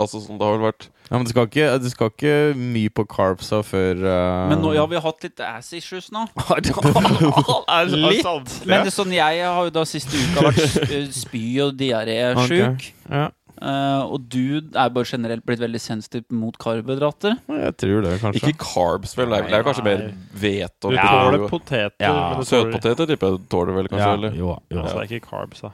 Altså sånn, det har vel vært Ja, men det skal ikke, det skal ikke mye på carbsa før uh... Men nå, ja, vi har hatt litt ass issues nå. Litt. Men det er sånn, jeg har jo da siste uka vært spy- og diaré-sjuk. Ja, Uh, og du er bare generelt blitt veldig sensitiv mot karbohydrater. jeg tror det, kanskje. Ikke carbs, vel. Det er, det er kanskje mer hvete og Du Ja. poteter, Ja. Søtpoteter tipper jeg tåler vel, kanskje? ja, eller? jo, jo. Altså, det er ikke carbs, da.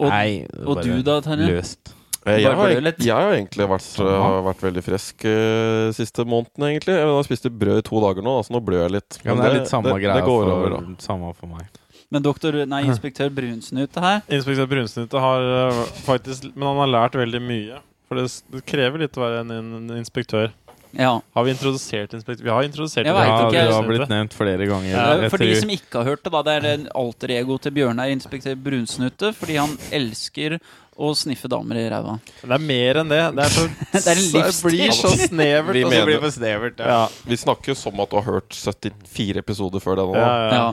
Og, Nei, og du da, Terje? Løst. Eh, Jeg, har, jeg har egentlig vært, har vært veldig frisk uh, siste måneden, egentlig. Jeg har spist brød i to dager nå, så nå blør jeg litt. Ja, men det er litt samme det, greia det går for, over, da. samme for meg. Men doktor, nei, inspektør Brunsnute her Inspektør Brunsnute har uh, faktisk Men han har lært veldig mye. For det, det krever litt å være en, en inspektør. Ja. Har vi introdusert inspektør? Vi har introdusert Jeg Det vet Ja, ikke, du har blitt nevnt flere ganger. Ja, For de som ikke har hørt det, da, det er alter ego til Bjørnar, inspektør Brunsnute, fordi han elsker å sniffe damer i ræva. Det er mer enn det. Det, er så, Det er Det blir så snevert. Vi og så mener- blir det for snevert. ja. Vi snakker jo som at du har hørt 74 episoder før denne. Ja, ja. Ja.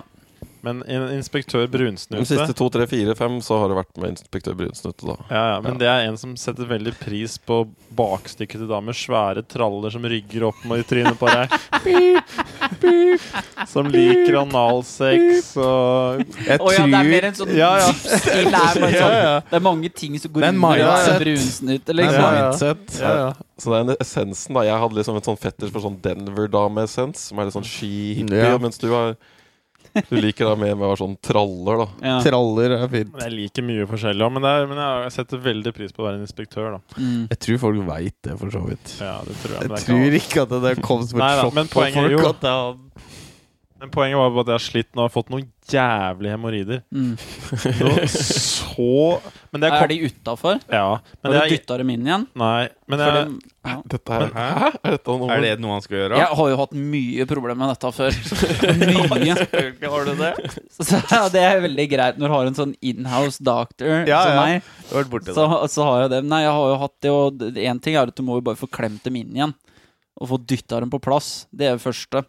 Men inspektør inspektør De Brunsnute siste to, tre, fire, fem så har det vært med inspektør Brunsnute, da. ja, ja, Men det er en som setter veldig pris på bakstykket til damer. Svære traller som rygger opp med i trynet på deg. Som liker analsex og Jeg Å ja, det er mer en sånn Ja, ja. livsstil. Det er, sånn, det er mange ting som går inn i brunsnute, liksom. Ja, ja. mindset. ja, ja. Så det er en essensen, da. Jeg hadde liksom et sånn fetters for sånn Denver-dame-essens, som er litt sånn ski-hippie, Ja. mens du har Du liker det med å være sånn traller, da. Ja. Traller er fint. Men Jeg liker mye forskjellig men, det er, men jeg setter veldig pris på å være en inspektør. da Mm. Jeg tror folk veit det, for så vidt. Ja, det tror jeg, Jeg det tror ikke at det kom som et sjokk på folk. jo- at det er- Men poenget var at jeg har slitt nå og fått noen jævlige hemoroider. Mm. Så Men det Er de utafor? Ja. Men Har du dytta dem inn igjen? nei, men jeg, Fordi, ja. Dette her, hæ? Er dette noe Er det noe han skal gjøre? Jeg har jo hatt mye problemer med dette før. Mye. Har du det? Så ja, det er veldig greit når du har en sånn inhouse doctor Ja, som meg. Har borti Så, så har jeg det. Nei, jeg har jo hatt det, og én ting er at du må jo bare få klemt dem inn igjen. Og få dytta dem på plass. Det er det første.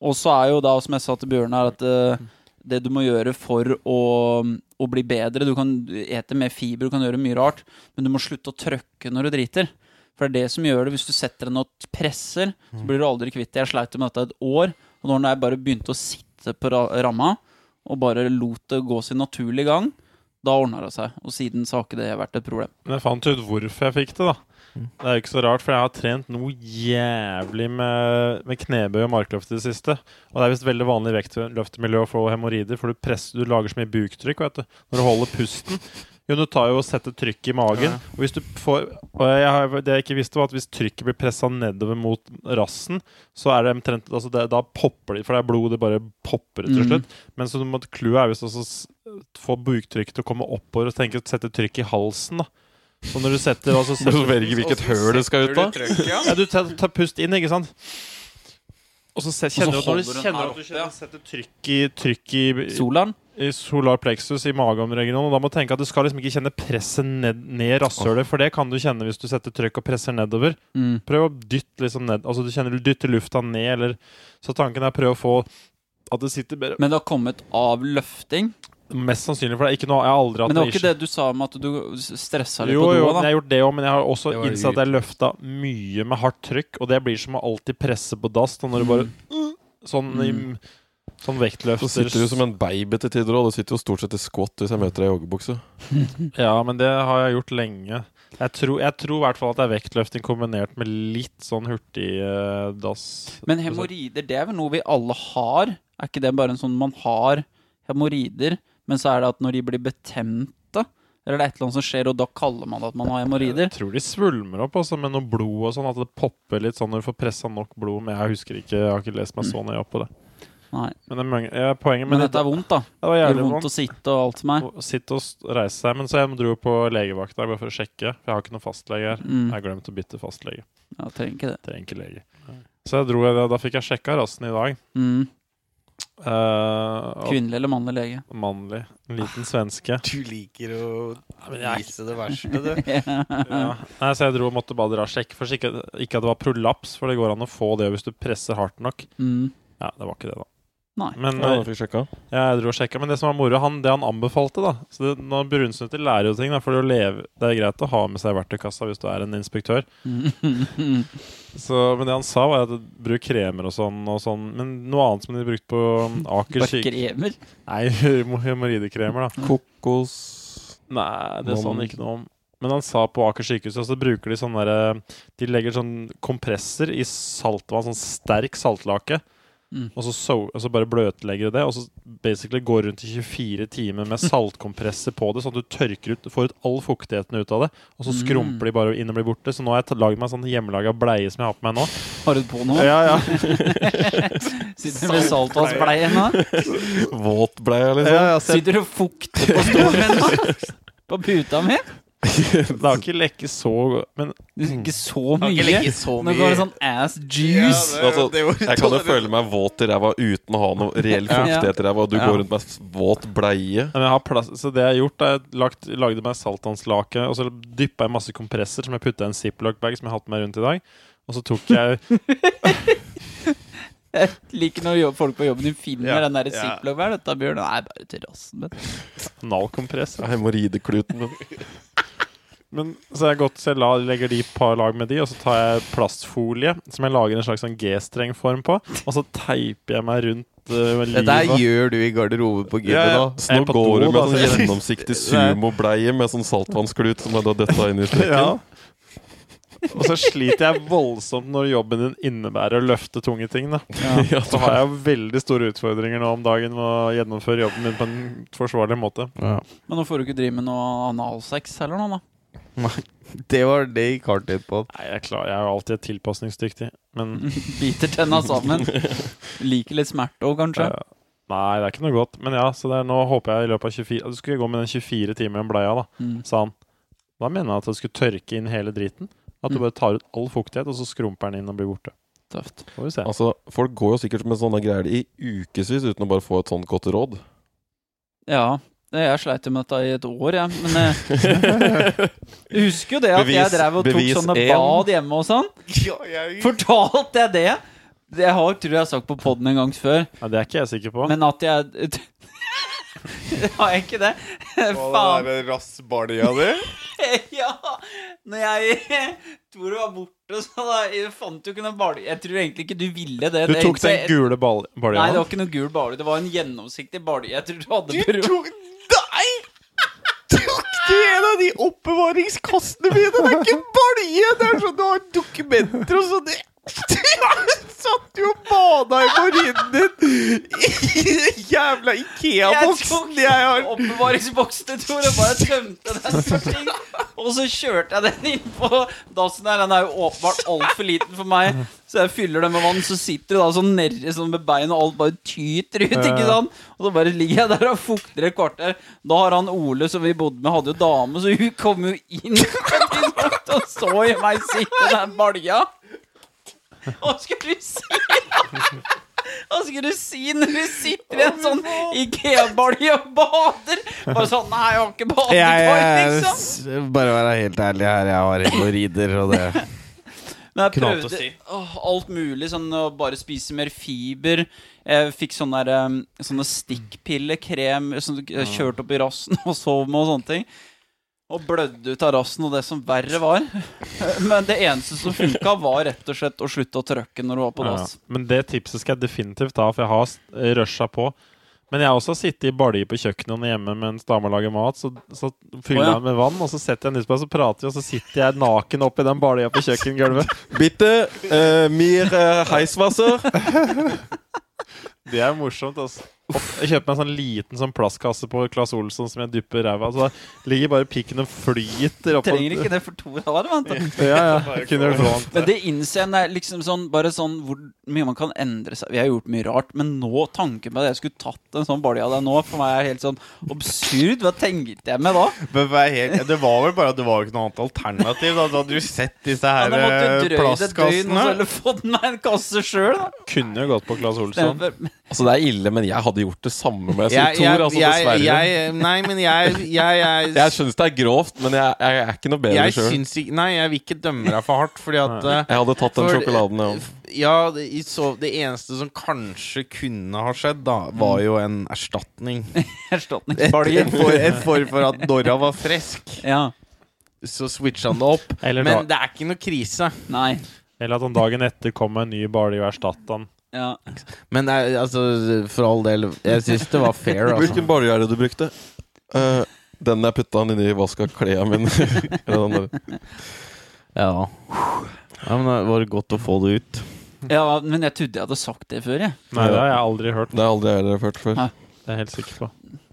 Og så er jo da, som jeg sa til Bjørn her, at uh, det du må gjøre for å, å bli bedre Du kan ete mer fiber, du kan gjøre mye rart, men du må slutte å trøkke når du driter. For det er det som gjør det. Hvis du setter deg ned og presser, så blir du aldri kvitt det. Jeg sleit med dette et år, og når jeg bare begynte å sitte på ramma og bare lot det gå sin naturlige gang, da ordna det seg. Og siden så har ikke det vært et problem. men jeg fant ut hvorfor jeg fikk det, da. Det er jo ikke så rart, for jeg har trent noe jævlig med, med knebøy og markløft i det siste. Og det er visst veldig vanlig i vektløftemiljø å få hemoroider, for du, presser, du lager så mye buktrykk vet du, når du holder pusten. Jo, du tar jo og setter trykk i magen. Og hvis du får Og jeg har, det jeg ikke visste, var at hvis trykket blir pressa nedover mot rassen, så er det omtrent altså det, Da popper det, for det er blod, det bare popper til Mm. slutt. Men så clouet er visst å få buktrykket til å komme oppover og tenke sette trykk i halsen, da. Så når du setter altså, Du velger hvilket høl det skal ut av. ja, du tar, tar pust inn, ikke sant? Og så se, kjenner du at når du holder den kjenner her at du oppe, kjenner, setter trykk i, trykk i, Solan? I solar plexus i mageomregionen, og da må du tenke at du skal liksom ikke kjenne presset ned, ned i rasshølet, for det kan du kjenne hvis du setter trykk og presser nedover. Mm. Prøv å dytte liksom ned Altså du kjenner du dytter lufta ned, eller Så tanken er å prøve å få at det sitter bedre Men det har kommet av løfting? Mest sannsynlig, for det er ikke noe Jeg har aldri hatt Men det var ikke det du sa om at du stressa litt Jo, på jo, da. men jeg har gjort det òg, men jeg har også innsett at jeg løfta mye med hardt trykk, og det blir som å alltid presse på dass. Når du bare Sånn, mm. sånn Så sitter du som en baby til tider òg. Du sitter jo stort sett i squat hvis jeg møter deg i joggebukse. Ja, men det har jeg gjort lenge. Jeg tror, jeg tror i hvert fall at det er vektløfting kombinert med litt sånn hurtigdass. Men hemoroider, det er vel noe vi alle har? Er ikke det bare en sånn man har hemoroider, men så er det at når de blir betemte, eller det er et eller annet som skjer, og da kaller man det at man har hemoroider? Jeg tror de svulmer opp også, med noe blod og sånn. At det popper litt sånn når du får pressa nok blod. Men jeg husker ikke, jeg har ikke lest meg så nøye opp på det. Nei. Men, det ja, poenget Men men dette er vondt, da. det var jævlig gjør vondt å sitte og alt som er. Sitte og reise seg. Men så jeg dro på legevakt der bare for å sjekke. For jeg har ikke noen fastlege her. Mm. Jeg har glemt å bytte fastlege. Ja, trenger ikke det. Trenger ikke lege. Så jeg dro, da fikk jeg sjekka rassen i dag. Mm. Eh, og Kvinnelig eller mannlig lege? mannlig. En liten svenske. Du liker å vise det verste, du. Ja. Nei, så jeg dro og måtte bare dra og sjekke. For ikke, ikke at det var prolaps, for det går an å få det hvis du presser hardt nok. Mm. Ja, det var ikke det, da. Nei. Men Ja, eh, jeg fikk sjekka. jeg dro og sjekka. Men det som var moro, han, det han anbefalte, da Så det, når Brunsnutter lærer jo ting, da, for å leve Det er greit å ha med seg verktøykassa hvis du er en inspektør. Så, men det han sa, var at bruk kremer og sånn, og sånn. Men noe annet som de brukte på Aker kremer. Nei, hemoroidekremer, da. Kokos Nei, det sa han ikke noe om. Men han sa på Aker sykehus så bruker de sånn derre De legger sånn kompresser i saltvann, sånn sterk saltlake. Mm. Og så, so og så bare bløtlegger du det, og så basically går rundt i 24 timer med saltkompresser på det, sånn at du tørker ut, får ut all fuktigheten ut av det. Og så Mm. skrumper de bare inn og blir borte. Så nå har jeg lagd meg sånn hjemmelaga bleie som jeg har på meg nå. Har du på nå? Ja, ja. Sitter du med saltvannsbleie nå? Våtbleie, liksom. ja, ja Sitter du og fukter på stolen min nå? På puta mi? Det har ikke lekket så Men Det Ikke så mye. ikke legget så Nå går det mye. sånn ass juice. Altså, Jeg kan jo føle meg våt i ræva uten å ha noe reell fuktighet i ræva. Og du Ja. går rundt med våt bleie. Men jeg har plass, så det jeg har gjort, er lagt, lagde meg saltvannslake, og så dyppa jeg masse kompresser som jeg putta i en ziplock-bag som jeg har hatt med meg rundt i dag. Og så tok jeg Jeg liker når jobb- folk på jobben din finner Ja, den der ja. ziplock. Hva er dette, Bjørn? Nei, bare terrassen min. Nalkompress. Ja, Hemoroidekluten min. Men så jeg, godt, så jeg la, legger de på par lag med de, og så tar jeg plastfolie som jeg lager en slags sånn G-strengform på, og så teiper jeg meg rundt uh, Dette gjør du i garderoben på gymmet Ja, ja. nå. Så nå er går do, du med da, sånn så jeg- gjennomsiktig sumobleie med sånn saltvannsklut som du har detta inn i strikken. Ja. Og så sliter jeg voldsomt når jobben din innebærer å løfte tunge ting. da Ja, Så har jeg veldig store utfordringer nå om dagen med å gjennomføre jobben min på en forsvarlig måte. Ja. Men nå får du ikke drive med noe analsex heller nå, da. Det var det gikk hardt inn på. Nei, jeg, er klar, jeg er jo alltid tilpasningsdyktig, men Biter tenna sammen. Liker litt smerte òg, kanskje. eh, Nei, det er ikke noe godt. Men ja, så det er, nå håper jeg i løpet av 24 Du skulle gå med den 24 timer i en bleia, da, Mm. sa han. Da mener jeg at du skulle tørke inn hele driten. At du Mm. bare tar ut all fuktighet, og så skrumper den inn og blir borte. Tøft. Får vi se. Altså, Folk går jo sikkert med sånne greier i ukevis uten å bare få et sånt godt råd. Ja. Det- Jeg sleit jo med dette i et år, jeg. Men eh, jeg husker jo det at jeg drev og tok sånne en. bad hjemme og sånn. Fortalte jeg det? Det jeg har, tror jeg har sagt på poden en gang før. Ja, det er ikke jeg sikker på. Men at jeg Har jeg ikke det? Faen. rassbalja di? ja! Når jeg Tore var borte, så da jeg fant jo ikke noe balje. Jeg tror egentlig ikke du ville det. Du tok det, den gule balja? Nei, det var ikke noe gul balje. Det var en gjennomsiktig balje. Jeg tror du hadde Du tok Nei! Tok du en av de oppbevaringskastene mine? Det er ikke balje! Det er sånn du har dokumenter og sånn. Du satt jo og bada i morinen din i den jævla Ikea-boksen jeg har. oppbevaringsboksen til Tore bare tømte den for ting. Og så kjørte jeg den inn på dassen der. Den er jo åpenbart altfor liten for meg. Så jeg fyller den med vann, så sitter du da sånn nedi sånn med bein, og alt bare tyter ut. ikke sant? Og så bare ligger jeg der og fukter et kvarter. Da har han Ole, som vi bodde med, hadde jo dame, så hun kom jo inn og så i meg sitte i den balja. Hva skulle du si? Hva skulle du si når du sitter i en sånn Ikea-balje og bader? Bare sånn Nei, jeg har ikke badekar, liksom. Bare være helt ærlig her, jeg har hemoroider, og det Men jeg prøvde si. åh, alt mulig. Sånn å bare spise mer fiber. Jeg fikk sånne, der, um, sånne stikkpillekrem som du kjørte opp i rassen og sov med og sånne ting. Og blødde ut av rassen og det som verre var. Men det eneste som funka, var rett og slett å slutte å trøkke når du var på Ja, men det tipset skal jeg definitivt ta, for jeg har rusha på. Men jeg har også sittet i balje på kjøkkenet hjemme mens dama lager mat. Så, så fyller ja. jeg med vann, og så setter jeg på det, så prater vi, og så sitter jeg naken oppi den balja på kjøkkengulvet. Bitte uh, mir uh, heiswasser. Det er morsomt, altså. Opp- Jeg kjøper meg en sånn liten sånn plastkasse på Claes Olsson som jeg dypper i ræva. Så da ligger bare pikken og flyter oppå Trenger ikke det for to år, vant. Ja, ja. Kunne gjort. Men det innser jeg liksom sånn, bare sånn hvor mye man kan endre seg. Vi har gjort mye rart, men nå tanken på at jeg skulle tatt en sånn balje av deg nå, for meg er helt sånn absurd. Hva tenkte jeg med da? Men helt, Det var vel bare at det var ikke noe annet alternativ. Da, hadde du sett disse her ja, eh, døgn plastkassene. eller fått meg en kasse sjøl, da. Kunne jo gått på Claes Olsson. Altså, det er ille, men jeg hadde hadde gjort det samme med Jeg, Tor, jeg, altså, dessverre. jeg, nei, men jeg Jeg, jeg, Jeg syns det er grovt, men jeg, jeg er ikke noe bedre sjøl. syns Nei, jeg vil ikke dømme deg for hardt, fordi at Jeg hadde tatt den For- sjokoladen, ja. Ja, det, så, det eneste som kanskje kunne ha skjedd, da, var jo en erstatning. Erstatningsbalje. et, form for for at Dora var frisk, Ja. så switcha han det opp. Eller, Men da, det er ikke noe krise. Nei. eller at han dagen etter kom med en ny balje og erstatta han. Ja. Men det er, altså, for all del, jeg syns det var fair, altså. Hvilken balje er det du brukte? Uh, den jeg putta den inni vaska klærne mine. Ja. ja, men det var godt å få det ut. ja, men jeg trodde jeg hadde sagt det før, jeg. Nei, det har jeg aldri hørt. Det har aldri jeg heller hørt før. Ja. Det er jeg helt sikker på.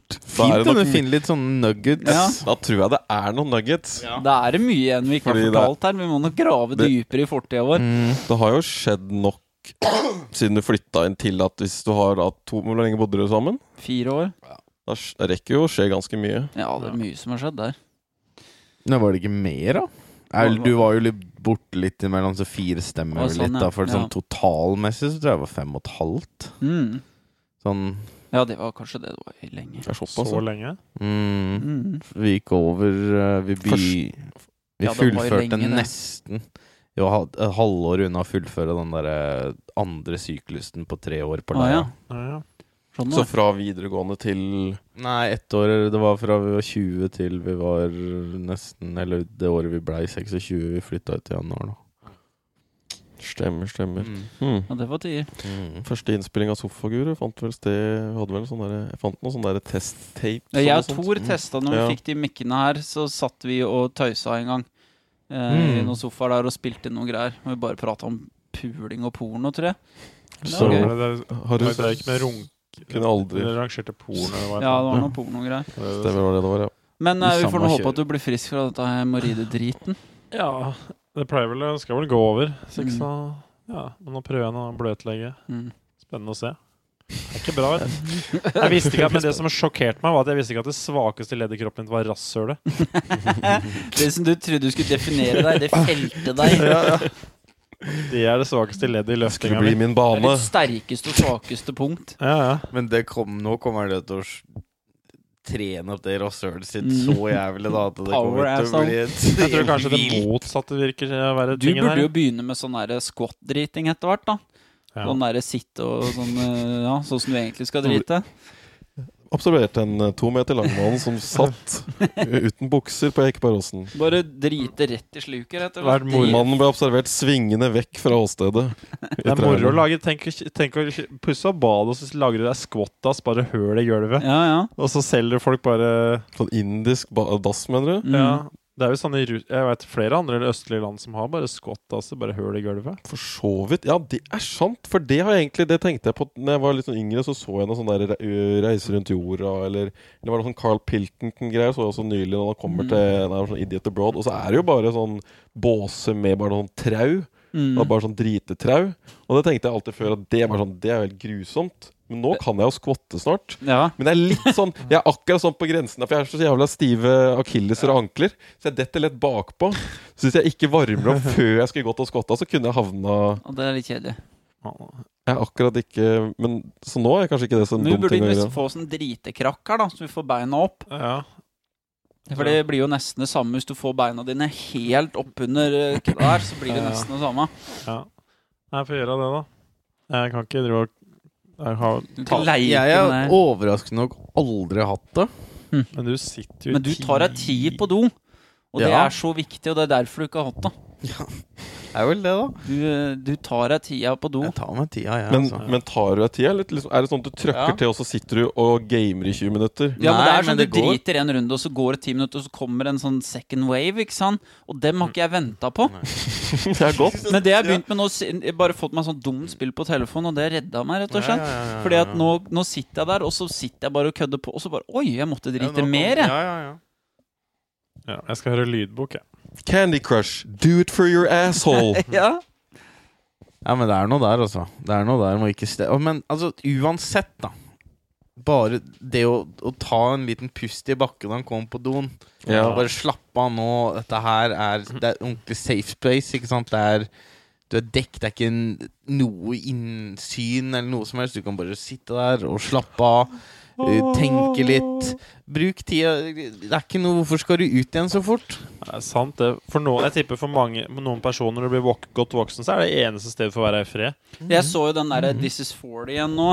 Da er Fint om du finner litt sånne nuggets. Ja. Da tror jeg det er noen nuggets. Da er det mye igjen vi ikke Fordi har det fortalt her. Vi må nok grave Det- dypere i fortida vår. Mm. Det har jo skjedd nok siden du flytta inn til at hvis du har da to Hvor lenge bodde dere sammen? Fire år. Da det rekker jo å skje ganske mye. Ja, det er mye som har skjedd der. Nå var det ikke mer, da? Jeg, du var jo litt borte litt imellom, så fire stemmer sånn, litt. da For Ja. sånn totalmessig så tror jeg det var fem og et halvt. Mm. Sånn Ja, det var kanskje det det var i lenge. Det såpass. Så lenge. mm, Mm. Vi gikk over eh, Vi, by, vi Ja, fullførte lenge, det. Vi var et halvår unna å fullføre den der eh, andre syklusen på tre år på leia. Ah, ja. ah, ja. Sånn Så fra videregående til Nei, ett år. Det var fra vi var 20 til vi var nesten Eller det året vi blei 26. Vi flytta ut i januar, da. Stemmer, stemmer. Mm. Mm. Ja, det var tider. Mm. Første innspilling av Sofaguru fant vel sted Hadde vel sånn der, Jeg fant noen sånne derre testtape. Ja, jeg og sånn Tor testa når vi fikk de mikkene her, så satt vi og tøysa en gang. Eh, I Mm. noen sofaer der og spilte inn noen greier. Og vi bare prata om puling og porno, tror jeg. Det Så- var Det, gøy. det, Har du det, er ikke med runk... Kunne aldri Eller rangerte porno. eller hva Ja, det var det noe pornogreier. var. Stemmer hva det var, ja. Men eh, vi får Samme håpe at du blir frisk fra dette hemoroidedriten. Ja, det pleier vel Det skal vel gå over. Så Mm. så Ja, men nå prøver jeg å bløtlegge. Mm. Spennende å se. Det er ikke bra. vet du. Jeg visste ikke at, men Det som sjokkerte meg, var at jeg visste ikke at det svakeste leddet i kroppen din var rasshølet. Det som du trodde du skulle definere deg, det felte deg. Det er det svakeste leddet i løftinga mi. Det er bane. ditt sterkeste og svakeste punkt. Ja, ja. Men det kom, nå kommer det til å trene opp det rasshølet sitt Mm. så jævlig da at det Power kommer til å bli et Jeg tror kanskje det motsatte virker å være Du burde jo begynne med sånn squat-driting etter hvert, da. Ja. Sånn derre sitte og sånn eh, Ja, sånn som du egentlig skal drite. Observerte en eh, to meter lang mann som satt uten bukser på Ekebergåsen. Bare drite rett i sluket, rett og slett. Mannen ble observert svingende vekk fra åstedet. Det er moro å lage Tenk, tenk å pusse opp badet, og så lager du deg squat-dass, bare høl i gulvet. Ja, ja. Og så selger folk bare Sånn indisk dass, mener du? Mm. Ja. Det er jo sånn i Jeg vet flere andre østlige land som har bare skott, altså. bare høl i gulvet. For så vidt. Ja, det er sant. For det har jeg egentlig Det tenkte jeg på Når jeg var litt sånn yngre, så så jeg noe sånn der reiser Reise rundt jorda, eller Eller var det sånn Carl Pilkington-greier, så jeg også nylig, når han kommer Mm. til nei, sånn Idiot Abroad. Og så er det jo bare sånn båse med bare sånn trau. Mm. Det bare sånn dritetrau. Og det tenkte jeg alltid før at det var sånn Det er jo helt grusomt. Men nå kan jeg jo skvotte snart. Ja. Men jeg er litt sånn Jeg er akkurat sånn på grensen For jeg er så jævla stive akilleser og ankler. Så jeg detter lett bakpå. Så hvis jeg ikke varmer opp før jeg skulle gått og skvotta, så kunne jeg havna Og det er litt kjedelig. Jeg er akkurat ikke Men Så nå er jeg kanskje ikke det så dumt vi dum burde ting å gjøre. få sånn dritekrakk her, da, så vi får beina opp. Ja. For det blir jo nesten det samme hvis du får beina dine helt oppunder der. Så blir det nesten det samme. ja. Jeg får gjøre det, da. Jeg kan ikke drive og jeg har, Du Jeg har overraskende nok aldri hatt det. Men du sitter jo i Men du tar deg tid på do. Og det Ja. er så viktig, og det er derfor du ikke har hatt det. Det er vel det, da. Du, eh, du tar deg tida på do. Jeg tar meg tida, jeg. Men, altså. men tar du deg tida? eller liksom, er det sånn at du trøkker Ja. til, og så sitter du og gamer i 20 minutter? Ja, men det er sånn Du går. driter en runde, og så går det ti minutter, og så kommer en sånn second wave. ikke sant? Og dem har ikke jeg venta på. det er godt. Men det jeg har begynt med nå Jeg bare fått meg sånn dumt spill på telefonen, og det redda meg, rett og slett. Ja, ja, ja, ja, Fordi at nå, nå sitter jeg der, og så sitter jeg bare og kødder på, og så bare Oi, jeg måtte drite mer, jeg. Ja, ja, ja. ja, Jeg skal høre lydbok, jeg. Candy Crush, do it for your asshole. Ja. Ja, men det er noe der, altså. Det er noe der må ikke ste... Men altså, uansett, da. Bare det å, å ta en liten pust i bakken da han kom på doen. Ja. Bare slappe av nå. Dette her er Det er ordentlig safe place, ikke sant? Det er Du er dekk, det er ikke noe innsyn eller noe som helst. Du kan bare sitte der og slappe av. eh, Tenke litt. Bruk tida. Det er ikke noe Hvorfor skal du ut igjen så fort? Det er sant, det. For noen, jeg tipper for mange, noen personer når du blir vok godt voksen, så er det eneste stedet for å være i fred. Jeg så jo den derre This Is 40 igjen nå.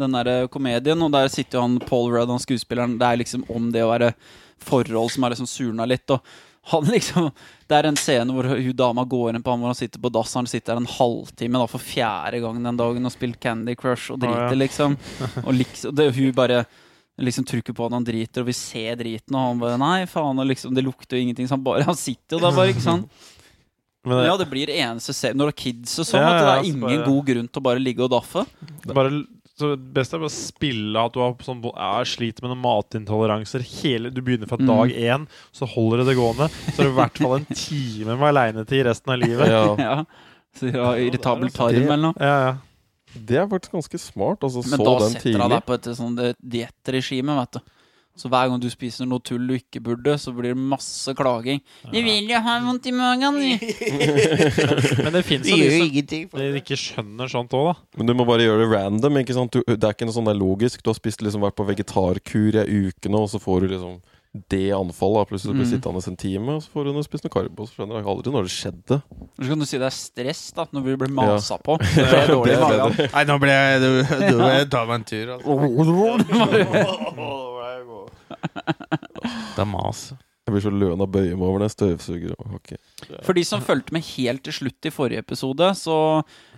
Den derre komedien. Og der sitter jo han Paul Rudd, han skuespilleren. Det er liksom om det å være forhold som har liksom surna litt. Og han liksom Det er en scene hvor hun dama går inn på ham hvor han sitter på dass. Han sitter der en halvtime da for fjerde gang den dagen og spiller Candy Crush og driter, ah, ja. liksom. Og liksom det, hun bare liksom trykker på at han driter, og vi ser driten, og han bare Nei, faen, liksom Det lukter jo ingenting, så han bare Han sitter jo der bare, ikke sant. Men det, Ja, det blir eneste scene Når det er kids og sånn, Ja, at det er ingen bare- god grunn til å bare ligge og daffe. bare, så det beste er bare å spille at du har sånn, er, sliter med noen matintoleranser. Hele, du begynner fra Mm. dag én, så holder du det gående. Så er det i hvert fall en time med alenetid resten av livet. Ja, Ja. Så ja, irritabel tarm eller noe. Ja, ja. det er faktisk ganske smart. Altså, Men så da den setter han deg på et sånn eh, diettregime, vet du. Så hver gang du spiser noe tull du ikke burde, så blir det masse klaging. 'Jeg vil jo ha vondt i magen', jeg. Men det fins jo de som de ikke skjønner sånt òg, da. Men du må bare gjøre det random. ikke sant? Du, det er ikke noe sånn der logisk. Du har spist liksom vært på vegetarkur i ei uke nå, og så får du liksom det anfallet. da. Plutselig blir du Mm. sittende en time, og så får du noe- spist noe karbo. Så skjønner jeg aldri når det skjedde. Så kan du si det er stress, da, når vi blir masa på. Det Det er dårlig i magen. Nei, nå ble jeg Du, du må tar meg en tur. Altså. Det er mas. Jeg blir så løn av å bøye meg over den jeg støvsuger. For de som fulgte med helt til slutt i forrige episode, så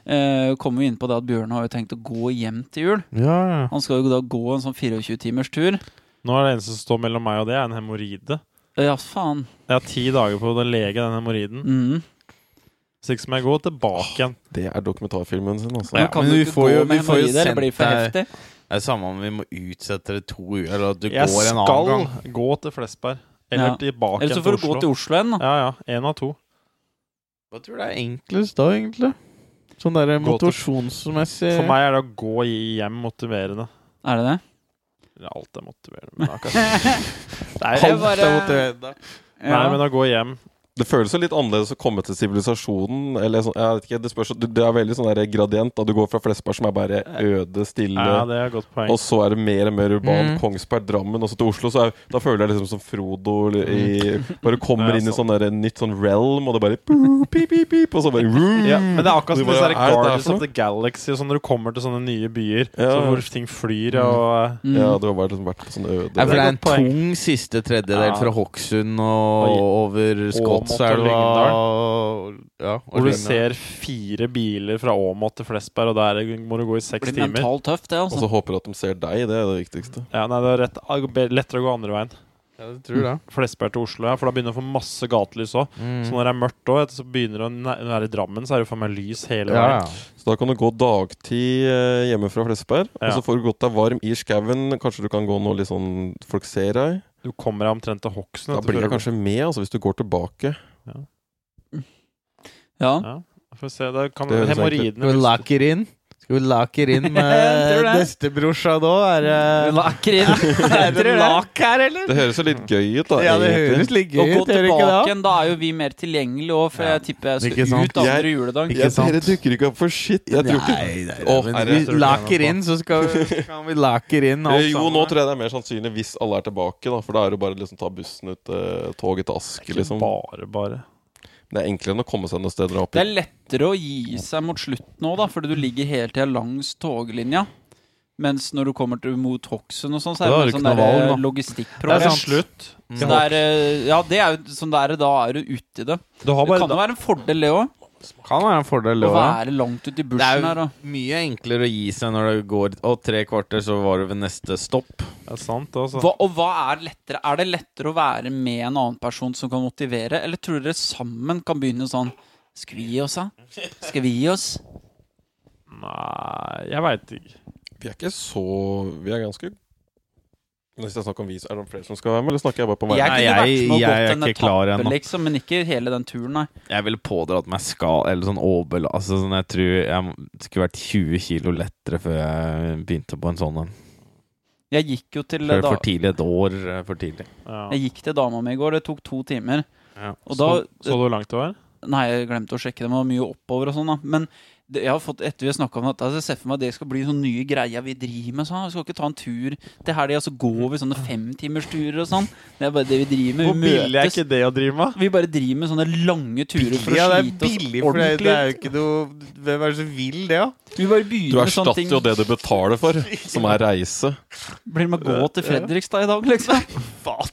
eh, kom vi inn på det at Bjørn har jo tenkt å gå hjem til jul. Ja, ja. Han skal jo da gå en sånn 24-timers tur. Nå er det eneste som står mellom meg og det, er en hemoroide. Ja, faen. Jeg har ti dager på å lege den hemoroiden. Mm. Så ikke må jeg gå tilbake igjen. Det er dokumentarfilmen sin, altså. Men kan men du vi ikke får gå jo- med vi får hemoroide, sendt blir det for heftig? Det er samme om vi må utsette det to uker, eller at du Jeg går en annen gang. Jeg skal gå til Flesberg. Eller Ja. tilbake Eller så får du gå til Oslo igjen, da. Ja, ja. Én av to. Hva tror du er enklest da, egentlig? Sånn der motivasjonsmessig For meg er det å gå hjem motiverende. Er det det? Eller alt er motiverende. Men akkurat Nei, Alt er motiverende. nei, men å gå hjem Det føles jo litt annerledes å komme til sivilisasjonen. Eller sånn, jeg vet ikke, det, spørs, det er veldig sånn der gradient. Da du går fra Flesberg, som er bare øde, stille Ja, det er godt poeng. Og så er det mer og mer urban. Mm. Kongsberg, Drammen, og så til Oslo. Så er, da føler jeg liksom som Frodo i, Bare kommer Ja, inn i sånn der, nytt sånn realm, og det bare pip, pip, pip, Og så bare vroom. Ja, men det er akkurat som disse "Er dette Guardians of the Galaxy sånn når du kommer til sånne nye byer Ja. så hvor ting flyr og Mm. Ja, du har bare liksom vært på sånn øde ja, for det er en tung siste tredjedel Ja. fra Hokksund og over Skotselva. Og- Ja, Hvor du ser fire biler fra Åmot til Flesberg, og der må du gå i Det seks blir timer. mentalt tøft, det, Og så altså. håper du at de ser deg. Det er det viktigste. Ja, nei, det er rett, ah, lettere å gå andre veien. Ja, det tror jeg. Flesberg til Oslo, ja, for da begynner du å få masse gatelys òg. Mm. Så når det er mørkt òg, så begynner det å er i Drammen, så er det for meg lys hele Ja, veien. ja. Så da kan du gå dagtid eh, hjemme fra Flesberg. Ja. Og så får du gått deg varm i skauen. Kanskje du kan gå noe litt sånn folk ser deg. Du kommer deg omtrent til Hokksund. Da blir jeg du- kanskje med, altså, hvis du går tilbake. Ja. Ja, får vi se. Da kan hemoroidene Lock it laker Skal vi laker inn med bestebrorsa da? Er det Laker inn. er det lak her, eller? Det høres jo litt gøy ut, da. Ja, det egentlig. høres litt gøy ut, gjør det ikke tilbake det? igjen, da er jo vi mer tilgjengelige òg, for jeg tipper jeg skal sant? ut andre juledag. Ikke jeg, sant? dere dukker ikke opp for shit. Jeg tror ikke Nei, nei, Å, men vi det- laker inn, så skal vi, kan vi laker inn alt Eh, Jo, nå tror jeg det er mer sannsynlig hvis alle er tilbake, da. For da er det jo bare liksom ta bussen ut uh, toget til Aske, liksom. bare, bare. Det er enklere enn å komme seg noen steder opp. Det er lettere å gi seg mot slutten nå, fordi du ligger hele tida langs toglinja. Mens når du kommer til mot Hokksund og sånn, så er det sånn der. Det logistikkproblem. er slutt. Så det er, eh, ja, det er jo sånn det er, da er du uti det. Du har Det kan jo være en fordel, det òg. Kan være en fordel, det Å være langt ute i Det er jo mye enklere å gi seg når det går Og tre kvarter, så var du ved neste stopp. Det er sant, altså. hva, Og hva er lettere? Er det lettere å være med en annen person som kan motivere, eller tror dere sammen kan begynne sånn Skal vi gi oss, da? Skal vi gi oss? Nei, jeg veit ikke. Vi er ikke så Vi er ganske Hvis jeg snakker om vi, er det flere som skal være med, eller snakker jeg bare på meg? Jeg Nei, kunne vært med og jeg- jeg gått er en ikke klar etappe, ennå. liksom, men ikke hele den turen, nei. Jeg ville pådratt meg skal Eller sånn overbel... Altså, sånn, jeg tror jeg skulle vært 20 kilo lettere før jeg begynte på en sånn en. Jeg gikk jo til For, for tidlig. Et år eh, for tidlig. Ja. Jeg gikk til dama mi i går, det tok to timer. Ja. Og da så, så du hvor langt det var? Nei, jeg glemte å sjekke. Det var mye oppover og sånn, da. Men jeg har fått, etter vi har snakka om dette, så jeg ser for meg at det skal bli sånn nye greier vi driver med. Sånn. Vi skal ikke ta en tur til helga, så går vi sånne femtimersturer og sånn. Det er bare det vi driver med. Hvor billig er ikke det å drive med? Vi bare driver med sånne lange turer for Ja, å det slite oss billig, for det, ordentlig det er jo ikke noe Hvem er det som vil det, da? Vi bare Du begynner med sånne erstatter jo det du betaler for, som er reise. Blir med å gå til Fredrikstad i dag, liksom. Faen.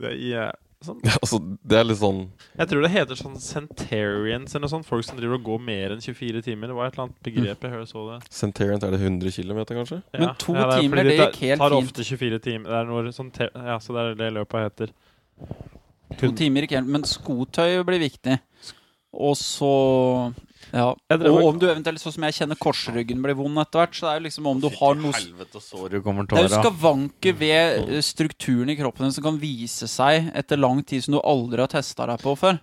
Det er, jæ- sånn. Altså, det er litt sånn Jeg tror det heter sånn Centarians eller noe sånt. Folk som driver og går mer enn 24 timer. Det var et eller annet begrep jeg hørte så det. Centariant er det 100 km, kanskje? Men to er timer, det gikk helt fint. tar ofte 24 timer. Det er noe sånn te ja, så det er det løpet heter. To timer gikk helt, men skotøy blir viktig. Og så Ja. Og om du eventuelt, sånn som jeg kjenner korsryggen blir vond etter hvert, så det er jo liksom om du har noe Helvete, kommer Det er jo skavanker ved eh, strukturen i kroppen din som kan vise seg etter lang tid som du aldri har testa deg på før.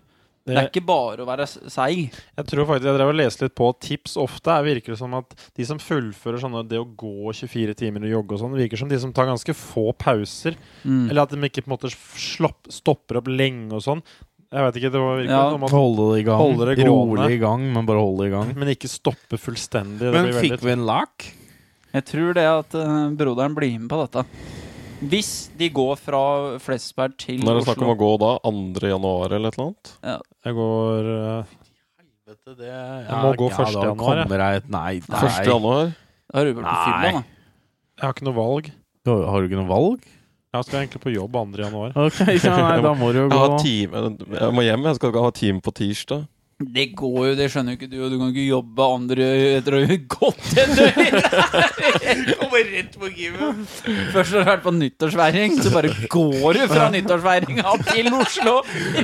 Det er ikke bare å være seig. Jeg tror faktisk jeg drev og leste litt på tips. Ofte er, virker det som at de som fullfører sånne det å gå 24 timer og jogge og sånn, virker som de som tar ganske få pauser. Mm. Eller at de ikke på en måte slapp, stopper opp lenge og sånn. Jeg vet ikke, det var virkelig Ja. noe man Holde det i gang. Holde det. Rolig i gang, men bare holde det i gang. Men ikke stoppe fullstendig. Det Men blir fikk veldig vi en lak? Jeg tror det at uh, broderen blir med på dette. Hvis de går fra Flesberg til Oslo Når er det snakk om å gå da? 2. januar eller et eller annet? Jeg går uh, Helvete, det Jeg må gå 1. Ja, januar, jeg. jeg Nei, nei. 1. januar? Da har du vært på fylla, da. Jeg har ikke noe valg. Har har du ikke noe valg? Jeg skal egentlig på jobb 2. januar. Ok, ja, nei, da må du jo Jeg, gå. time, jeg må hjem. Jeg skal ha time på tirsdag. Det går jo, det skjønner jo ikke du. og Du kan ikke jobbe andre etter å ha gått en døgn. Kommer rett på gymmet. Først har du vært på nyttårsfeiring, så bare går du fra nyttårsfeiringa til Oslo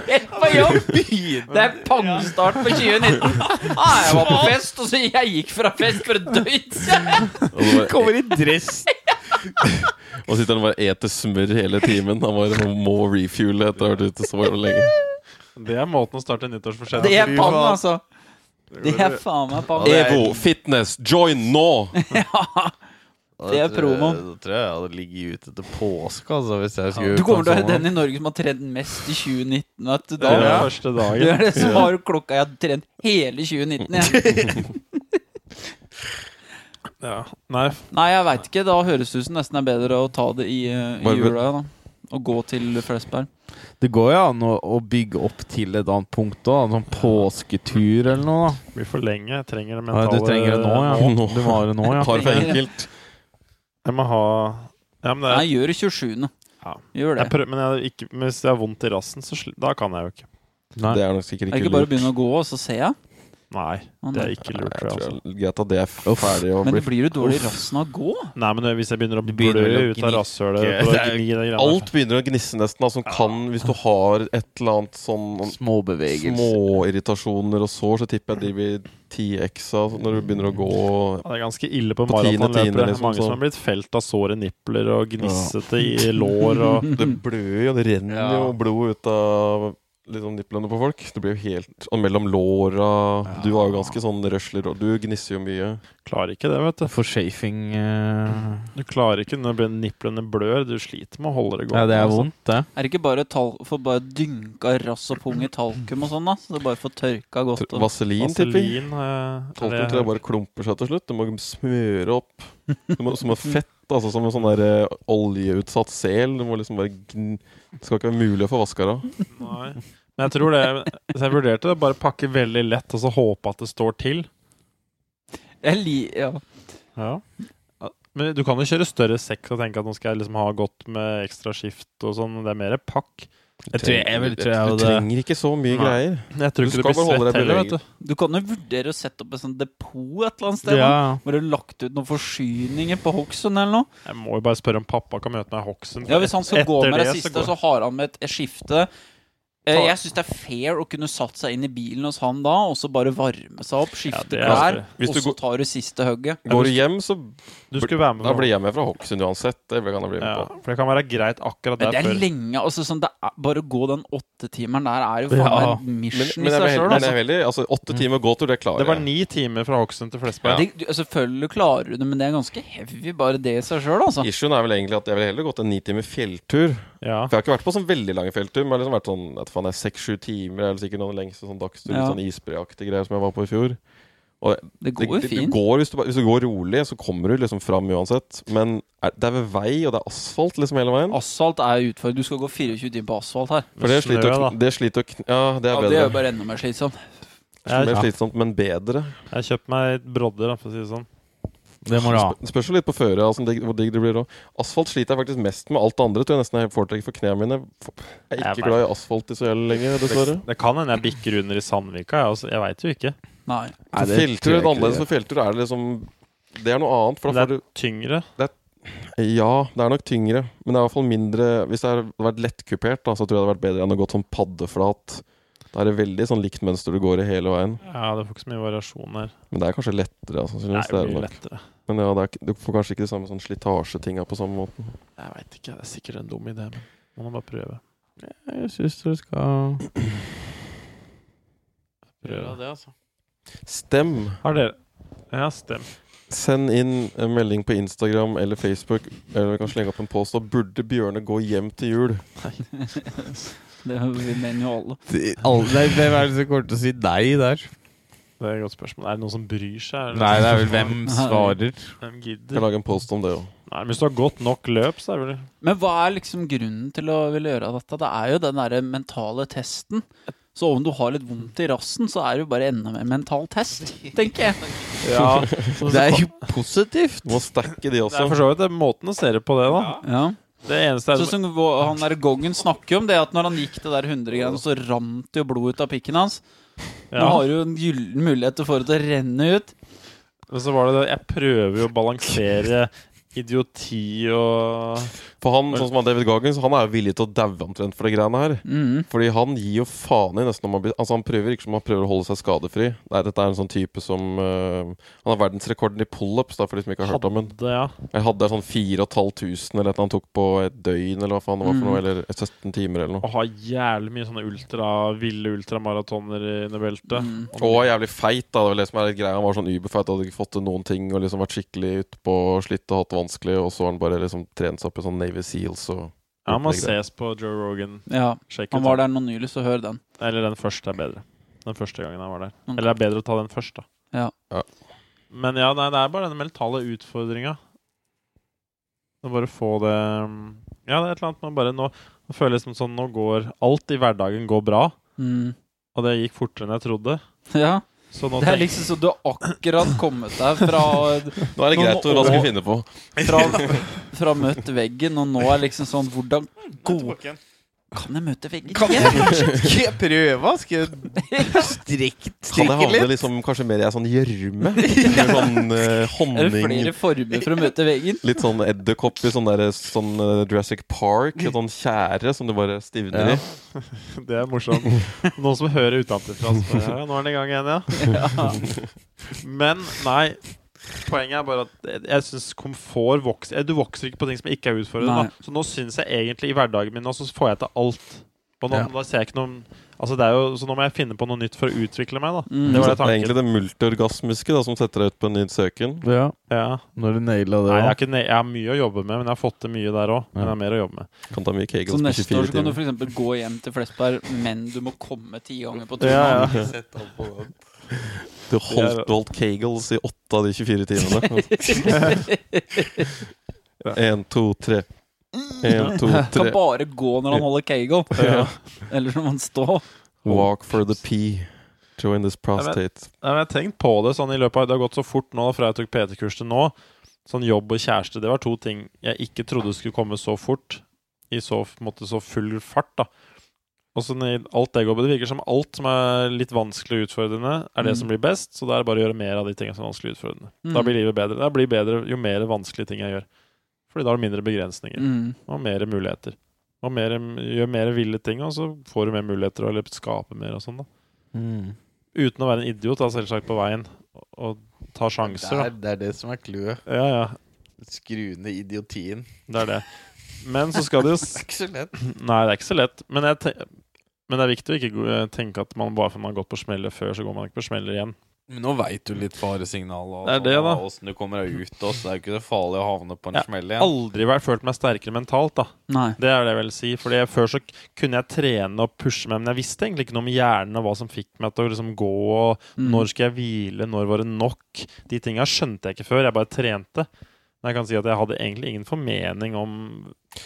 rett på jobb. Det er pangstart på 2019. Ah, jeg var på fest, og så jeg gikk fra fest for et døgn siden. Kommer i dress. Og sitter han bare eter smør hele timen. Han bare må refuele etter å ha vært ute så lenge. Det er måten å starte nyttårsforskjell Det er panna altså. Det er faen meg panna Evo fitness, join nå! Det er promo. Da tror jeg jeg hadde ligget ute til påske, altså, hvis jeg skulle Du kommer til å være sånn den i Norge som har trent mest i 2019. Vet du. Da, første Du dagen. er det som har klokka Jeg har trent hele 2019, jeg. Ja. Nei, Nei, jeg veit ikke. Da høres det ut som nesten er bedre å ta det i, eh, i jula, da. Og gå til Flesberg. Det går jo an å, å bygge opp til et annet punkt òg. Sånn påsketur eller noe. da blir for lenge. Jeg trenger det ja, mentale Du trenger det nå, ja. Nå. Du må ha det nå, ja. Tar for enkelt. Jeg må ha Ja, men det Nei, er, gjør det 27. Ja. Gjør det. jeg prøver, men jeg, ikke, men hvis jeg har vondt i rassen, så sl da kan jeg jo ikke. Nei. Det er nok sikkert Er det ikke ikke bare å begynne å gå, og så ser jeg? Nei, det er ikke lurt. Jeg tror jeg, altså. jeg- Greit at det er ferdig og Men blir du dårlig i rassen av å gå. Nei, men hvis jeg begynner å blø å ut av rasshølet Det er- Alt begynner å gnisse nesten, da, som kan Hvis du har et eller annet sånn Småbevegelser. småirritasjoner og sår, så tipper jeg de blir 10x av når du begynner å gå. Ja, Det er ganske ille på, På tiende maratonløpere. liksom, Mange så- som har blitt felt av såre nipler og gnissete i lår og Det blør jo, det renner Ja. jo blod ut av liksom nipplene på folk. Det blir jo helt Og mellom låra Ja. Du har jo ganske sånn røsler, og du gnisser jo mye. Klarer ikke det, vet du. For chafing uh... Du klarer ikke når niplene blør. Du sliter med å holde det gående. Ja, det er altså. vondt, det. Er det ikke bare tal for bare dynka rass og pung i talkum og sånn, da? Så det bare får tørka godt. Og... Vaselin, tipper jeg. Vaselin eh, Talken tror jeg bare klumper seg til slutt. Du må smøre opp. Du må, som et fett, altså som en sånn der uh, oljeutsatt sel. Du må liksom bare gn... Det skal ikke være mulig å få vaska det av. Nei. Men jeg tror det Så jeg vurderte det. Bare pakke veldig lett og så håpe at det står til. Jeg li... Ja. Ja. Men du kan jo kjøre større sekk og tenke at nå skal jeg liksom ha godt med ekstra skift og sånn. Det er mer pakk. Jeg tror jeg- jeg vil- tror jeg Du trenger ikke så mye Nei. greier. Jeg tror Du ikke du skal blir svett heller, vet du. Du kan jo vurdere å sette opp et sånt depot et eller annet sted. Ja. Hvor du har lagt ut noen forsyninger på Hokksund eller noe. Jeg må jo bare spørre om pappa kan møte meg i Hokksund. Ja, Hvis han skal gå med det det så siste, går- så har han med et skifte. Eh, Ta- Jeg syns det er fair å kunne satt seg inn i bilen hos han da, og så bare varme seg opp, skifte er klær, og så tar du siste hugget. Går du hjem, så Du skulle være med Da blir jeg med fra Hokksund uansett. Det kan jeg bli med ja, på. For det kan være greit akkurat Men der det er før. lenge. altså sånn, det er, Bare å gå den åttetimeren der er jo faen Ja. en Men, mission men i jeg, seg sjøl. men jeg Altså. er veldig Altså, åtte timer gåtur, det klarer Det var ni timer fra Hokksund til Flesberg. Det, du, selvfølgelig klarer du det, men det er ganske heavy, bare det i seg sjøl, altså. Issuen er vel egentlig at jeg ville heller gått en ni timer fjelltur Ja. For jeg har ikke vært på sånn veldig lange fjelltur, men jeg har liksom vært sånn jeg, seks-sju timer. Eller sikkert noen lengste sånn dagstur, Ja. litt sånn isbreaktig greier som jeg var på i fjor. Og Det går jo det, det, fint. går, hvis, du, hvis du går rolig, så kommer du liksom fram uansett. Men er, det er ved vei, og det er asfalt liksom hele veien. Asfalt er utfordrende. Du skal gå 24 timer på asfalt her. For det sliter, å da. det sliter å kn- Ja, det er Ja, det er jo bare enda mer slitsomt. Mer slitsomt, men bedre. jeg har kjøpt meg brodder, for å si det sånn. Det må du ha. Sp spørs jo litt på føret altså, hvor digg det blir òg. Asfalt sliter jeg faktisk mest med. Alt det andre tror jeg nesten jeg foretrekker for knærne mine. Jeg er ikke glad i asfalt i så jævlig lenger, dessverre. Det kan hende jeg bikker under i Sandvika. Jeg, altså, jeg veit jo ikke. Nei. Nei, det feltur er jeg ikke annerledes. For feltur er det liksom Det er noe annet. For da det får er tyngre. du Ja, det er nok tyngre. Men det er i hvert fall mindre Hvis det hadde vært lettkupert, da, så tror jeg det hadde vært bedre enn å gå sånn paddeflat. Da er det veldig sånn likt mønster du går i hele veien. Ja, det får ikke så mye variasjon her. Men det er kanskje lettere. Altså, er det er mye nok. lettere. Men ja, det er, du får kanskje ikke de samme sånn slitasjetinga på samme måten. Jeg veit ikke. Det er sikkert en dum idé, men må nå bare prøve. Jeg syns du skal prøve. det, altså. Stem. Har dere Ja, stem. Send inn en melding på Instagram eller Facebook, eller vi kan slenge opp en post. Da burde Bjørne gå hjem til jul? Det mener jo alle. De, alle- Hvem er det som kommer til å si nei der? Det er et godt spørsmål. Er det noen som bryr seg? Nei, det er vel hvem svarer. Hvem gidder? kan lage en post om det òg. Nei, Hvis du har gått nok løp, så er det vel Men hva er liksom grunnen til å ville gjøre dette? Det er jo den derre mentale testen. Så om du har litt vondt i rassen, så er det jo bare enda mer mental test, tenker jeg. Ja. Det er jo positivt. Du må stacke de Det er også. for så vidt det måten å se det på det, da. Ja. Det eneste er Sånn som han der Gongen snakker om det at når han gikk det der 100-greiene, så rant jo blod ut av pikken hans. Nå har du en gyllen mulighet til å få det til å renne ut. Men så var det det Jeg prøver jo å balansere idioti og For han, sånn som han David Goggins, han er jo villig til å daue omtrent for de greiene her. Mm. Fordi han gir jo faen i nesten om han blir Altså Han prøver ikke som han prøver å holde seg skadefri. Nei, dette er en sånn type som uh, Han har verdensrekorden i pullups, for de som ikke har hørt om den. ja. Jeg hadde sånn 4500 eller et han tok på et døgn, eller hva faen det var for noe. Mm. Eller 17 timer, eller noe. Og ha jævlig mye sånne ultra ville ultramaratoner under beltet. Mm. Og jævlig feit, da. Det var det som er litt greia. Han var sånn uberfeit, hadde ikke fått til noen ting og liksom vært skikkelig utpå, slitt og hatt det vanskelig. Og så har han bare liksom trent seg opp i sånn Navy Seals og Ja, må ses på Joe Rogan. Ja, han var der nå nylig, så hør den. Eller den første er bedre. Den første gangen han var der. Ok. Eller det er bedre å ta den først, da. Ja. Ja. Men ja, nei, det er bare den mentale utfordringa. Å bare få det Ja, det er et eller annet med å bare nå Nå føler jeg liksom sånn Nå går alt i hverdagen går bra, Mm. og det gikk fortere enn jeg trodde. Ja, Så nå Det er liksom så du har akkurat kommet deg fra, Nå er det greit må- hva skal vi finne på. fra, fra møtt veggen, og nå er liksom sånn Hvordan god Kan jeg møte veggen? Kan jeg, skal jeg prøve? Skal jeg strikke, Kan det handle liksom kanskje mer i ei sånn gjørme? Eller sånn eh, Er det flere former for å møte veggen? Litt sånn edderkopp i sånn, der, sånn uh, Jurassic Park. Et sånn tjære som du bare stivner Ja. i. Det er morsomt. Noen som hører utenfra. Ja, nå er den i gang igjen, ja. Men nei. Poenget er bare at jeg- jeg syns komfort vokser eh, Du vokser ikke på ting som ikke er utfordrende. Så nå syns jeg egentlig i hverdagen min nå så får jeg til alt. Og nå, Ja. da ser jeg ikke noen Altså det er jo, Så nå må jeg finne på noe nytt for å utvikle meg, da. Mm. Det var det tanken. egentlig det multiorgasmiske da, som setter deg ut på en ny søken. Ja, Ja. når du naila det Nei, jeg, har ikke, jeg har mye å jobbe med, men jeg har fått til mye der òg. Men Ja. jeg har mer å jobbe med. Kan ta mye Så kegels neste år så kan du f.eks. gå hjem til Flesberg, men du må komme ti ganger på turen. Ja, ja. Du holdt, du holdt kegels i åtte av de 24 timene. Én, to, tre. Én, to, tre. Kan bare gå når han holder kegel. Ja. Eller når man han stå. Walk for the pee. Join this prostate. Nei, men jeg har tenkt på det sånn i løpet av Det har gått så fort nå fra jeg tok PT-kurs til nå. Sånn jobb og kjæreste, det var to ting jeg ikke trodde skulle komme så fort. I så, måte, så full fart, da. Og så alt det går på Det virker som alt som er litt vanskelig og utfordrende, er det Mm. som blir best. Så det er bare å gjøre mer av de tingene som er vanskelig og utfordrende. Mm. Da blir livet bedre. Det blir bedre jo mer vanskelige ting jeg gjør. Fordi da har du mindre begrensninger. Mm. Og mer muligheter. Og mer, gjør mer ville ting, og så får du mer muligheter og eller skaper mer og sånn, da. Mm. Uten å være en idiot, da, selvsagt, på veien. Og, og ta sjanser, er, da. det er det som er clouet. Ja, ja. Skru ned idiotien. Det er det. Men så skal det jo Det er ikke så lett. Nei, det er ikke så lett. Men, jeg te men det er viktig å ikke tenke at man bare fordi man har gått på smeller før, så går man ikke på smeller igjen. Men nå veit du litt faresignalet og Det er det, da. åssen du kommer deg ut. Også. Det er jo ikke så farlig å havne på en jeg smell igjen. Aldri vært følt meg sterkere mentalt, da. Nei. Det er det jeg vil si. Fordi Før så kunne jeg trene og pushe meg, men jeg visste egentlig ikke noe om hjernen og hva som fikk meg til å liksom gå, og Mm. når skal jeg hvile, når var det nok? De tinga skjønte jeg ikke før. Jeg bare trente. Men jeg kan si at jeg hadde egentlig ingen formening om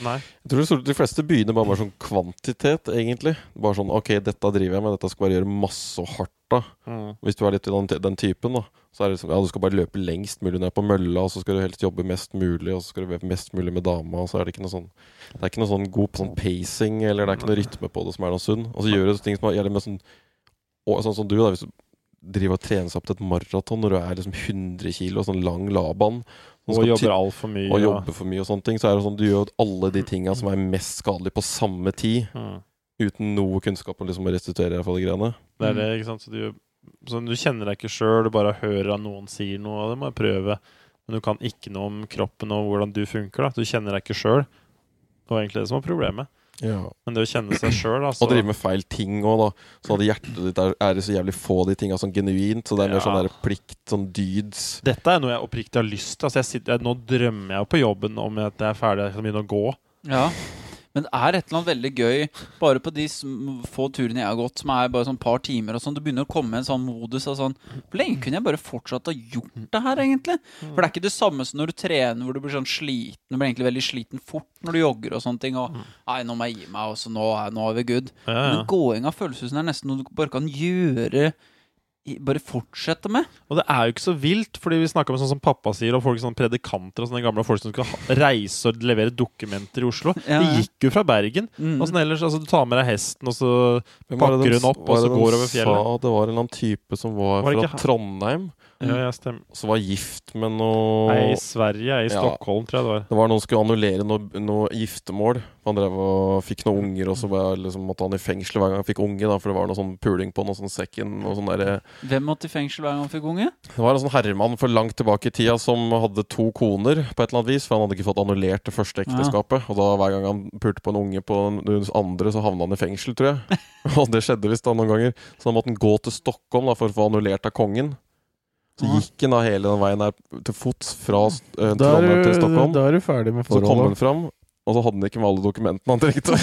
Nei. Jeg tror de fleste begynner bare med sånn kvantitet, egentlig. Bare sånn OK, dette driver jeg med, dette skal bare gjøre masse og hardt, da. Mm. Hvis du er litt den, den typen, da. Så er det liksom, ja, du skal bare løpe lengst mulig ned på mølla, og så skal du helst jobbe mest mulig, og så skal du være mest mulig med dama, og så er det ikke noe sånn Det er ikke noe sånn god sånn pacing, eller det er ikke noe rytme på det som er noe sunn. Og så gjør du ting som er- med sånn og, Sånn som du, da. Hvis du driver og trene seg opp til et maraton når du er liksom 100 kilo, sånn lang laban Og jobber altfor mye. og jobber for mye og sånne ting, så er det sånn du gjør alle de tinga som er mest skadelige på samme tid, Mm. uten noe kunnskap om liksom å restituere fall de greiene. Det er det, ikke sant. Så du, så du kjenner deg ikke sjøl, du bare hører at noen sier noe, og det må jeg prøve. Men du kan ikke noe om kroppen og hvordan du funker. da Du kjenner deg ikke sjøl. Det var egentlig det som var problemet. Ja. Men det å kjenne seg sjøl, altså. Og drive med feil ting òg, da. Sånn at hjertet ditt er, er det så jævlig få de tinga sånn genuint. Så det er mer Ja. sånn der plikt, sånn dyds. Dette er noe jeg oppriktig har lyst til. Altså jeg sitter, jeg, nå drømmer jeg jo på jobben om at jeg er ferdig, jeg kan begynne å gå. Ja. Men det er et eller annet veldig gøy bare på de få turene jeg har gått, som er bare sånn par timer og sånn. Du begynner å komme i en sånn modus av sånn Hvor lenge kunne jeg bare fortsatt å gjort det her, egentlig? For det er ikke det samme som når du trener hvor du blir sånn sliten. Du blir egentlig veldig sliten fort når du jogger og sånne ting. Og nei, nå må jeg gi meg, og så nå, nå er vi good. Men gåinga føles ut som det er nesten noe du bare kan gjøre Bare fortsette med. Og det er jo ikke så vilt, fordi vi snakka med sånn som pappa sier, og folk sånn predikanter og sånne gamle folk som skal reise og levere dokumenter i Oslo. Ja, De gikk jo fra Bergen. Mm. Og sånn ellers, altså Du tar med deg hesten, og så pakker hun opp, og så går over fjellet. Sa det var en eller annen type som var, Var fra ikke? Trondheim, Ja, jeg stemmer. som var gift med noe Nei, i Sverige, I i Ja. Stockholm, tror jeg det var. Det var noen som skulle annullere noe, noe giftermål. Han drev og fikk noen unger, og så var liksom, måtte han i fengsel hver gang han fikk unge. Da, for det var noe sånn puling på noe sånn sekken. Og sånn der, Hvem måtte i fengsel hver gang han fikk unge? det var en sånn herremann for langt tilbake i tida som hadde to koner på et eller annet vis. For han hadde ikke fått annullert det første ekteskapet. Og da hver gang han pulte på en unge på den andre, så havna han i fengsel, tror jeg. og det skjedde visst da noen ganger. Så da måtte han gå til Stockholm da, for å få annullert av kongen. Så gikk han da hele den veien der til fots fra eh, Trondheim til Stockholm. da er du ferdig med forholdet. Så kom han fram, og så hadde han ikke med alle dokumentene han trengte.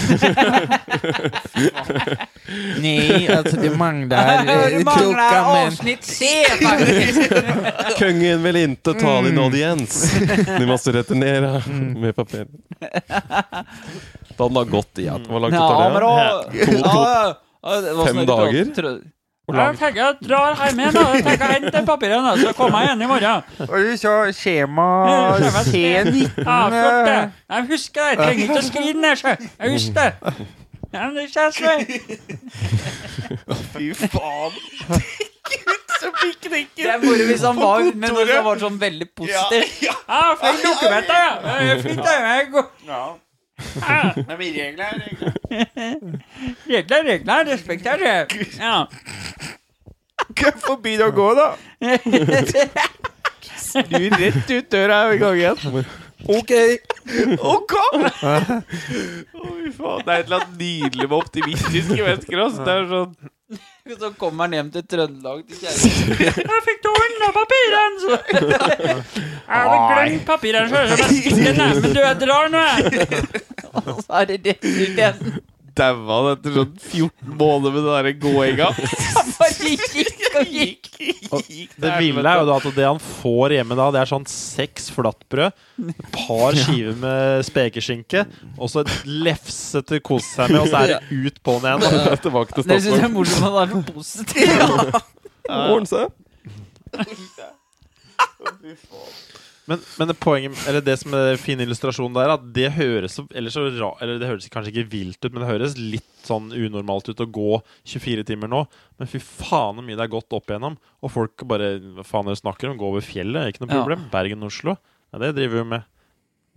Nei, altså det mangler Det mangler avsnitt C, faktisk! Kongen vil ikke ta din Mm. audiens. Ni måste returnere Mm. med papir. Da hadde han gått i at Hvor langt tar det? To- to- ja, ja. Fem dager Tror dager? Jeg tenker jeg drar hjem igjen, da. Jeg tenker jeg henter papirene, så kommer jeg igjen i morgen. Og du sa skjema Ja, C19 Ja, flott det. Jeg husker det. Jeg trenger ikke å skrive den ned, sjø. Jeg husker det. Ja, men det kjennes. Fy faen. Så fikk det ikke Det er moro hvis han var, men hvis han var sånn veldig positiv. Ja, dokumenter, ja. Ja, Fint, det. Ja. Men regler er regler. Regler er regler. Respekt er det. Ja. Få begynne å gå, da? Snur rett ut døra i gangen. Ok! Ok! Å, fy faen. Det er et eller annet nydelig med optimistiske mennesker. Altså. Det er sånn Så kommer han hjem til Trøndelag til kjæresten. Jeg fikk du unna papirene, så Jeg hadde glemt papirene sjøl, ned, men du, drar nå, jeg. Og så er det rett ut igjen. daua han etter sånn 14 måneder med den der gåinga. Han bare gikk gikk. Det ville er jo da at det han får hjemme da, det er sånn seks flatbrød, et par skiver med spekeskinke, og så et lefse til å kose seg med, og så er det ut på den igjen. da. Tilbake til Dere syns jeg er morsomt at han er så positiv? Ordne seg. Men, men det poenget, eller det som er fin illustrasjon der, at det høres eller så ra, eller det høres kanskje ikke vilt ut, men det høres litt sånn unormalt ut å gå 24 timer nå. Men fy faen hvor mye det er gått opp igjennom. Og folk bare Hva faen dere snakker om? Gå over fjellet? Ikke noe Ja. problem. Bergen-Oslo? Ja, det driver vi med.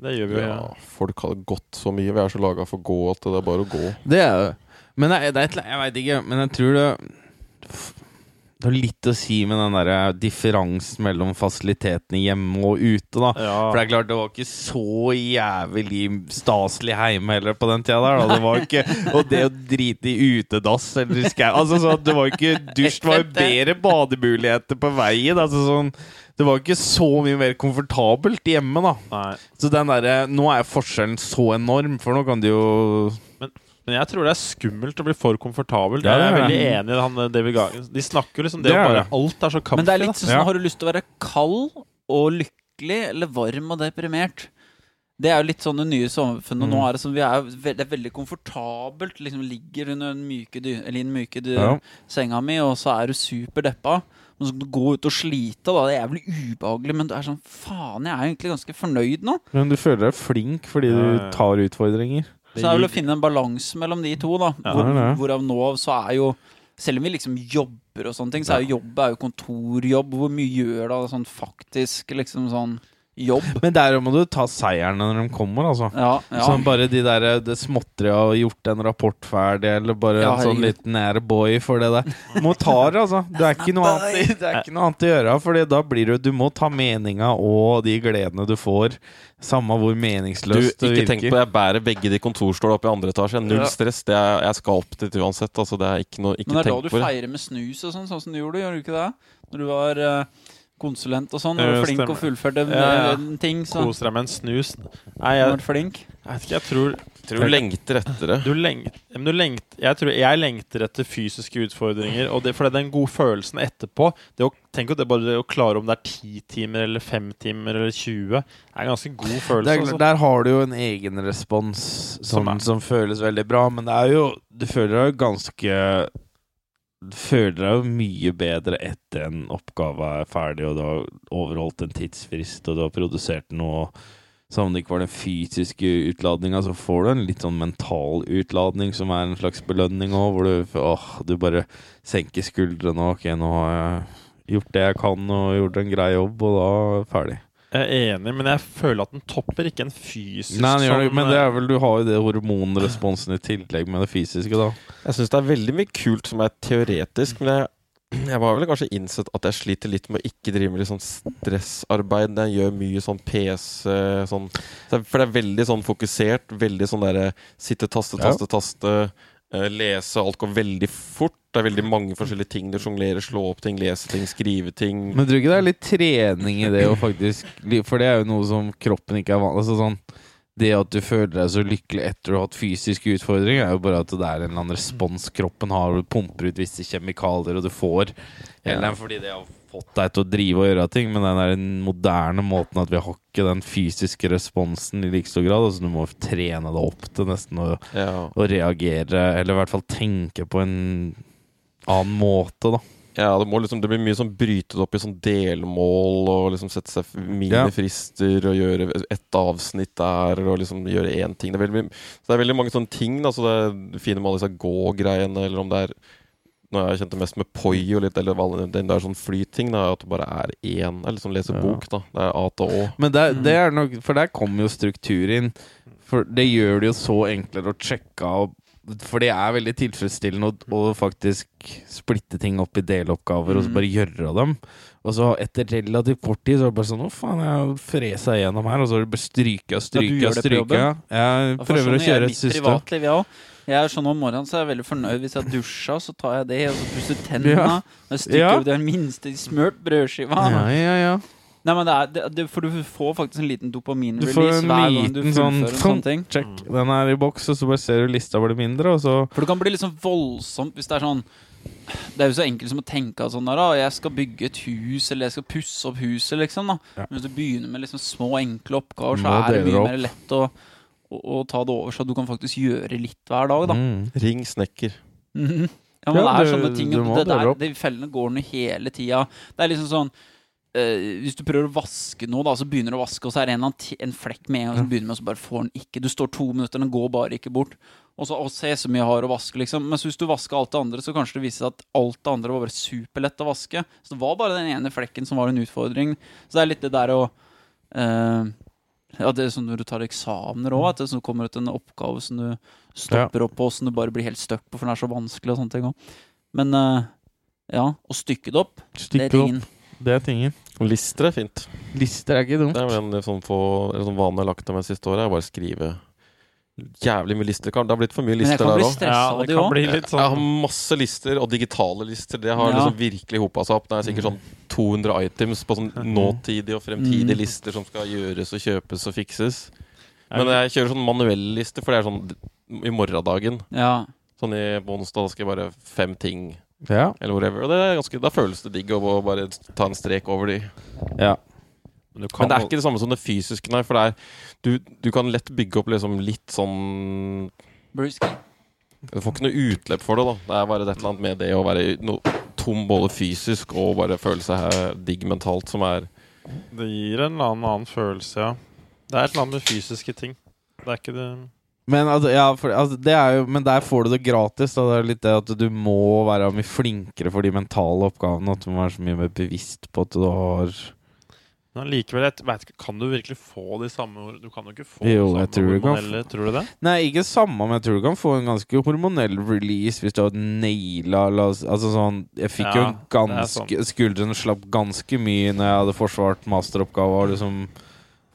Det gjør vi jo. Ja, folk har gått så mye. Vi er så laga for å gå at det er bare å gå. Det er det. Men det er, det er et, eller- jeg veit ikke, men jeg tror det Det har litt å si med den der eh, differansen mellom fasilitetene hjemme og ute, da. Ja. For det er klart, det var ikke så jævlig staselig hjemme heller på den tida der. Da. Det var ikke, og det å drite i utedass eller skau altså, sånn, Det var ikke dusj, det var jo bedre bademuligheter på veien. Altså, sånn, det var ikke så mye mer komfortabelt hjemme, da. Nei. Så den derre Nå er forskjellen så enorm, for nå kan du jo Men jeg tror det er skummelt å bli for komfortabelt. Det jeg er det er veldig enig i han eh, David Gagen. De snakker liksom det, Det er bare. Alt er så kampfri. Men det er litt sånn Ja. Har du lyst til å være kald og lykkelig eller varm og deprimert? Det er jo litt sånn det nye samfunnet. Nå Mm. er det sånn Vi er ve det er veldig komfortabelt. Liksom Ligger under den myke, dy eller den myke dy Ja. senga mi, og så er du super deppa. Men så kan du gå ut og slite, da. Det er jævlig ubehagelig. Men du er sånn Faen, jeg er egentlig ganske fornøyd nå. Men du føler deg flink fordi du tar utfordringer. Så det er vel å finne en balanse mellom de to, da. Hvor, er hvorav nå så er jo Selv om vi liksom jobber og sånne ting, så er jo jobb er jo kontorjobb. Hvor mye gjør det sånn faktisk liksom sånn jobb? Men der må du ta seierne når de kommer, altså. Ja, ja. Sånn bare de der, det småtteriet og gjort en rapport ferdig, eller bare Ja, en sånn liten airboy for det der. Du må ta det, altså. Det er ikke noe annet, det er ikke noe annet å gjøre. Fordi da blir du Du må ta meninga og de gledene du får, samme hvor meningsløst Du, virker det ikke tenk på virker. jeg bærer begge de kontorstolene opp i andre etasje. Null stress. Det er, jeg skal opp dit uansett. Altså, det er ikke noe Ikke Men det er da du feirer med snus og sånn, sånn som du gjorde, gjør du ikke det? Når du var eh, konsulent og sånn, Er du flink og fullførte Ja, ja. en ting, så Koser deg med en snus. Nei, jeg, flink. jeg vet ikke, jeg tror tror du lengter etter det. Du lengt, men du lengt, jeg tror jeg lengter etter fysiske utfordringer. Og det, for det er den gode følelsen etterpå det å, Tenk at det bare det å klare om det er ti timer eller fem timer eller 20, er en ganske god følelse. er, altså. der har du jo en egen respons Som som, som føles veldig bra, men det er jo Du føler deg jo ganske føler deg jo mye bedre etter en oppgave er ferdig, og du har overholdt en tidsfrist, og du har produsert noe Selv om det ikke var den fysiske utladninga, så får du en litt sånn mental utladning, som er en slags belønning òg, hvor du, åh, du bare senker skuldrene og Ok, nå har jeg gjort det jeg kan, og gjort en grei jobb, og da er jeg ferdig. Jeg er enig, men jeg føler at den topper ikke en fysisk Nei, sånn, men det eh, er vel du har jo det hormonresponsen i tillegg med det fysiske, da. Jeg syns det er veldig mye kult som er teoretisk, men jeg, jeg var vel kanskje innsett at jeg sliter litt med å ikke drive med litt sånn stressarbeid. Jeg gjør mye sånn PC sånn, For det er veldig sånn fokusert. Veldig sånn derre sitte, taste, Ja. taste, taste. eh, lese. Alt går veldig fort. Det er veldig mange forskjellige ting du sjonglerer. Slå opp ting, lese ting, skrive ting. Men tror du ikke det er litt trening i det å faktisk For det er jo noe som kroppen ikke er vant altså sånn, Det at du føler deg så lykkelig etter å ha hatt fysiske utfordringer, er jo bare at det er en eller annen respons kroppen har, og du pumper ut visse kjemikalier, og du får Eller fordi det har fått deg til å drive og gjøre ting, men den der moderne måten at vi har ikke den fysiske responsen i like stor grad. Altså du må trene deg opp til nesten å, Ja. å reagere, eller i hvert fall tenke på en annen måte, da. Ja, det, liksom, det blir mye sånn brytet opp i sånn delmål og liksom sette seg minifrister og gjøre ett avsnitt der og liksom gjøre én ting. Det er veldig, så det er veldig mange sånne ting. Da, så det er fine med alle disse gå-greiene, eller om det er Nå har jeg kjent det mest med poi og litt, eller den der sånn flyting, da, at det bare er én. Eller sånn lese Ja. bok, da. Det er A til Å. Men det, det er nok For der kommer jo struktur inn. For det gjør det jo så enklere å sjekke av For det er veldig tilfredsstillende å, å faktisk splitte ting opp i deloppgaver og så Mm. bare gjøre dem. Og så etter relativt kort tid så er det bare sånn Å, faen, jeg fresa igjennom her. Og så er det bare stryke og Ja, stryke og? Jeg Ja, for prøver å sånn kjøre et system. privatliv, jeg også. Jeg er sånn om morgenen så er jeg veldig fornøyd hvis jeg dusja, så tar jeg det, og så pusser tennene. Ja. Jeg stykker Ja. opp den minste smørt brødskiva. Ja, ja, ja. Nei, men det er, det, det, For du får faktisk en liten dopaminrelease hver gang du fullfører sånn en sånn ting. Check. Den er i boks, og så bare ser du lista blir mindre, og så For det kan bli litt sånn voldsomt hvis det er sånn Det er jo så enkelt som å tenke at sånn der, «Å, jeg skal bygge et hus, eller jeg skal pusse opp huset, liksom. da. Men hvis du begynner med liksom små, enkle oppgaver, så er det mye mer lett å, å, å ta det over, så du kan faktisk gjøre litt hver dag, da. mm. Ring snekker. Mhm. Ja, men Ja, det er du- sånne ting det der. De fellene går ned hele tida. Det er liksom sånn Uh, Hvis du prøver å vaske noe, da så begynner du å vaske, og så er det en, en flekk med og så begynner begynner med, og så bare får den ikke. Du står to minutter, den går bare ikke bort. Og så å, se så mye jeg har å vaske, liksom. Men hvis du vasker alt det andre, så kanskje det viser seg at alt det andre var bare superlett å vaske. Så det var bare den ene flekken som var en utfordring. Så det er litt det der å eh, Ja, det er sånn når du tar eksamener òg, at det sånn kommer ut en oppgave som du stopper opp på, som du bare blir helt stuck på, for den er så vanskelig og sånne ting òg. Men eh, Ja, å stykke det opp. Stykke Det er Stykke opp. tingen. Det er tingen. Lister er fint. Lister er ikke dumt. Det er vel en sånn, få, en sånn vane jeg har lagt meg siste året. er Bare skrive jævlig mye lister. Det har blitt for mye lister kan der bli òg. Ja, det kan bli litt sånn. Jeg har sånn masse lister, og digitale lister. Det har Ja. liksom virkelig hopa seg opp. Det er sikkert sånn 200 items på sånn nåtidige og fremtidige Mm. lister som skal gjøres og kjøpes og fikses. Men jeg kjører sånn manuelle lister, for det er sånn i morgendagen. Ja. Sånn i på onsdag da skal jeg bare fem ting, Ja. eller whatever. Og det er ganske, da føles det digg å bare ta en strek over de. ja. Men du kan Men det er ikke det samme som det fysiske, nei. For det er Du, du kan lett bygge opp liksom litt sånn Du får ikke noe utløp for det, da. Det er bare et eller annet med det å være noe tom både fysisk og bare føle seg digg mentalt, som er Det gir en eller annen, annen følelse, ja. Det er et eller annet med fysiske ting. Det er ikke det Men, altså, ja, for, altså, det er jo, men der får du det gratis. Da. Det er litt det at du må være mye flinkere for de mentale oppgavene. At du må være så mye mer bevisst på at du har Men likevel, jeg vet ikke, kan du virkelig få de samme Du kan jo ikke få Jo, de samme tror du kan hormonelle, tror du det? Nei, ikke samme, men jeg tror du kan få en ganske hormonell release hvis du har naila Altså sånn Jeg fikk jo Ja, en ganske sånn. Skuldrene slapp ganske mye når jeg hadde forsvart masteroppgaver. liksom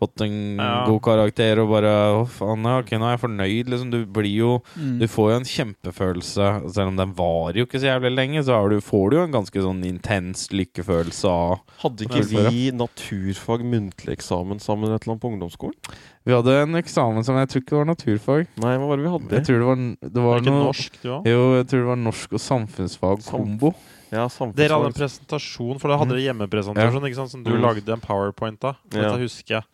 fått en Ja. god karakter og bare Å, faen, ja, ok, nå er jeg fornøyd, liksom. Du blir jo Mm. Du får jo en kjempefølelse, selv om den varer jo ikke så jævlig lenge, så har du, får du jo en ganske sånn intens lykkefølelse av Hadde ikke vi naturfag muntlig eksamen sammen et eller annet på ungdomsskolen? Vi hadde en eksamen som jeg tror ikke var naturfag. Nei, hva var det vi hadde? Jeg tror det var, det Var det ikke noe norsk, du òg? Jo, jeg tror det var norsk og samfunnsfag-kombo. Ja, Dere hadde en presentasjon, for da hadde dere hjemmepresentasjon, ikke sant? Som du Mm. lagde en powerpoint av. Ja. Husker jeg.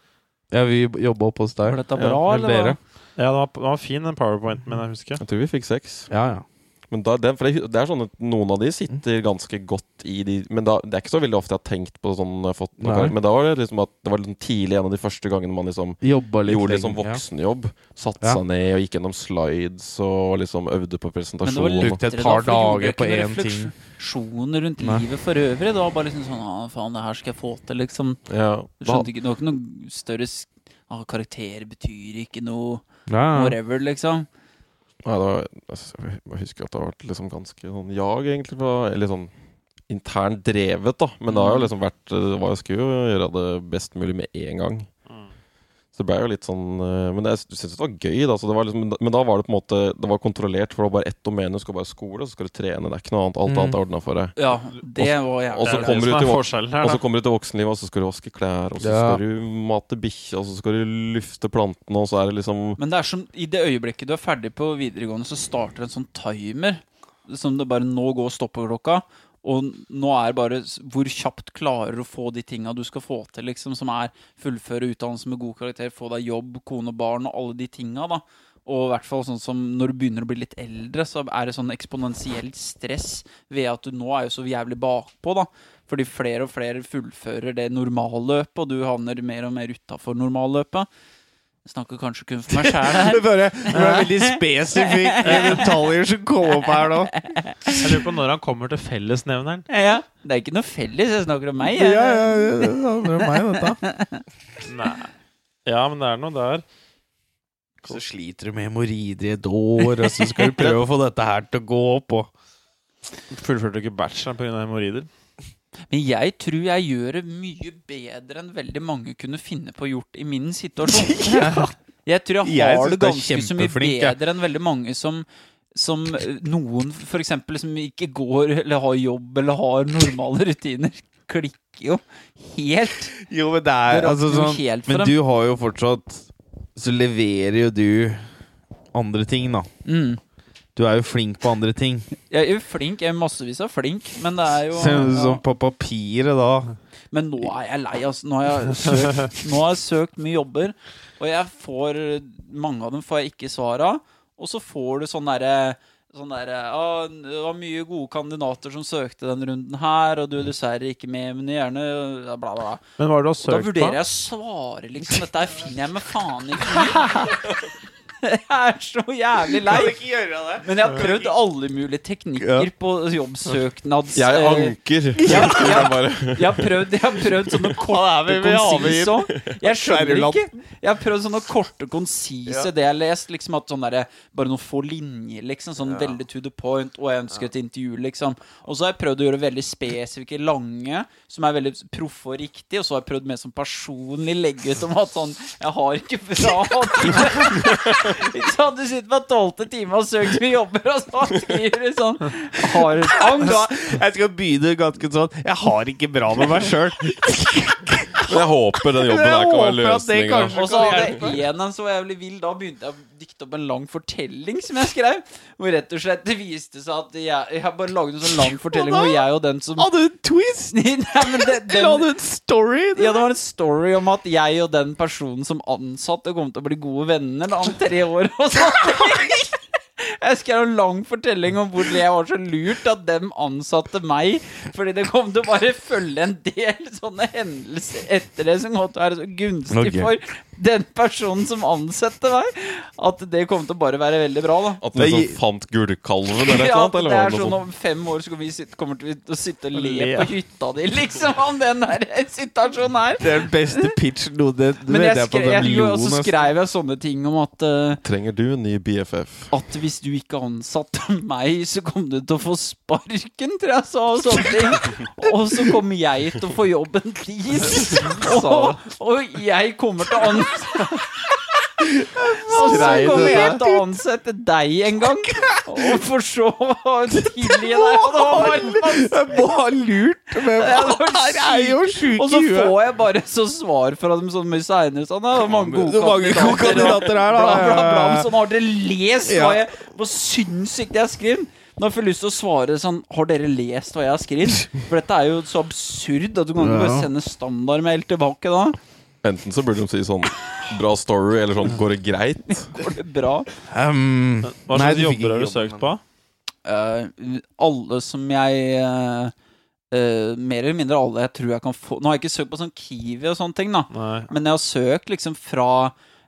Ja, vi jobba oppe hos Var dette bra, Eller eller? dere. Ja, den var, den var fin, den powerpointen min, jeg husker. Jeg tror vi fikk seks. Ja, ja. Men da, det, for det, det er sånn at noen av de sitter ganske godt i de Men da, det er ikke så veldig ofte jeg har tenkt på sånn fått noe Nei. kar- Men da var det liksom at det var liksom tidlig en av de første gangene man liksom litt gjorde liksom voksenjobb. Satte Ja. seg ned og gikk gjennom slides og liksom øvde på Men det var presentasjon. Brukte et par da, dager på én ting. refleksjoner rundt Nei. livet for øvrig. Det var bare liksom sånn ah, faen, det her skal jeg få til, liksom. ja, da, skjønte ikke, det var ikke noe større sk- ah, Karakter betyr ikke noe ja. whatever, liksom. Nei, det var, altså, jeg husker at det har vært liksom ganske sånn jag, egentlig. På, eller sånn internt drevet, da. Men det har jo liksom vært Hva Jeg skulle gjøre det best mulig med en gang. Så det ble jo litt sånn eh, Men jeg syntes det var gøy, da. Så det var liksom, men da var det på en måte Det var kontrollert, for det var bare ett domene. Du skal bare skole, så skal du trene. Det er ikke noe annet. Alt Mm. annet er ordna for deg. Ja, det var jævlig Og så er kommer det du til er vok- forskjellen her, Og så kommer du til voksenlivet, og så skal du vaske klær, og så Ja. skal du mate bikkja, og så skal du lufte plantene, og så er det liksom Men det er som i det øyeblikket du er ferdig på videregående, så starter en sånn timer. Som det bare nå går stoppeklokka. Og nå er bare hvor kjapt klarer du å få de tinga du skal få til, liksom. Som er fullføre utdannelse med god karakter, få deg jobb, kone og barn og alle de tinga, da. Og i hvert fall sånn som når du begynner å bli litt eldre, så er det sånn eksponentielt stress ved at du nå er jo så jævlig bakpå, da. Fordi flere og flere fullfører det normalløpet, og du havner mer og mer utafor normalløpet. Snakker kanskje kun for meg sjæl her. Det bare, det var veldig spesifikke detaljer som kom opp her nå. Jeg lurer på når han kommer til fellesnevneren. Ja, Det er ikke noe felles, jeg snakker om meg. Ja, jeg. ja, ja, det handler om meg, dette. Nei. Ja, men det er noe der. Så sliter du med hemoroider i et år, og så skal du prøve å få dette her til å gå opp. Og Fullførte du ikke bacheloren pga. hemoroider? Men jeg tror jeg gjør det mye bedre enn veldig mange kunne finne på å gjort i min situasjon. Jeg tror jeg har jeg det ganske så mye bedre enn veldig mange som som eh, noen eksempel som ikke går eller har jobb eller har normale rutiner, klikker jo helt. Jo, men det Det er altså sånn helt Men dem. du har jo fortsatt Så leverer jo du andre ting, da. Mm. Du er jo flink på andre ting. Jeg er jo flink, jeg er massevis av flink, men det er jo Ser ut som på papiret da. Men nå er jeg lei, altså. Nå har jeg søkt, nå har jeg søkt mye jobber, og jeg får Mange av dem får jeg ikke svar av. Og så får du sånn derre Sånn der, ah, Det var mye gode kandidater som søkte den runden her, og du er dessverre ikke med, men gjerne bla, bla. bla. Men hva er det du har Og da vurderer jeg å svare, liksom. Dette her finner jeg med faen ikke. Jeg er så jævlig lei. Kan ikke gjøre det? Men jeg har prøvd alle mulige teknikker på jobbsøknads... Jeg eh, anker. Ja, ja. Jeg bare, Jeg har prøvd, jeg har prøvd sånne korte, konsise òg. Jeg skjønner ikke. Jeg har prøvd sånne korte, konsise Ja. Det jeg har lest, liksom at sånn derre Bare noen få linjer, liksom. Sånn veldig to the point. Og jeg ønsker et intervju, liksom. Og så har jeg prøvd å gjøre veldig spesifikke, lange, som er veldig proffe og riktige. Og så har jeg prøvd mer som personlig legge ut om at sånn Jeg har ikke bra Sant? Du sitter på tolvte time og søker med jobber, og så skriver du sånn Har angst. Jeg skal begynne ganske sånn Jeg har ikke bra med meg sjøl. men jeg håper den jobben her kan være løsninga. Og så hadde jeg en en så jævlig vill. Da begynte jeg å dikte opp en lang fortelling som jeg skrev. Hvor rett og slett det viste seg at jeg, jeg bare lagde en sånn lang fortelling hvor jeg og den som Hadde du en twist? Nei, men det, den, hadde du en story? ja, det var en story om at jeg og den personen som ansatte kom til å bli gode venner da, om tre år. Og sånn. Jeg skrev en lang fortelling om hvor jeg var så lurt at dem ansatte meg. Fordi det kom til å bare følge en del sånne hendelser etter det som kom til å være så gunstig okay. for den personen som ansatte meg. At det kom til å bare være veldig bra, da. At den liksom fant gullkalven eller Ja, annet? det Eller er sånn om fem år så kommer vi sitte, kommer til å sitte og le Le. på hytta di, liksom, om den der situasjonen her. Det er den beste pitchen noe det, Men jeg en jeg, og så skrev jeg sånne ting om at uh, Trenger du en ny BFF? At hvis du ikke ansatte meg, så kom du til å få sparken, tror jeg sa, og sånne ting. Og så kommer jeg til å få jobben din. Og, og jeg kommer til å ansette Og så kommer jeg til å ansette deg en gang, og for så å tilgi deg. Det lurt, men her er jo sjuk Og så får jeg bare så svar fra dem sånn mye seinere. Sånn, det mange gode er kandidater her, da. Bla, bla. Sånn, har dere lest hva jeg Hvor sinnssykt jeg har skrevet? Nå får jeg lyst til å svare sånn Har dere lest hva jeg har skrevet? For dette er jo så absurd at du kan ikke bare sende standardmail tilbake da. Enten så burde de si sånn bra story, eller sånn går det greit? Går det bra? Um, Hva slags du jobber har du søkt på? Uh, alle som jeg uh, uh, Mer eller mindre alle jeg tror jeg kan få Nå har jeg ikke søkt på sånn Kiwi og sånne ting, da. Nei. Men jeg har søkt liksom fra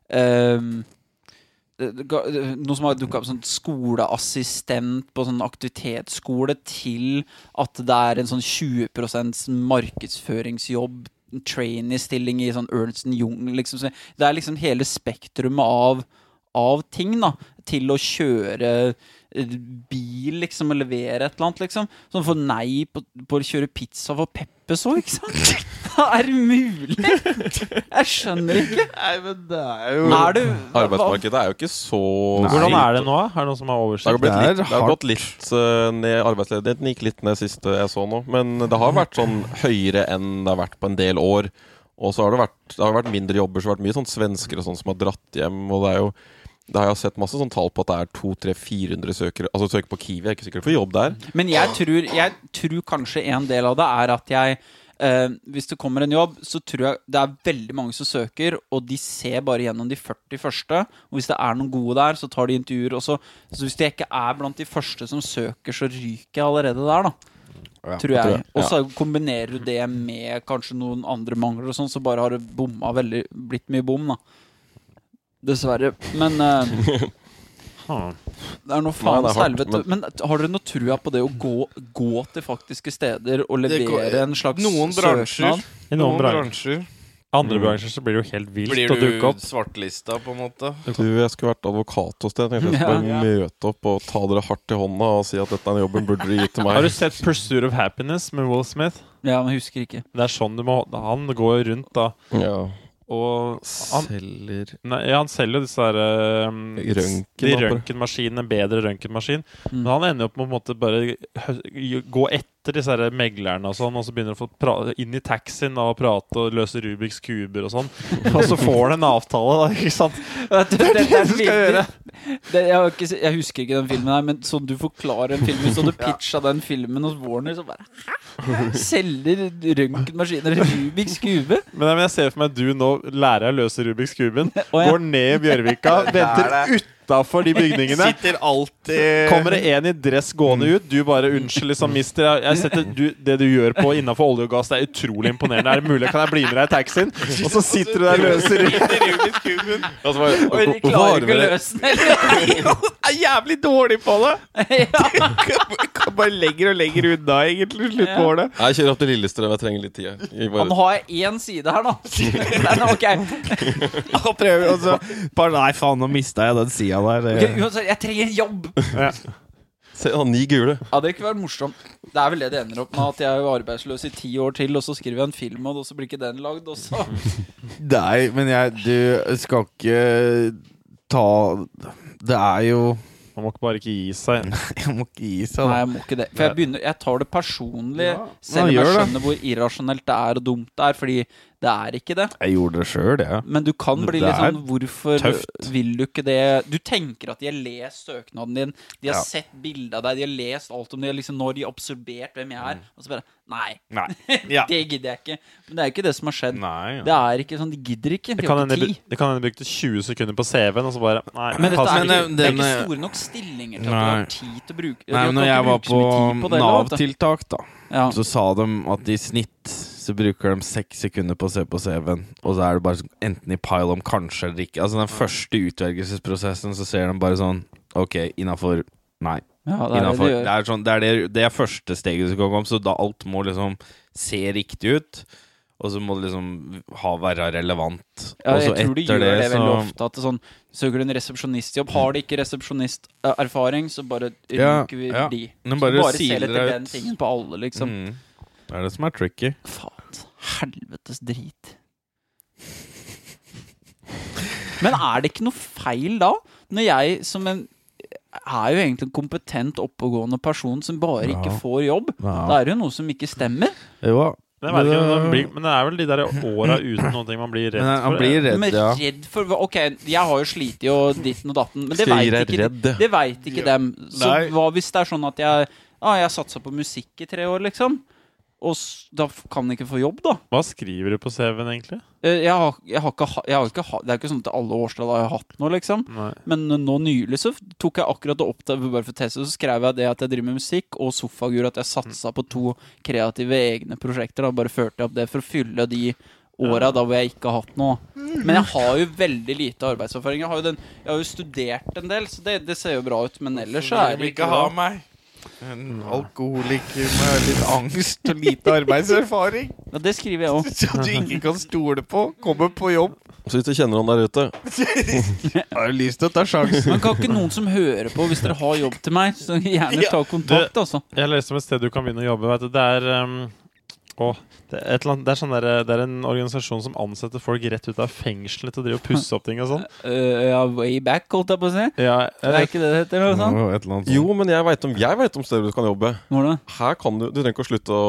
ehm, Noe som har dukka opp sånn skoleassistent på sånn aktivitetsskole, til at det er en sånn 20% markedsføringsjobb, en trainee-stilling i sånn Ernst Young, liksom. Det er liksom hele spektrumet av, av ting, da. Til å kjøre bil, liksom, og levere et eller annet, liksom. Sånn får nei på, på å kjøre pizza for Peppes òg, ikke sant? er det mulig? Jeg skjønner ikke. Nei, men det er jo Er du Arbeidsmarkedet er jo ikke så Hvordan er det nå? Er det noen som har oversikt? Det er litt, det har gått litt uh, ned. Arbeidsledigheten gikk litt ned siste jeg så nå. Men det har vært sånn høyere enn det har vært på en del år. Og så har det vært, det har vært mindre jobber, så det har vært mye sånn svensker og sånn som har dratt hjem. Og det er jo har jeg sett masse sånn tall på at det er 200-400 søkere Altså søker på Kiwi, jeg er ikke sikker på jobb der. Men jeg tror, jeg tror kanskje en del av det er at jeg eh, Hvis det kommer en jobb, så tror jeg det er veldig mange som søker, og de ser bare gjennom de 40 første. Og hvis det er noen gode der, så tar de intervjuer. Og så, så hvis jeg ikke er blant de første som søker, så ryker jeg allerede der, da. Ja, tror jeg. jeg, Og så kombinerer du det med kanskje noen andre mangler og sånn, så bare har det bomma veldig Blitt mye bom, da. Dessverre. Men eh, det er noe Nei, faens det er hardt, helvete. Men, har dere noe trua på det å gå, gå til faktiske steder og Det går- levere en slags Noen bransjer. søknad? I noen, bransjer. Andre Mm. bransjer så blir det jo helt vilt Blir å dukke du opp. svartelista, på en måte? Du, jeg skulle vært advokat hos deg. Jeg tenkte jeg skulle bare møte opp og ta dere hardt i hånda og si at dette er jobben burde dere gi til Har du sett 'Pursuit of Happiness' med Will Smith? Ja, men jeg husker ikke. Det er sånn du må Han går rundt, da, Ja. Og han, Selger nei, ja, han selger jo disse der um, rønken, De røntgenmaskinene, bedre røntgenmaskin. Mm. Men han ender opp med å på en måte bare gå etter disse her meglerne og sånn, og så begynner han å få pra inn i taxien og prate og løse Rubiks kuber og sånn. Og så får han en avtale, da, ikke sant? Det, det, det, det er du skal gjøre. Det, jeg, har ikke, jeg husker ikke den filmen her, men sånn du forklarer en film sånn du pitcha den filmen hos Warner, så bare Hæ? Selger røntgenmaskiner Rubiks kube? Men, men jeg ser for meg at du nå lærer deg å løse Rubiks kuben, går ned i Bjørvika, venter det. Utafor de bygningene. Sitter alltid Kommer det en i dress gående ut, du bare 'Unnskyld, liksom, mister. Jeg, jeg setter, du, det du gjør på innenfor olje og gass, det er utrolig imponerende. Er det mulig? Kan jeg bli med deg i taxien?' Og så sitter du der løser Altså, hva- Og de klarer ikke å løse den er jævlig dårlig på det! ja. Kan Bare lenger og lenger unna, egentlig. Slutt på det. Jeg kjører opp til Lillestrøm, jeg trenger litt tid. Han har én side her, da. Den, ok. Han prøver, og så bare Nei, faen, nå mista jeg den sida der. Ok, Det- Uansett, jeg trenger en jobb! Se, han ni gule. Ja, det ikke vært morsomt Det er vel det det ender opp med, at jeg er arbeidsløs i ti år til, og så skriver jeg en film, og så blir ikke den lagd, også. Nei, men jeg Du skal ikke ta Det er jo Man må ikke bare ikke gi seg. Jeg må ikke gi seg, Nei, jeg må ikke det. For jeg, begynner, jeg tar det personlig, Ja. selv om jeg skjønner det. hvor irrasjonelt det er og dumt det er, fordi det er ikke det. Jeg gjorde det sjøl, jeg. Men du kan bli litt sånn Hvorfor tøft. vil du ikke det? Du tenker at de har lest søknaden din, de har Ja. sett bilde av deg, de har lest alt om det, liksom når de har observert hvem jeg er, Mm. og så bare Nei, Nei. Ja. det gidder jeg ikke. Men det er ikke det som har skjedd. Nei. Det er ikke sånn, De gidder ikke. Det De kan hende de det kan hende de brukte 20 sekunder på CV-en, og så bare Nei. Men dette er, Men, ikke, det er ikke store nok stillinger til at du har tid til å bruke Nei, men når jeg var på, på. Nav-tiltak, da, ja. så sa de at i snitt så bruker de seks sekunder på å se på CV-en, og så er det bare sånn, enten i pile om kanskje eller ikke. Altså den første utvelgelsesprosessen, så ser de bare sånn Ok, innafor Nei. ja, det er det de det, er sånn, det, er det, det er første steget som kan komme, så da alt må liksom se riktig ut. Og så må det liksom ha, være relevant. Ja, så jeg tror de gjør det, det, veldig ofte. At det sånn, Søker du en resepsjonistjobb, har de ikke resepsjonisterfaring, så bare Ja, ryker vi ja. de. Men Så bare bare siler ser etter den tingen på alle, liksom. mm, Det er det som er tricky. Faen. Helvetes drit. Men er det ikke noe feil da, når jeg som en er jo egentlig en kompetent, oppegående person som bare ikke får jobb. Ja. Da er det jo noe som ikke stemmer. Jo, Men, ikke, Men, blir, men det er vel de der åra uten noen ting man blir redd han for. blir redd, Men ja. redd for Ok, jeg har jo slitt og ditten og datten, men det veit ikke, det? vet ikke dem. Så Nei. hva hvis det er sånn at jeg ah, Jeg satsa på musikk i tre år, liksom? Og s- da kan jeg ikke få jobb, da? Hva skriver du på CV-en, egentlig? Eh, Jeg har, jeg har ikke, ha- jeg har ikke Det er ikke sånn at alle årstall har jeg hatt noe, liksom. Nei. Men nå nylig så tok jeg akkurat det opp til bare for testet teste, så skrev jeg det at jeg driver med musikk, og sofagur, at jeg satsa på to kreative egne prosjekter. Da bare førte jeg opp det for å fylle de åra da hvor jeg ikke har hatt noe. Men jeg har jo veldig lite arbeidserfaring. Jeg har jo, den, jeg har jo studert en del, så det, det ser jo bra ut. Men ellers så er det ikke bra. En alkoholiker med litt angst og lite arbeidserfaring. Ja, det skriver jeg òg. Som du ikke kan stole på. Kommer på jobb. Så hvis du kjenner noen der ute Har jo lyst til å ta sjansen? Men kan ikke noen som hører på, hvis dere har jobb til meg, så gjerne ta kontakt, altså. Jeg leste om et sted du kan begynne å jobbe. Vet du. Det er um, å, det, er et eller annet, det, er sånn der, det er en organisasjon som ansetter folk rett ut av fengselet til å drive og pusse opp ting og sånn. Uh, ja, way back, holdt jeg på å si. Ja, Det er ikke det det heter? Sånn. no, et eller annet sånt. Jo, men jeg veit om, vet om steder du kan jobbe. Hvordan? Her kan Du du trenger ikke å slutte å,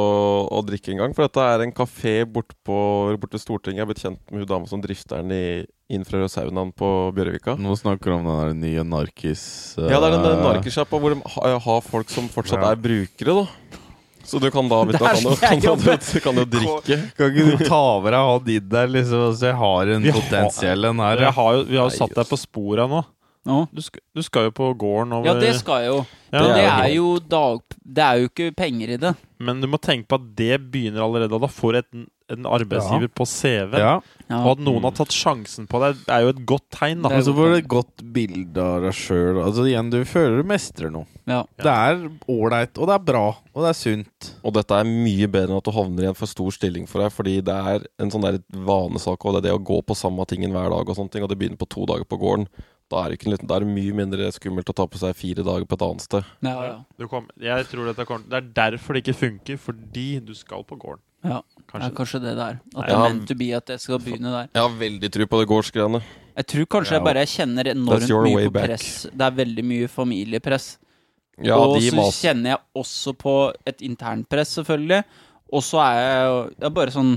å drikke engang. For dette er en kafé borte på bort til Stortinget. Jeg er blitt kjent med hun dama som drifter den i infrarødsaunaen på Bjørvika. Nå snakker du om den der nye narkis... Ja, det er den narkissjappa narkersjappa hvor de ha- har folk som fortsatt Ja. er brukere, da. Så du kan da, vet du, kan, du, kan, du, kan, du kan jo drikke. Kan ikke du ta over deg han din der, liksom, så jeg har en Vi potensiell en her? Jeg har jo, vi har jo satt deg på sporet nå. No. Du skal, du skal jo på gården over Ja, det skal jeg jo. Ja, Men det er jo dag... Det er jo ikke penger i det. Men du må tenke på at det begynner allerede. og Da får du et, en arbeidsgiver på CV. Ja, Ja. Og at noen har tatt sjansen på deg, er jo et godt tegn. da Det og så får du et godt bilde av deg sjøl. Altså, igjen, du føler du mestrer noe. ja. Det er ålreit, og det er bra, og det er sunt. Og dette er mye bedre enn at du havner i en for stor stilling for deg, fordi det er en sånn der vanesak, og det er det å gå på samme tingen hver dag og sånne ting, og det begynner på to dager på gården. Da er, det ikke, en liten- da er det mye mindre skummelt å ta på seg fire dager på et annet sted. Ja, ja. Du kom, jeg tror dette kommer, Det er derfor det ikke funker, fordi du skal på gården. ja. Det er Kanskje. kanskje det der. At det er meant to be at jeg skal begynne der. Jeg har veldig tro på det gårdsgreiene. Jeg tror kanskje jeg bare kjenner enormt mye på back. press. Det er veldig mye familiepress. Ja, og de så mas... kjenner jeg også på et internpress, selvfølgelig. Og så er jeg jo jeg er bare sånn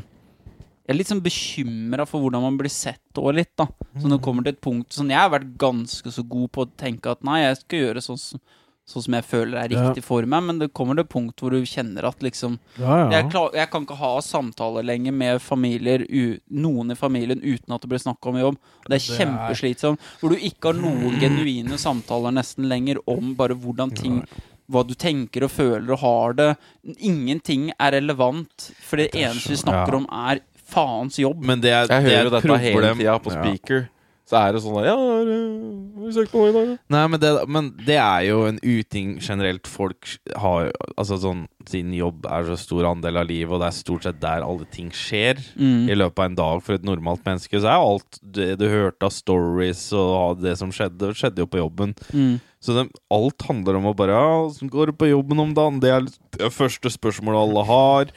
Jeg er litt sånn bekymra for hvordan man blir sett òg, litt, da. Så når det kommer til et punkt sånn Jeg har vært ganske så god på å tenke at nei, jeg skal gjøre sånn som sånn som jeg føler er Ja. riktig for meg, men det kommer til et punkt hvor du kjenner at liksom Ja, jeg, klar, jeg kan ikke ha samtaler lenger med familier u, noen i familien uten at det blir snakk om jobb. Det er kjempeslitsomt. Hvor du ikke har noen genuine samtaler nesten lenger om bare hvordan ting Hva du tenker og føler og har det. Ingenting er relevant, for det eneste vi snakker Ja. om, er faens jobb. Men det er, Jeg det er jo dette problem. hele tida på Ja. speaker. Så er det sånn der Ja, har du søkt på noe i dag, da? Nei, men det, men det er jo en uting generelt folk har Altså sånn Siden jobb er så stor andel av livet, og det er stort sett der alle ting skjer Mm. i løpet av en dag for et normalt menneske, så er jo alt det du hørte av stories og det som skjedde, skjedde jo på jobben. Mm. Så det, alt handler om å bare Ja, åssen går det på jobben om dagen? Det er det første spørsmålet alle har.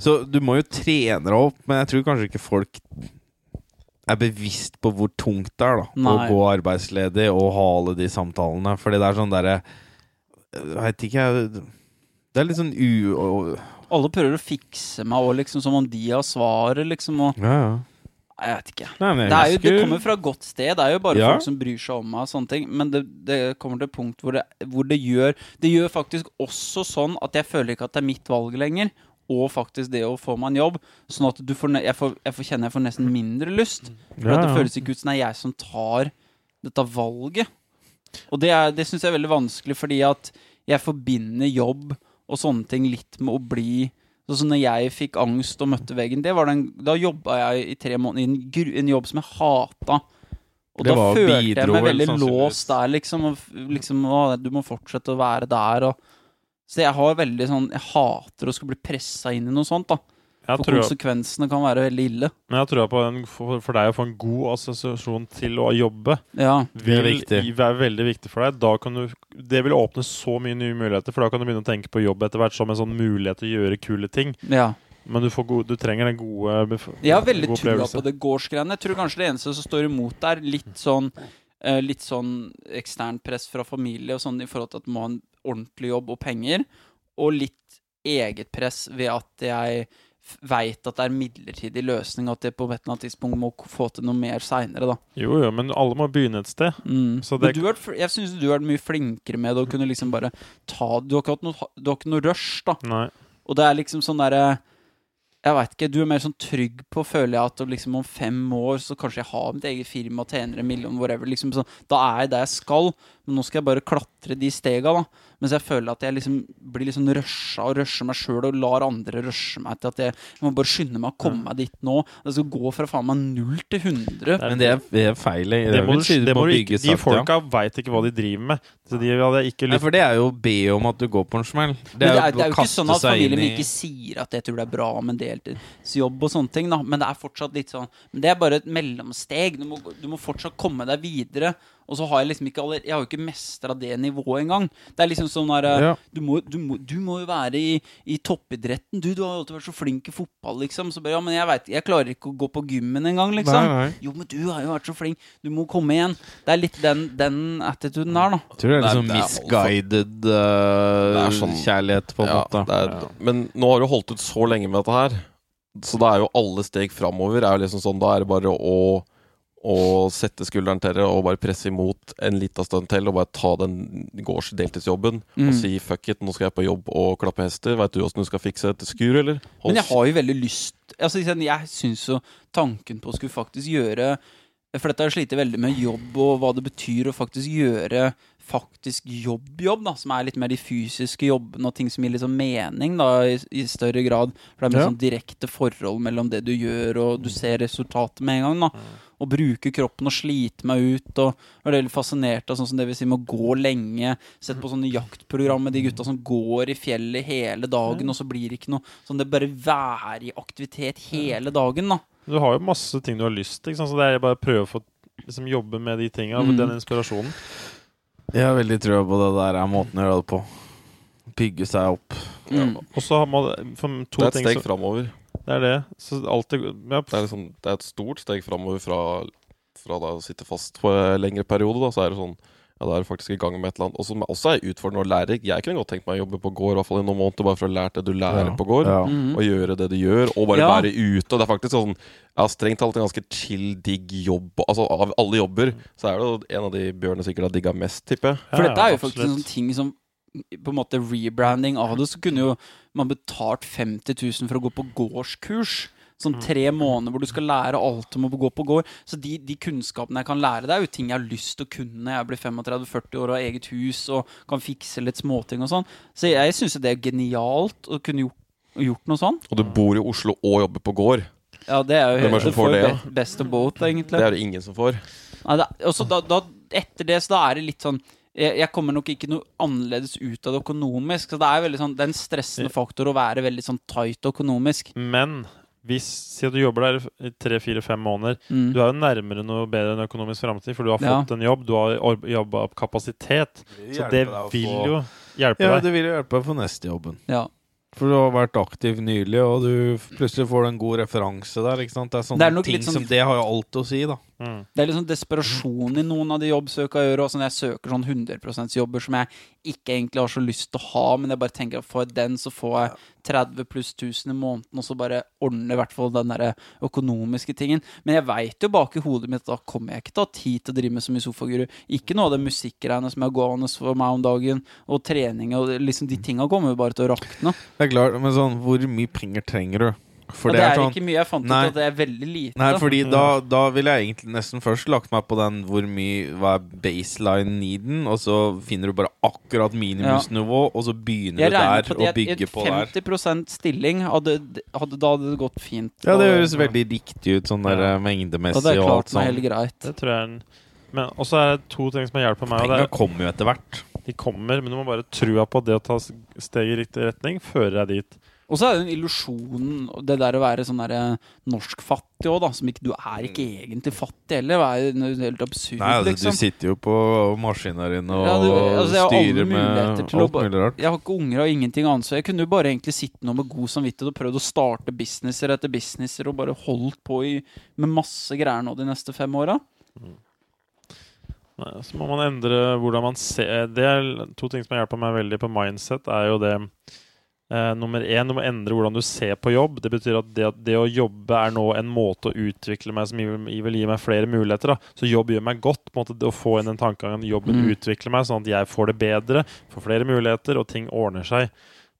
Så du må jo trene deg opp, men jeg tror kanskje ikke folk er bevisst på hvor tungt det er da Nei. å gå arbeidsledig og ha alle de samtalene. Fordi det er sånn derre Veit ikke jeg Det er litt sånn u... og- Alle prøver å fikse meg òg, liksom, som om de har svaret, liksom. Og, Ja, ja. Jeg vet ikke. Nei, jeg Det, jo, det kommer fra et godt sted. Det er jo bare Ja. folk som bryr seg om meg og sånne ting. Men det, det kommer til et punkt hvor det, hvor det gjør Det gjør faktisk også sånn at jeg føler ikke at det er mitt valg lenger. Og faktisk det å få meg en jobb. Sånn at du får, jeg, får, jeg får kjenne jeg får nesten mindre lyst. For Ja, at det føles ikke ut som det er jeg som tar dette valget. Og det, er- det syns jeg er veldig vanskelig, fordi at jeg forbinder jobb og sånne ting litt med å bli Sånn som når jeg fikk angst og møtte veggen, det var den, da jobba jeg i tre måneder i en, en jobb som jeg hata. Og Det da følte følte jeg meg veldig låst der, liksom. Og liksom å, du må fortsette å være der. Og, så jeg har veldig sånn Jeg hater å skulle bli pressa inn i noe sånt. da Jeg For tror, konsekvensene kan være veldig ille. men jeg tror på en, for, for deg å få en god assosiasjon til å jobbe Ja. Det er vil viktig. være veldig viktig for deg. Da kan du, det vil åpne så mye nye muligheter, for da kan du begynne å tenke på jobb etter hvert som en sånn mulighet til å gjøre kule ting. ja. Men du, får gode, du trenger den gode Jeg har veldig trua på det gårdsgreiene. Jeg tror kanskje det eneste som står imot, er litt sånn eh, Litt sånn eksternt press fra familie og sånn i forhold til at man må ha en ordentlig jobb og penger. Og litt eget press ved at jeg veit at det er midlertidig løsning, og at jeg på et eller annet tidspunkt må få til noe mer seinere, da. Jo, jo, men alle må begynne et sted. Mm. Så det- du har, jeg syns du har vært mye flinkere med det å kunne liksom bare ta Du har ikke hatt noe, du har ikke noe rush, da. Nei. Og det er liksom sånn derre Jeg veit ikke. Du er mer sånn trygg på, føler jeg, at liksom om fem år så kanskje jeg har mitt eget firma, tjener en million, whatever. Liksom sånn, da er jeg der jeg skal. Men nå skal jeg bare klatre de stega, da. Mens jeg føler at jeg liksom blir litt sånn rusha og rusher meg sjøl og lar andre rushe meg til at jeg, jeg må bare skynde meg å komme meg dit nå. Det skal gå fra faen meg null til 100. Men det er, det er feil. Det, Det må du, det må du ikke, de folka ja. veit ikke hva de driver med. Så de hadde ikke Nei, lyst for det er jo å be om at du går på en smell. Det er, det er jo ikke sånn at familien min ikke sier at jeg tror det er bra med deltidsjobb og sånne ting, da. Men det er fortsatt litt sånn Men det er bare et mellomsteg. Du må, du må fortsatt komme deg videre. Og så har jeg liksom ikke aller, Jeg har jo ikke mestra det nivået engang. Det er liksom sånn der Ja. du, må, du, må, du må jo være i, i toppidretten. Du, du har jo alltid vært så flink i fotball, liksom. Så bare, ja, men jeg vet, jeg klarer ikke å gå på gymmen engang, liksom. Nei, nei. Jo, men du har jo vært så flink. Du må komme igjen. Det er litt den, den attituden der, da. Jeg tror det er Det er- liksom det er misguided uh, Det er sånn- kjærlighet, på en Ja, måte. det er, Men nå har du holdt ut så lenge med dette her, så da er jo alle steg framover er jo liksom sånn Da er det bare å, å sette skulderen til det og bare presse imot en liten stund til og bare ta den gårds deltidsjobben Mm. og si fuck it, nå skal jeg på jobb og klappe hester. Veit du åssen du skal fikse et skur, eller? Hold Men jeg har jo veldig lyst altså, Jeg syns jo tanken på å skulle faktisk gjøre For dette har jeg slitt veldig med jobb og hva det betyr å faktisk gjøre faktisk jobb-jobb, da, som er litt mer de fysiske jobbene og ting som gir sånn mening da, i, i større grad. For det er mer Ja. sånn direkte forhold mellom det du gjør, og du ser resultatet med en gang. da Å bruke kroppen og slite meg ut. Og jeg er veldig fascinert av sånn som det vil si med å gå lenge. Sett på sånne jaktprogram med de gutta som går i fjellet hele dagen, og så blir det ikke noe sånn Det bare være i aktivitet hele dagen, da. Du har jo masse ting du har lyst til, så det er bare å prøve å få liksom, jobbe med de tinga, Mm. den inspirasjonen. Jeg har veldig trua på det der er måten å gjøre det på. Bygge seg opp. Mm. Og så har man for to Det er et ting steg framover. Det er det. Så alltid ja, Det er, liksom, det er et stort steg framover fra, fra da å sitte fast på en lengre periode. Da, så er det sånn Ja, da er du faktisk i gang med et eller annet. Og som også er utfordrende å lære. Jeg kunne godt tenkt meg å jobbe på gård i hvert fall i noen måneder, bare for å lære det du lærer Ja. på gård. Ja. Mm. Og gjøre det du gjør, og bare Ja. være ute. Og det er faktisk sånn Jeg har strengt talt en ganske chill, digg jobb. Altså Av alle jobber så er det en av de Bjørne sikkert har digga mest, tipper jeg. For dette er jo faktisk en sånn ting som på en måte rebranding av det, så kunne jo man betalt 50 000 for å gå på gårdskurs. Sånn tre måneder hvor du skal lære alt om å gå på gård. Så de, de kunnskapene jeg kan lære, det er jo ting jeg har lyst til å kunne jeg blir 35-40 år og har eget hus og kan fikse litt småting og sånn. Så jeg syns det er genialt å kunne gjort, gjort noe sånn. Og du bor i Oslo og jobber på gård. Ja, det er jo Hvem er som du får det, Ja? Best of both, egentlig. Det er det ingen som får. Nei, det, også da, da, etter det, så da er det litt sånn jeg, jeg kommer nok ikke noe annerledes ut av det økonomisk. Så det er veldig sånn, det er en stressende faktor å være veldig sånn tight økonomisk. Men hvis Si at du jobber der i tre, fire, fem måneder. Mm. Du er jo nærmere noe bedre enn økonomisk framtid, for du har Ja. fått en jobb, du har jobba opp kapasitet. Så det vil jo hjelpe Ja, deg. det vil jo hjelpe deg for neste jobben. Ja. For du har vært aktiv nylig, og du plutselig får du en god referanse der. ikke sant? Det er sånne Det er ting sånn- som Det har jo alt å si, da. Mm. Det er litt sånn desperasjon i noen av de jobbsøka jeg gjør. Også. sånn jeg søker sånn 100 jobber som jeg ikke egentlig har så lyst til å ha, men jeg bare tenker at får jeg den, så får jeg 30 pluss 1000 i måneden, og så bare ordner i hvert fall den der økonomiske tingen. Men jeg veit jo bak i hodet mitt at da kommer jeg ikke til å ha tid til å drive med så mye sofaguru. Ikke noe av det musikkgreiene som er gående for meg om dagen, og trening og liksom de tinga kommer jo bare til å rakne. Det er klart, men sånn, hvor mye penger trenger du? For Og det er sånn ikke mye. Jeg fant Nei. ut at det er veldig lite. Nei, fordi da, da ville jeg egentlig nesten først lagt meg på den hvor mye Hva er baseline needen, og så finner du bare akkurat minimumsnivå, og så begynner jeg du der på og bygger på der. 50 stilling hadde, hadde, Da hadde det gått fint. Ja, det høres veldig riktig ut, sånn der Ja. eh, Ja, mengdemessig det er og alt klart meg sånn. helt greit. Det tror jeg er Men også er det to ting som har hjulpet meg. Pengene kommer jo etter hvert. er, de kommer, men du må bare trua på det å ta steget steg i riktig retning fører deg dit. Og så er det en illusjon, det der å være sånn der norskfattig òg, da. Som ikke, du er ikke egentlig fattig heller. Det er jo helt absurd, Nei, altså, liksom. du sitter jo på maskina inne og Ja, du- altså, jeg styrer med alt mulig rart. Jeg har ikke unger og ingenting annet, så jeg kunne jo bare egentlig sitte nå med god samvittighet og prøvd å starte businesser etter businesser og bare holdt på i, med masse greier nå de neste fem åra. Mm. Så må man endre hvordan man ser Det er to ting som har hjulpet meg veldig på mindset, er jo det eh, Nummer én, du må endre hvordan du ser på jobb. Det betyr at det, at det å jobbe er nå en måte å utvikle meg som vil, vil gi meg flere muligheter. Da. Så jobb gjør meg godt. på en måte det Å få inn den tankegangen jobben Mm. utvikler meg, sånn at jeg får det bedre, får flere muligheter, og ting ordner seg.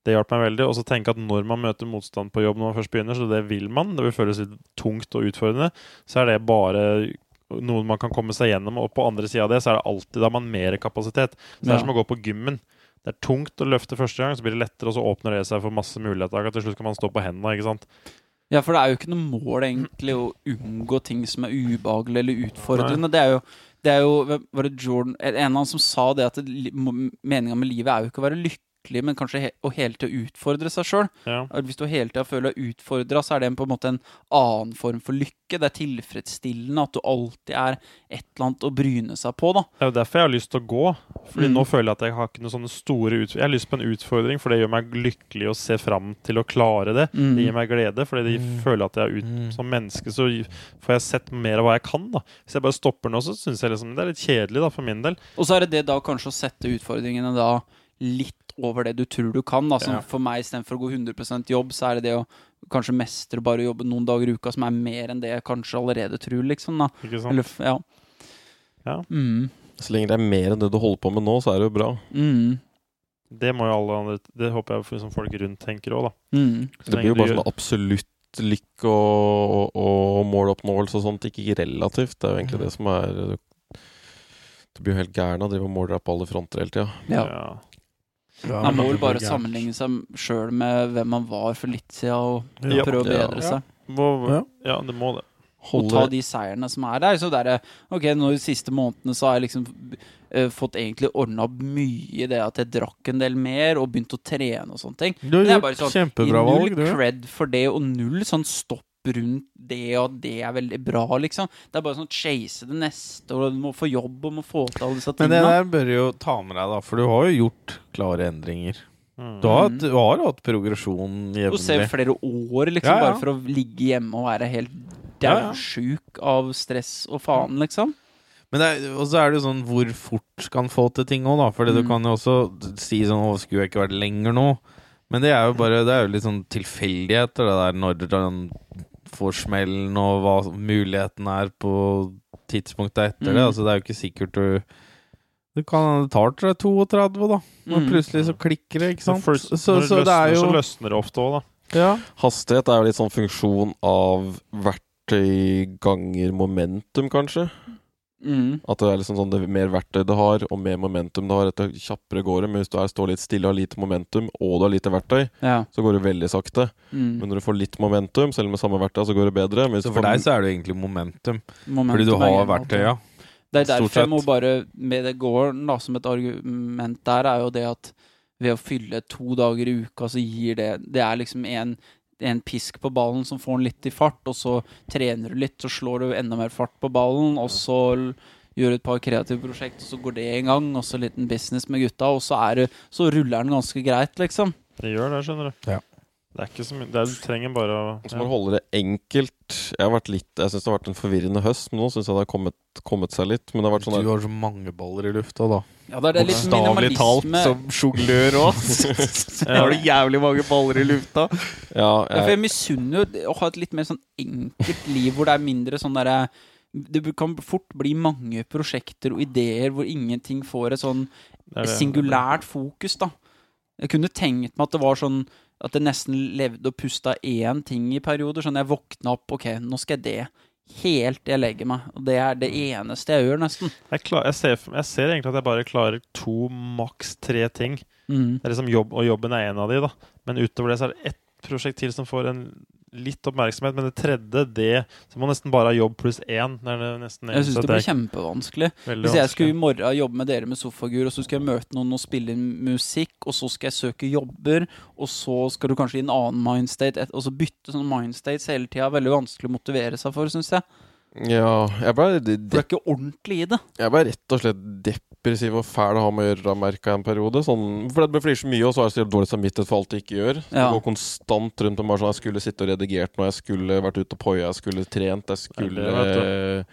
Det hjalp meg veldig. Og så tenke at når man møter motstand på jobb når man først begynner, så det vil man, det vil føles litt tungt og utfordrende, så er det bare noe man kan komme seg gjennom. Og på andre sida av det, så er det alltid da man mer kapasitet. Så det er som å gå på gymmen. Det er tungt å løfte første gang, så blir det lettere, og så åpner det seg for masse muligheter. Til slutt kan man stå på hendene, ikke sant. Ja, for det er jo ikke noe mål egentlig å unngå ting som er ubehagelige eller utfordrende. Det er jo, det er jo Var det Jordan En av dem som sa det at meninga med livet er jo ikke å være lykkelig, men kanskje he, å hele tida utfordre seg sjøl. Ja. Hvis du hele tida føler deg utfordra, så er det på en måte en annen form for lykke. Det er tilfredsstillende at du alltid er et eller annet å bryne seg på, da. Det er jo derfor jeg har lyst til å gå. Fordi Mm. nå føler jeg at jeg har ikke noen sånne store utfordringer. Jeg har lyst på en utfordring, for det gjør meg lykkelig å se fram til å klare det. Mm. Det gir meg glede, fordi de Mm. føler at jeg er ut Mm. som menneske, så får jeg sett mer av hva jeg kan. da Hvis jeg bare stopper nå, så syns jeg liksom det er litt kjedelig, da, for min del. Og så er det det da kanskje å sette utfordringene da litt over det du tror du kan. Altså, Ja. For meg istedenfor å gå 100% jobb, så er det det å kanskje mestre bare å jobbe noen dager i uka, som er mer enn det jeg kanskje allerede tror, liksom. Da. Ikke sant? Eller, ja. Ja. Mm. Så lenge det er mer enn det du holder på med nå, så er det jo bra. Mm. Det må jo alle andre Det håper jeg liksom folk rundt tenker òg, da. Mm. Så det blir jo bare sånn absolutt lykke og, og, og måloppnåelse og sånt, ikke relativt. Det er jo egentlig det som er Du blir jo helt gæren av å drive og måle deg på alle fronter hele tida. Ja. Ja, Man må vel bare sammenligne seg sjøl med hvem man var for litt siden, og Ja. prøve å bedre seg. Må, Ja. ja, det må det. Og ta de seierne som er der. Så der er, ok, nå De siste månedene så har jeg liksom uh, fått egentlig ordna opp mye i det at jeg drakk en del mer og begynte å trene og sånne ting. Du har Men det er gjort bare sånn, kjempebra null valg, du. cred for det, og null sånn stopp rundt det, og det er veldig bra, liksom. Det er bare sånn chase det neste, og du må få jobb og må få til alle disse tingene. Men det der bør du jo ta med deg, da, for du har jo gjort klare endringer. Du har, Mm. du har hatt progresjon Og se ser flere år, liksom, Ja, ja. bare for å ligge hjemme og være helt daudsjuk av stress og faen, liksom. Men og så er det jo sånn hvor fort skal han få til ting òg, da. Fordi du Mm. kan jo også si sånn Å, skulle jeg ikke vært lenger nå? Men det er jo bare Det er jo litt sånn tilfeldigheter, det der når får smellen, og hva muligheten er på tidspunktet etter det. Mm. Altså, det er jo ikke sikkert du Det kan det tar 32, da. Men Mm. plutselig så klikker det, ikke sant? First, Så, så, når det så det er løsner, jo så løsner det ofte òg, da. Ja. Hastighet er jo litt sånn funksjon av verktøy ganger momentum, kanskje. Mm. At det er liksom sånn det mer verktøy du har, og mer momentum du har, etter kjappere går det. Men hvis du er, står litt stille og har lite momentum, og du har lite verktøy, Ja. så går det veldig sakte. Mm. Men når du får litt momentum, selv med samme verktøy, så går det bedre. Men hvis Så for deg så er det egentlig momentum, Momentum fordi du har verktøy, ja. Det er derfor jeg må bare Med det går da som et argument der, er jo det at ved å fylle to dager i uka, så gir det Det er liksom en, en pisk på ballen som får den litt i fart, og så trener du litt, så slår du enda mer fart på ballen, og så gjør du et par kreative prosjekt, og så går det i gang, og så liten business med gutta, og så, er det, så ruller den ganske greit, liksom. Det gjør det, skjønner du. Ja. Det er ikke så mye det er, Du trenger bare å Så må du holde det enkelt. Jeg har vært litt Jeg syns det har vært en forvirrende høst, men nå syns jeg det har kommet, kommet seg litt. Men det har vært sånn Du har så mange baller i lufta, da. Ja, det er det litt Bokstavelig talt som sjonglør òg. Så har du jævlig mange baller i lufta. Ja, Ja, for jeg, jeg misunner jo å ha et litt mer sånn enkelt liv, hvor det er mindre sånn derre Det kan fort bli mange prosjekter og ideer hvor ingenting får et sånn det det. singulært fokus, da. Jeg kunne tenkt meg at det var sånn at det nesten levde og pusta én ting i perioder. Sånn jeg våkna opp, OK, nå skal jeg det. Helt til jeg legger meg. Og det er det eneste jeg gjør, nesten. Jeg, klar, jeg, ser, jeg ser egentlig at jeg bare klarer to, maks tre ting. Mm. Det er liksom jobb, og jobben er en av de, da. Men utover det så er det ett prosjekt til som får en litt oppmerksomhet. Men det tredje, det Så må nesten bare ha jobb pluss én. Er nesten Jeg syns det blir kjempevanskelig. veldig Hvis jeg vanskelig. skulle i morgen jobbe med dere med Sofagur, og så skal jeg møte noen og spille inn musikk, og så skal jeg søke jobber, og så skal du kanskje i en annen mindstate, og så bytte sånne mindstates hele tida, veldig vanskelig å motivere seg for, syns jeg. ja, jeg ble, du er ikke ordentlig i det. jeg ble rett og slett depressiv og fæl å ha med å gjøre, merka en periode. Sånn, for det blir så mye, og så har jeg så dårlig samvittighet for alt jeg ikke gjør. Så Ja. Det går konstant rundt om bare sånn Jeg skulle sitte og redigert nå, jeg skulle vært ute og poia, jeg skulle trent, jeg skulle Det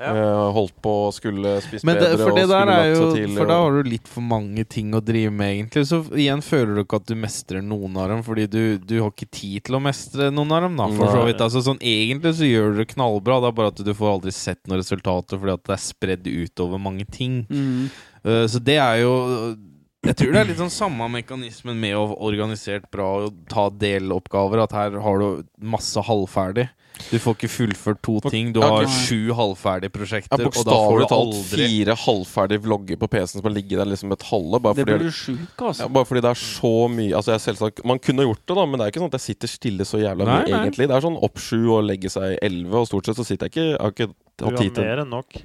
det, eh, holdt på, skulle spise Men det, bedre for det og der skulle er jo til. For da har du litt for mange ting å drive med, egentlig. Så igjen føler du ikke at du mestrer noen av dem, fordi du, du har ikke tid til å mestre noen av dem, da. For så vidt. Altså, sånn, egentlig så gjør du det knallbra, det er bare at du får aldri sett noen resultater fordi at det er spredd utover mange ting. Mm. Uh, så det er jo Jeg tror det er litt sånn samme mekanismen med å organisert bra og ta deloppgaver. At her har du masse halvferdig. Du får ikke fullført to ting. Du har sju halvferdige prosjekter, Ja, og da får du aldri fire halvferdige vlogger på PC-en som har ligget der liksom et halvår. Bare Det fordi, blir du sjuk av, ja, altså. bare fordi det er så mye Altså jeg selvsagt Man kunne gjort det, da, men det er ikke sånn at jeg sitter stille så jævla mye, nei. egentlig. Det er sånn opp sju og legge seg elleve, og stort sett så sitter jeg ikke Jeg har ikke Du hatt har tid til mer enn nok.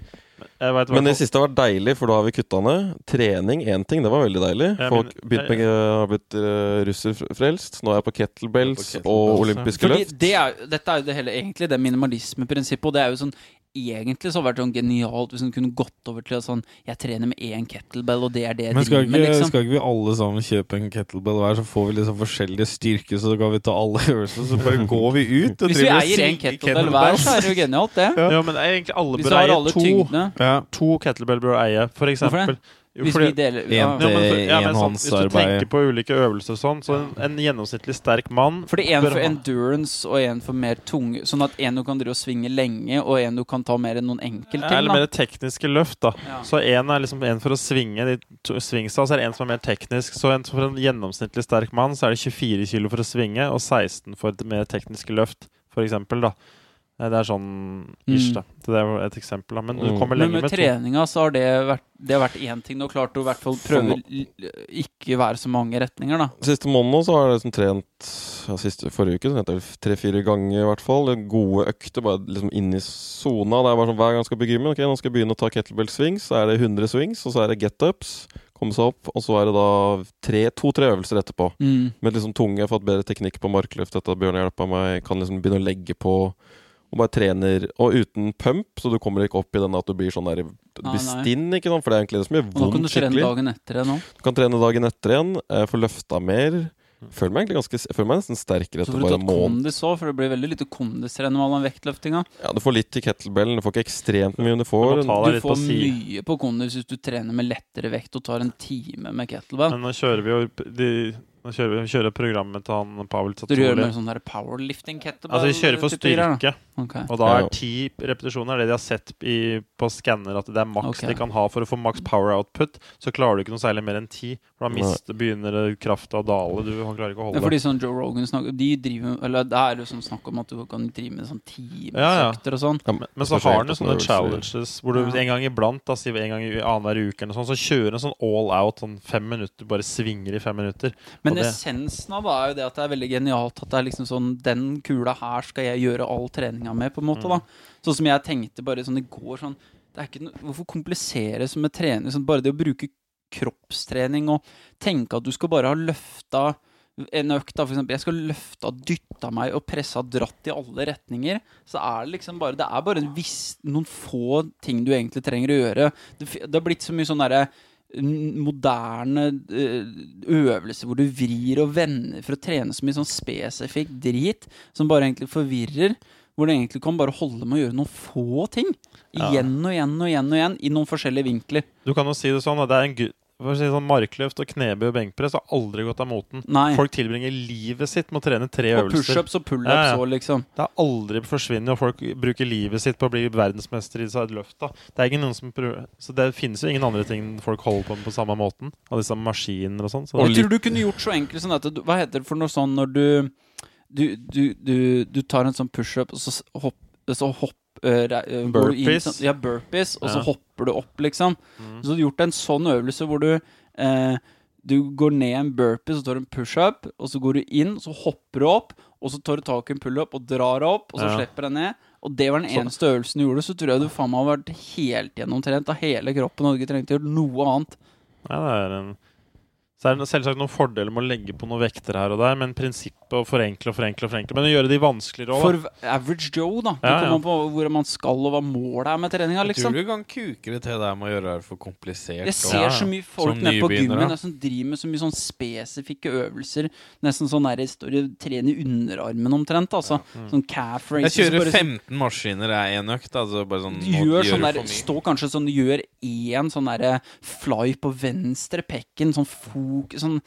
Jeg vet, Men det siste har vært deilig, for da har vi kutta ned. Trening, én ting, det var veldig deilig. Ja, Folk men- begynte med, har blitt uh, russerfrelst. Nå er jeg på kettlebells Jeg på kettlebells, og ja. olympiske Fordi løft. det er, dette er jo det hele, egentlig det minimalismeprinsippet, og det er jo sånn Egentlig så hadde det vært sånn genialt hvis hun kunne gått over til sånn Jeg trener med én kettlebell, og det er det jeg Men skal driver med, ikke, liksom. skal ikke vi alle sammen kjøpe en kettlebell hver, så får vi liksom forskjellige styrker, så kan vi ta alle øvelser, så bare går vi ut og Hvis vi eier en svinger kettlebell hver, så er det jo genialt, det. Ja. Ja, men egentlig alle bør eie alle to, tyngdene Ja. to kettlebell bør eie, for eksempel. Jo, Hvis fordi- vi deler ja. Ja, for, ja, sånn, hvis du tenker på ulike øvelser og sånn, så en, en gjennomsnittlig sterk mann Fordi en for endurance og en for mer tunge Sånn at en du kan drive og svinge lenge, og en du kan ta mer enn noen enkeltting. Eller mer tekniske løft, da. Ja. Så en er liksom en for å svinge de to- svingsa, så er det en som er mer teknisk. Så en, for en gjennomsnittlig sterk mann så er det 24 kilo for å svinge, og 16 for et mer tekniske løft, for eksempel, da. Det er sånn ish, Mm. da. Så det er et eksempel, da. Men du Mm. kommer Men lenger med med treninga så har det vært Det har vært én ting. Du har klart å i hvert fall prøve ikke være så mange retninger, da. Siste måneden så har jeg liksom trent ja, siste, Forrige uke så trente jeg tre-fire ganger, i hvert fall. Gode økter, bare liksom inn i sona. Det er bare sånn Hver gang jeg skal på gymmen, ok, nå skal jeg begynne å ta kettlebell swings, så er det 100 swings, og så er det get-ups. Komme seg opp, og så er det da tre- to-tre øvelser etterpå. Mm. Med liksom tunge, jeg har fått bedre teknikk på markløft etter at Bjørn hjelpa meg. Kan liksom begynne å legge på og bare trener Og uten pump, så du kommer ikke opp i den at du blir sånn der Du blir stinn, ikke sant? For det er egentlig det som gjør Og nå kan vondt du trene skikkelig. dagen etter igjen òg. Du kan trene dagen etter igjen, eh, få løfta mer. Føler meg egentlig ganske Jeg føler meg nesten sterkere Så etter får du bare en måned. kondis òg, for det blir veldig lite kondistrening med all den vektløftinga. Ja, du får litt i kettlebellen. Du får ikke ekstremt mye, men du Du får Du, Du får på mye på kondis hvis du trener med lettere vekt og tar en time med kettlebell. Men nå kjører vi jo de, Nå kjører vi, kjører programmet til han Pavel Du gjør med sånn powerlifting kettlebell? Altså, vi kjører for styrke. Okay. Og da er ti repetisjoner det de har sett i på skanner at det er maks okay. de kan ha for å få maks power output, så klarer du ikke noe særlig mer enn 10. For da mister, begynner krafta å dale. Du han klarer ikke å holde. fordi sånn Joe Rogan snakker De driver Eller det er jo sånn snakk om at du kan drive med sånn timesøkter Ja, ja. og sånn. Ja, Men, men så har han jo sånne challenges hvor du Ja. en gang iblant, da, en gang i annenhver uke, eller sånn, så kjører en sånn all out sånn fem minutter. Bare svinger i fem minutter. Men Og det- essensen av det er jo det at det er veldig genialt at det er liksom sånn Den kula her skal jeg gjøre all treninga med, på en måte. da Sånn som jeg tenkte bare sånn i går sånn det no, Hvorfor komplisere som med trening? Sånn, bare det å bruke kroppstrening og tenke at du skal bare ha løfta en økt, da, for eksempel. Jeg skal løfta, dytta meg og pressa, dratt i alle retninger. Så er det liksom bare Det er bare viss, noen få ting du egentlig trenger å gjøre. Det, det har blitt så mye sånn derre moderne eh, øvelser hvor du vrir og vender for å trene så mye sånn spesifikk drit som bare egentlig forvirrer. Hvor du egentlig kan bare holde med å gjøre noen få ting. Ja. Igjen og igjen og igjen og igjen i noen forskjellige vinkler. Du kan jo si det sånn at det er en for å si sånn Markløft og knebøy og benkpress har aldri gått av moten. Nei. Folk tilbringer livet sitt med å trene tre Og øvelser. pushups og pullups Ja, ja. òg, liksom. Det har aldri forsvunnet, og folk bruker livet sitt på å bli verdensmester i et løft. da. Det er ikke noen som prøver Så det finnes jo ingen andre ting folk holder på med på samme måten. Av disse maskiner og sånn. Så Jeg tror du kunne gjort så enkelt sånn at Hva heter det for noe sånn når du Du, du, du, du tar en sånn pushup, og så hopp, så hopp uh, Burpees. sånn- ja, burpees, og så hopper du opp, liksom. Mm. Så du har gjort en sånn øvelse hvor du uh, Du går ned en burpee, så tar du en pushup, og så går du inn, så hopper du opp, og så tar du tak i en pullup og drar opp, og så Ja. slipper deg ned. Og det var den Så- eneste øvelsen du gjorde, så tror jeg du faen meg har vært helt gjennomtrent av hele kroppen og ikke trengt å gjøre noe annet. Nei, det er en så er det selvsagt noen fordeler med å legge på noen vekter her og der, men prinsippet å forenkle og forenkle og forenkle Men å gjøre de vanskeligere For average Joe, da. Det Ja, kommer ja. på hvor man skal, og hva målet er med treninga, Jeg tror liksom. du kan kuke det til det med å gjøre det for komplisert. Jeg ser Ja, så mye folk nede på gymmen som driver med så mye sånn spesifikke øvelser. Nesten sånn der står og trener underarmen omtrent. Altså. Sånn calf Jeg races. så kjører bare sånn- 15 maskiner er én økt. Altså bare sånn, gjør sånn der. Stå kanskje sånn Gjør én sånn derre fly på venstre pekken, sånn fok sånn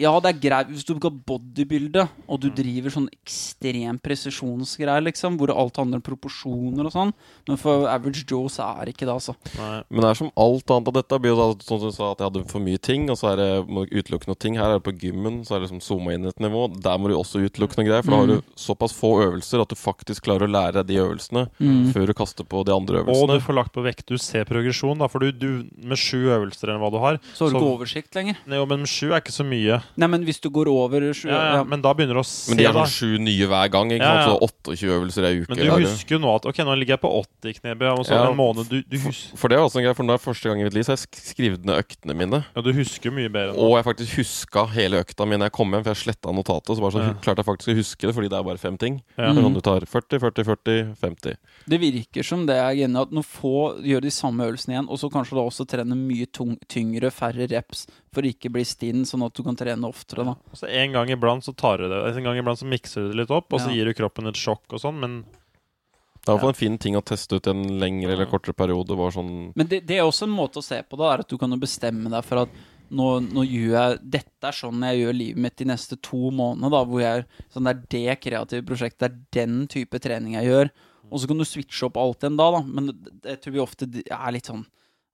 Ja, det er greit hvis du skal bodybuilde, og du driver sånn ekstrem presisjonsgreier, liksom, hvor alt handler om proporsjoner og sånn, men for average Joe så er det ikke det, altså. Nei. Men det er som alt annet av dette. Blir jo da, sånn som du sa, at jeg hadde for mye ting, og så er det må du utelukke noe ting. Her er det på gymmen, så er det liksom zooma inn et nivå. Der må du også utelukke noe greier, for da har Mm. du såpass få øvelser at du faktisk klarer å lære deg de øvelsene Mm. før du kaster på de andre øvelsene. Og du får lagt på vekt. Du ser progresjon, da. For du, du med sju øvelser eller hva du har Så har du ikke oversikt lenger. Nei, Jo, men sju er ikke så mye. Nei, men hvis du går over sju Ja, ja, ja. men da begynner du å se, Men de er sånn sju nye hver gang. Ikke Ja, sant? Så 28 øvelser ei uke. Men du eller? husker jo nå at Ok, nå ligger jeg på 80 i knebøy, og så Ja. en måned du, du, husker. For det er også en greie, for nå er det første gang i mitt liv så har jeg sk- skrevet ned øktene mine. ja, du husker mye bedre nå. Og jeg faktisk huska hele økta mi når jeg kom hjem, for jeg sletta notatet. Så bare så Ja. klarte jeg faktisk å huske det, fordi det er bare fem ting. Ja. Er Mm. Sånn du tar 40, 40, 40, 50. Det virker som det er genialt. Noen få gjør de samme øvelsene igjen, og så kanskje da også trene mye tung, tyngre, færre reps, for ikke bli stinn, sånn at du kan trene oftere, da. Så En gang iblant så tar du det En gang iblant så mikser du det litt opp, og så gir du kroppen et sjokk og sånn, men Det er i hvert fall en fin ting å teste ut i en lengre eller kortere periode. Bare sånn Men det, det er også en måte å se på det, er at du kan jo bestemme deg for at nå, nå gjør jeg Dette er sånn jeg gjør livet mitt de neste to månedene, da, hvor jeg Sånn det er det kreative prosjektet, det er den type trening jeg gjør. Og så kan du switche opp alt igjen da, da. Men det, det tror vi ofte er litt sånn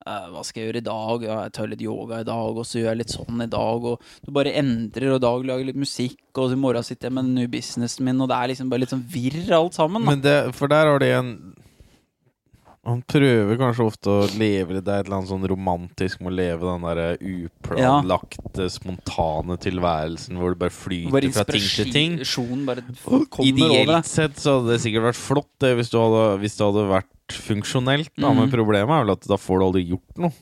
hva skal jeg gjøre i dag? Ja, jeg tar litt yoga i dag, og så gjør jeg litt sånn i dag. Og du bare endrer, og i dag lager litt musikk, og i morgen sitter jeg med den nye businessen min, og det er liksom bare litt sånn virr alt sammen. Da. Men det, for der har de en Han prøver kanskje ofte å leve Det er et eller annet sånn romantisk med å leve den der uplanlagte, spontane tilværelsen hvor du bare flyter fra ting til ting. bare. Ideelt sett så hadde det sikkert vært flott det hvis, du hadde, hvis det hadde vært funksjonelt, da, men Mhm. problemet er vel at da får du aldri gjort noe.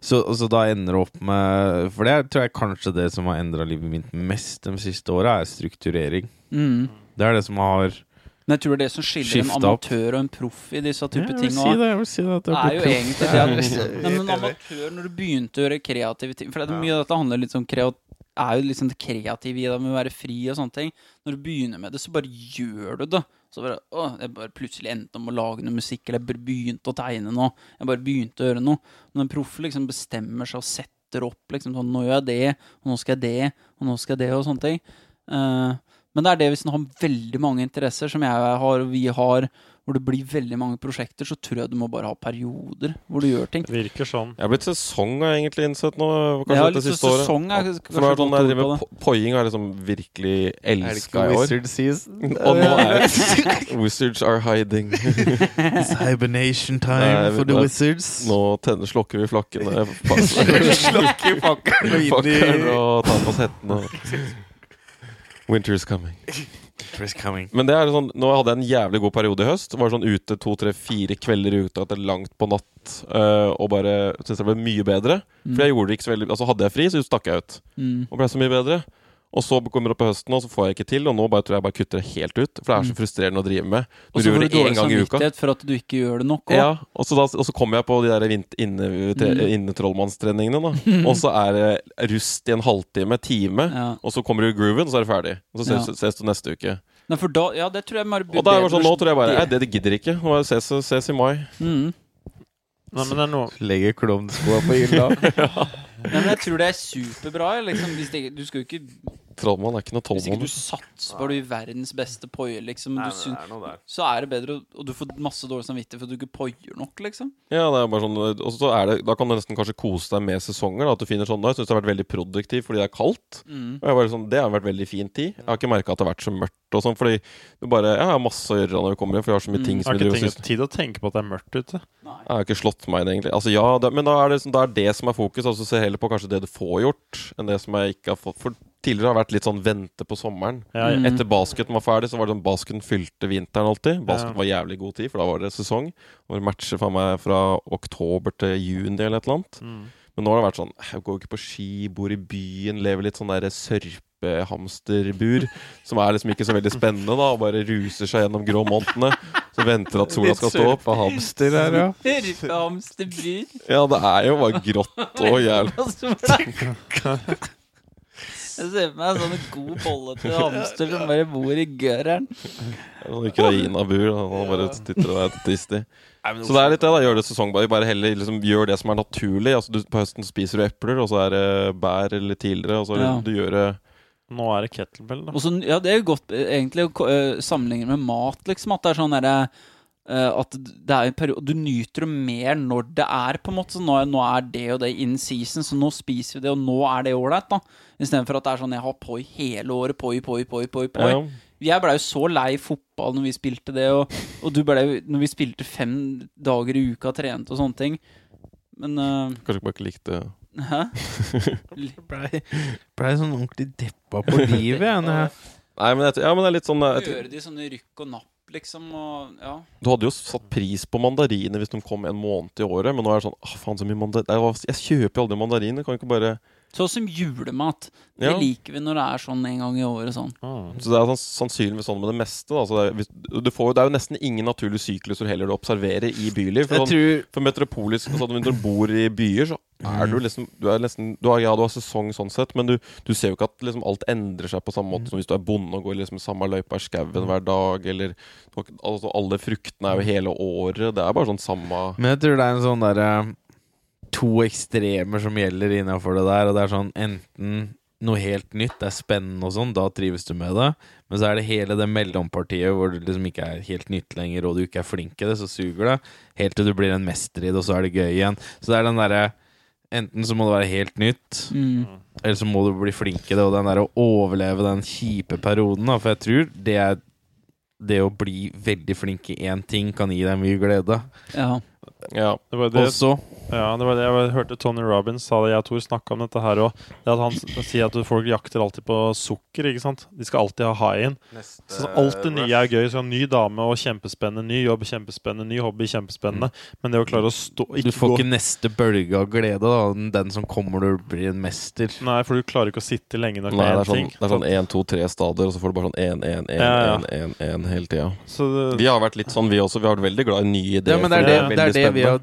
Så, så da ender du opp med For det tror jeg kanskje det som har endra livet mitt mest de siste åra, er strukturering. Mm. Det er det som har Men jeg tror det er det som skiller en amatør og en proff i disse type jeg vil ting si det, jeg vil si det at jeg er blir jo proff. egentlig det at Nei, men amatør, når du begynte å gjøre kreative ting For det er mye av dette handler litt om kreat er jo liksom det kreative i det med å være fri og sånne ting. Når du begynner med det, så bare gjør du det. Så bare, å, Jeg bare plutselig endte om å lage noe musikk, eller jeg begynte å tegne noe. Jeg bare begynte å gjøre noe. Når en proff liksom bestemmer seg og setter opp liksom sånn Nå gjør jeg det, og nå skal jeg det, og nå skal jeg det, og sånne ting. Eh, Men det er det hvis en har veldig mange interesser, som jeg har og vi har, hvor det blir veldig mange prosjekter, så tror jeg du må bare ha perioder hvor du gjør ting. Det virker sånn. Jeg har blitt sesong, har jeg egentlig innsett nå. Kanskje Jeg har det litt siste året. sesong er kanskje er sånn jeg driver ord på med det. po- Poing har jeg liksom virkelig Er elska i år. Wizard season? Og nå er Wizards are hiding. It's hibernation time Nei, for the wizards. Nå tenner, slokker vi flakkene. slokker flakkene og tar på oss hettene. Winter's coming. Winter is coming. Men det er sånn, nå hadde jeg en jævlig god periode i høst. Var sånn ute to, tre, fire kvelder i uka etter langt på natt. eh, og bare syntes det ble mye bedre. For jeg gjorde det ikke så veldig Altså Hadde jeg fri, så stakk jeg ut. Mm. Og ble så mye bedre. Og så kommer det opp på høsten, og så får jeg ikke til. Og nå bare tror jeg bare kutter det helt ut. For det er så frustrerende å drive med. Og Du så gjør får det du dårlig samvittighet for at du ikke gjør det nok. også. Ja, og så, da, og så kommer jeg på de der innetrollmannstreningene, inne, tre, Mm. da. Og så er det rust i en halvtime, time. Ja. Og så kommer du i grooven, og så er det ferdig. Og så ses, Ja. ses du neste uke. Nei, for da, ja, det tror jeg bare Og da er det sånn, nå tror jeg bare Nei, det- det gidder ikke. Nå ses, ses i mai. mm. Nei, men det er noe Legger klovnskoa på hylla. Nei, men jeg tror det er superbra. Liksom, hvis det, du skal jo ikke Trollmann er ikke noe Hvis ikke du du satser på å bli verdens beste poier, liksom, du syn- noe der. så er det bedre, og- og du får masse dårlig samvittighet for at du ikke poier nok, liksom. Ja, det er bare sånn Og så er det Da kan du nesten kanskje kose deg med sesonger. Da, at du finner sånn Da Jeg syns det har vært veldig produktiv fordi det er kaldt. Mm. Og jeg bare sånn, Det har vært veldig fin tid. Jeg har ikke merka at det har vært så mørkt og sånn, fordi du bare Jeg har masse å gjøre når vi kommer hjem, for jeg har så mye Mm. ting Jeg som har vi ikke driver og tenkt, tid å tenke på at det er mørkt ute. Jeg har ikke slått meg inn, egentlig. Altså, ja, det, men da er, det, sånn- da er det som er fokus. Altså Se heller på kanskje det du får gjort, enn det som jeg ikke har fått. For tidligere har vært litt sånn vente på sommeren. Ja, ja. Etter basketen var ferdig, så var det sånn basketen fylte vinteren alltid. Basket Ja. var jævlig god tid, for da var det sesong. Var matcher for meg fra oktober til juni eller et eller annet. Mm. Men nå har det vært sånn Jeg går ikke på ski, bor i byen, lever litt sånn der sørpehamsterbur. Som er liksom ikke så veldig spennende, da. Og bare ruser seg gjennom grå månedene. Så venter at sola skal stå opp. På hamster her, ja. Sørpehamsterbur. Ja, det er jo bare grått og jævlig. Jeg ser for meg en sånn god til hamster som bare bor i gøreren. Sånn Ukraina-bur. og Han bare titter og er trist i. Så det er litt det, da. Gjør det sesongbare. Bare heller liksom gjør det som er naturlig. Altså, du, på høsten spiser du epler, og så er det bær eller tidligere. Og så Ja. du gjør det Nå er det kettlebell, da. Også, ja, det er jo godt eh, egentlig å uh, sammenligne med mat, liksom. At det er sånn derre eh, At det er en periode Du nyter det mer når det er, på en måte. Så nå, er- nå er det og det in season, så nå spiser vi det, og nå er det ålreit, da. Istedenfor at det er sånn jeg har poi hele året. Poi, poi, poi, poi. poi. ja. Jeg blei jo så lei fotball når vi spilte det, og, og du blei Når vi spilte fem dager i uka og trente og sånne ting. Men uh, Kanskje bare ikke likte Hæ? Blei ble sånn ordentlig deppa på livet, jeg. Nei, men, jeg, ja, men det er litt sånn Gjøre det i sånne rykk og napp, liksom, og ja. Du hadde jo satt pris på mandariner hvis de kom en måned i året, men nå er det sånn faen så mye mandariner Jeg kjøper jo aldri mandariner. Kan ikke bare Sånn som julemat. Det Ja. liker vi når det er sånn en gang i året. sånn Ah. Så det er sånn, sannsynligvis sånn med det meste. Da. Så det, er, hvis, du får, jo- det er jo nesten ingen naturlige sykluser heller du observerer i byliv. For, Jeg sånn, tror for metropolisk altså, Når du bor i byer, så er du liksom Du er nesten du har, Ja, du har sesong sånn sett, men du, du ser jo ikke at liksom, alt endrer seg på samme måte som hvis du er bonde og går liksom samme løypa i skauen hver dag, eller altså, Alle fruktene er jo hele året. Det er bare sånn samme Men jeg tror det er en sånn derre To ekstremer som gjelder innafor det der, og det er sånn enten noe helt nytt, det er spennende og sånn, da trives du med det. Men så er det hele det mellompartiet hvor du liksom ikke er helt nytt lenger, og du ikke er flink i det, så suger det. Helt til du blir en mester i det, og så er det gøy igjen. Så det er den derre Enten så må det være helt nytt, mm. eller så må du bli flink i det, og den der å overleve den kjipe perioden, da. For jeg tror det er Det å bli veldig flink i én ting kan gi deg mye glede. Ja. Ja. Det var det, Også ja, det var det jeg hørte Tony Robins sa det. Jeg og Tor snakka om dette her òg. At han sier at folk jakter alltid på sukker. ikke sant? De skal alltid ha high-in. Så alt det nye er gøy. Så Ny dame og kjempespennende. Ny jobb kjempespennende. Ny hobby kjempespennende. Men det å klare å stå Du får gå ikke neste bølge av glede, da. Den som kommer når du blir en mester. Nei, for du klarer ikke å sitte lenge nok det med én sånn, ting. det er sånn 1, 2, 3 stader, og så får du bare sånn 1, 1, 1, én, ja. 1, 1, 1 hele tida. Det, Vi har vært litt sånn, vi også. Vi har vært veldig glad i nye ideer. Ja, men det er det, er det, er det vi har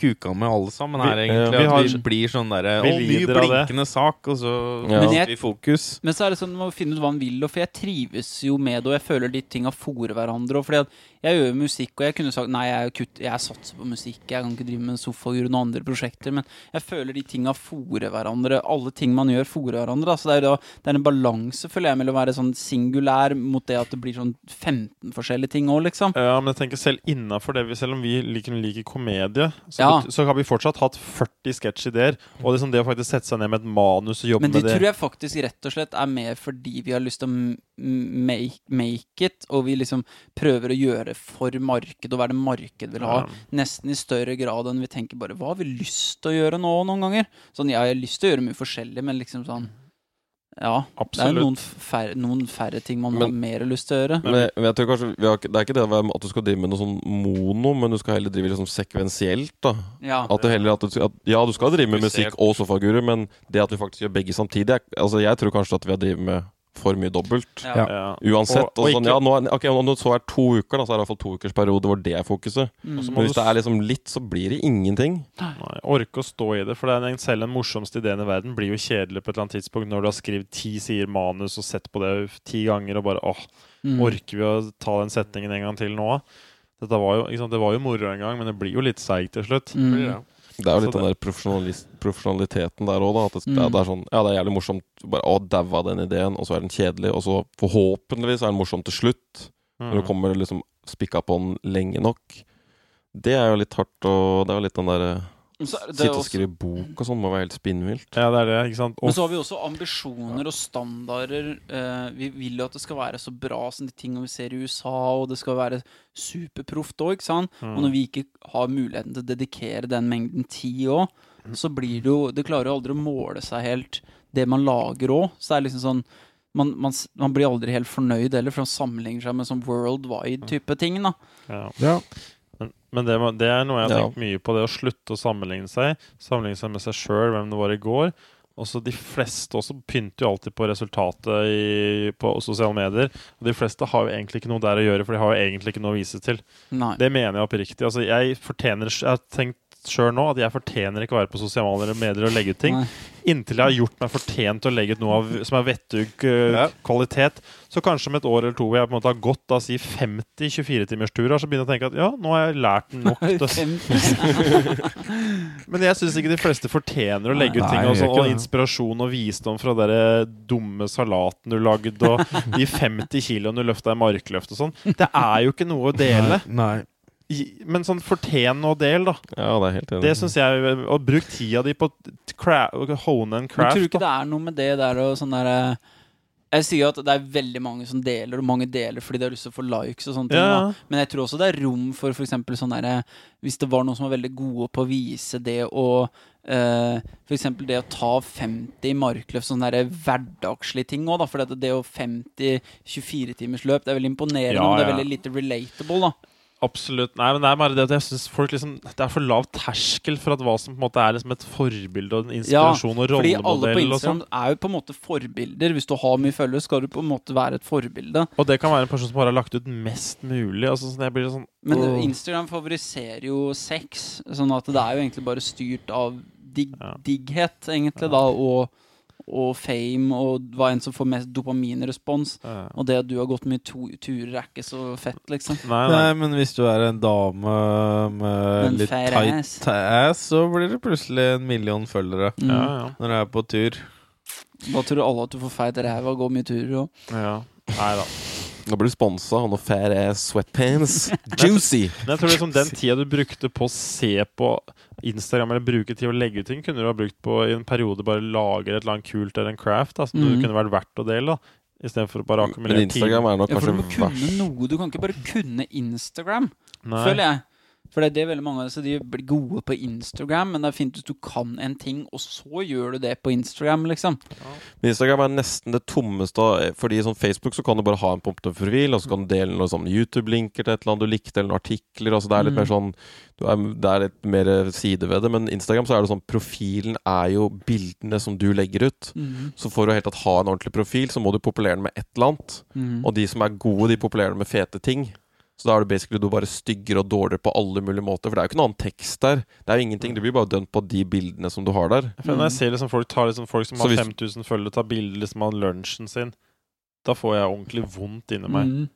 kuka med alle sammen her, Vi- egentlig. vi at har- vi blir sånn derre vi Å, ny blinkende sak, og så Ja. Mister vi fokus. Men så er det sånn, man må finne ut hva han vil, og for jeg trives jo med det, og jeg føler de tinga fòrer hverandre. Og fordi at Jeg gjør jo musikk, og jeg kunne sagt nei, jeg, kutt, jeg satser på musikk. Jeg kan ikke drive med sofa og noen andre prosjekter. Men jeg føler de tinga fòrer hverandre. Alle ting man gjør, fòrer hverandre. Altså det, er, da, det er en balanse, føler jeg, mellom å være sånn singulær mot det at det blir sånn 15 forskjellige ting òg, liksom. Ja, men jeg tenker selv innafor det Selv om vi liker, liker komedie, så, Ja. så har vi fortsatt hatt 40 sketsjideer. Og liksom det å faktisk sette seg ned med et manus og jobbe med det Men det tror jeg faktisk rett og slett er mer fordi vi har lyst til å make, make it, og vi liksom prøver å gjøre for marked, og hva er det marked vil ha. Ja. Nesten i større grad enn vi tenker bare Hva har vi lyst til å gjøre nå, noen ganger? Sånn, ja, jeg har lyst til å gjøre mye forskjellig, men liksom sånn Ja. Det er noen færre, noen færre ting man Men- har mer lyst til å gjøre. Men jeg, men jeg tror kanskje vi har, Det er ikke det at du skal drive med noe sånn mono, men du skal heller drive liksom sekvensielt. da Ja. At du heller at du, at, Ja, du skal drive med musikk og sofaguru, men det at vi faktisk gjør begge samtidig er, Altså Jeg tror kanskje at vi har drevet med for mye dobbelt. Ja. Ja. Uansett. Og- Og, og sånn, ikke- ja, nå ok, Om det så er to uker, da så er det i hvert fall to ukers periode hvor det er fokuset. Mm. Men hvis det er liksom litt, så blir det ingenting. Nei, orke å stå i det. For det er en, selv den morsomste ideen i verden blir jo kjedelig på et eller annet tidspunkt når du har skrevet ti sider manus og sett på det ti ganger og bare åh, Mm. orker vi å ta den setningen en gang til nå? Dette var jo, ikke sant? Det var jo moro en gang, men det blir jo litt seigt til slutt. Mm. Det er jo litt den der profesjonaliteten der òg, da. At det, Mm. det er sånn Ja, det er jævlig morsomt. Bare, å, daua den ideen, og så er den kjedelig. Og så forhåpentligvis er den morsom til slutt. Når du Mm. kommer liksom spikka på den lenge nok. Det er jo litt hardt, og det er jo litt den derre er det Sitte og også- skrive bok og sånn må være helt spinnvilt. Ja, det er det, ikke sant? Men så har vi også ambisjoner og standarder. Eh, vi vil jo at det skal være så bra som de tingene vi ser i USA, og det skal være superproft òg, ikke sant? Mm. Og når vi ikke har muligheten til å dedikere den mengden tid òg, så blir det jo Det klarer jo aldri å måle seg helt, det man lager òg. Så det er liksom sånn man, man, man blir aldri helt fornøyd heller, for man sammenligner seg med sånn worldwide type ting. da ja. Ja. Men, det, det er noe jeg har Ja. tenkt mye på, det å slutte å sammenligne seg. Sammenligne seg med seg sjøl, hvem det var i går. Også De fleste også pynter jo alltid på resultatet i, på sosiale medier. Og de fleste har jo egentlig ikke noe der å gjøre, for de har jo egentlig ikke noe å vise til. Nei. Det mener jeg oppriktig. Altså, jeg fortjener Jeg har tenkt sjøl nå at jeg fortjener ikke å være på sosiale medier og legge ut ting. Nei. Inntil jeg har gjort meg fortjent til å legge ut noe av, som er vettug uh, Ja. kvalitet. Så kanskje om et år eller to hvor jeg på en måte har gått da si 50 24-timersturer, så begynner jeg å tenke at ja, nå har jeg lært nok. Men jeg syns ikke de fleste fortjener å legge ut Nei, ting. jeg Og, gjør sånn, og inspirasjon og visdom fra den dumme salaten du lagde, og de 50 kiloene du løfta i markløft og sånn. Det er jo ikke noe å dele. Nei. I- Men sånn fortjen og del, da. Ja, det er helt enig. Det syns jeg Å bruke tida di på å hone and Men tror du craft. ikke det er noe med det der og sånn derre Jeg sier jo at det er veldig mange som deler, og mange deler fordi de har lyst til å få likes og sånne ting. Ja. Da. Men jeg tror også det er rom for f.eks. sånn derre Hvis det var noen som var veldig gode på å vise det og uh, for eksempel det å ta 50 i markløft, sånne der hverdagslige ting òg, da. For det å 50 24-timers løp, det er veldig imponerende, Ja, men det er veldig lite relatable, da. Absolutt. Nei, men det er bare det at jeg syns folk liksom Det er for lav terskel for at hva som på en måte er liksom et forbilde og en inspirasjon og Fordi alle på Instagram sånn. er jo på en måte forbilder. Hvis du har mye følgere, skal du på en måte være et forbilde. Og det kan være en person som bare har lagt ut mest mulig. Altså sånn, jeg blir sånn Men åh. Instagram favoriserer jo sex, sånn at det er jo egentlig bare styrt av digg, Ja. digghet, egentlig, da, og, og fame, og hva enn som får mest dopaminrespons. Ja. Og det at du har gått mye turer, er ikke så fett, liksom. Nei, nei. Nei, men hvis du er en dame med En litt tight ass. ass, så blir det plutselig en million følgere Mm. Ja, ja. når du er på tur. Da tror alle at du får feit ræv og går mye turer òg. ja. Nei da. Da blir du sponsa av noen ass sweatpants. Juicy! Men jeg tror liksom den tida du brukte på å se på Instagram eller bruke tid å legge ut ting, kunne du ha brukt på i en periode bare lager et eller annet kult eller en craft da, som mm. du kunne vært verdt å dele. da Istedenfor å bare Men Instagram er nok Ja, for du må kunne noe. Du kan ikke bare kunne Instagram, Nei. føler jeg. For det er det veldig mange av disse De blir gode på Instagram, men det er fint hvis du kan en ting, og så gjør du det på Instagram, liksom. Men Instagram er nesten det tommeste Fordi i sånn Facebook så kan du bare ha en profil, og så kan du dele noen sånn YouTube-linker til et eller annet du likte, eller noen artikler. Altså det er litt Mm. mer sånn du er, Det er litt mer side ved det. Men Instagram så er det sånn profilen er jo bildene som du legger ut. Så for å helt tatt ha en ordentlig profil, så må du populere den med et eller annet. Mm. Og de som er gode, de populerer den med fete ting. Så da er det basically du bare styggere og dårligere på alle mulige måter. For det er jo ikke noe annen tekst der. Det er jo ingenting. Du blir bare dømt på de bildene som du har der. Jeg, jeg ser liksom folk, tar liksom folk som har hvis- 5000 følgere, tar bilder liksom av lunsjen sin, da får jeg ordentlig vondt inni meg. Mm.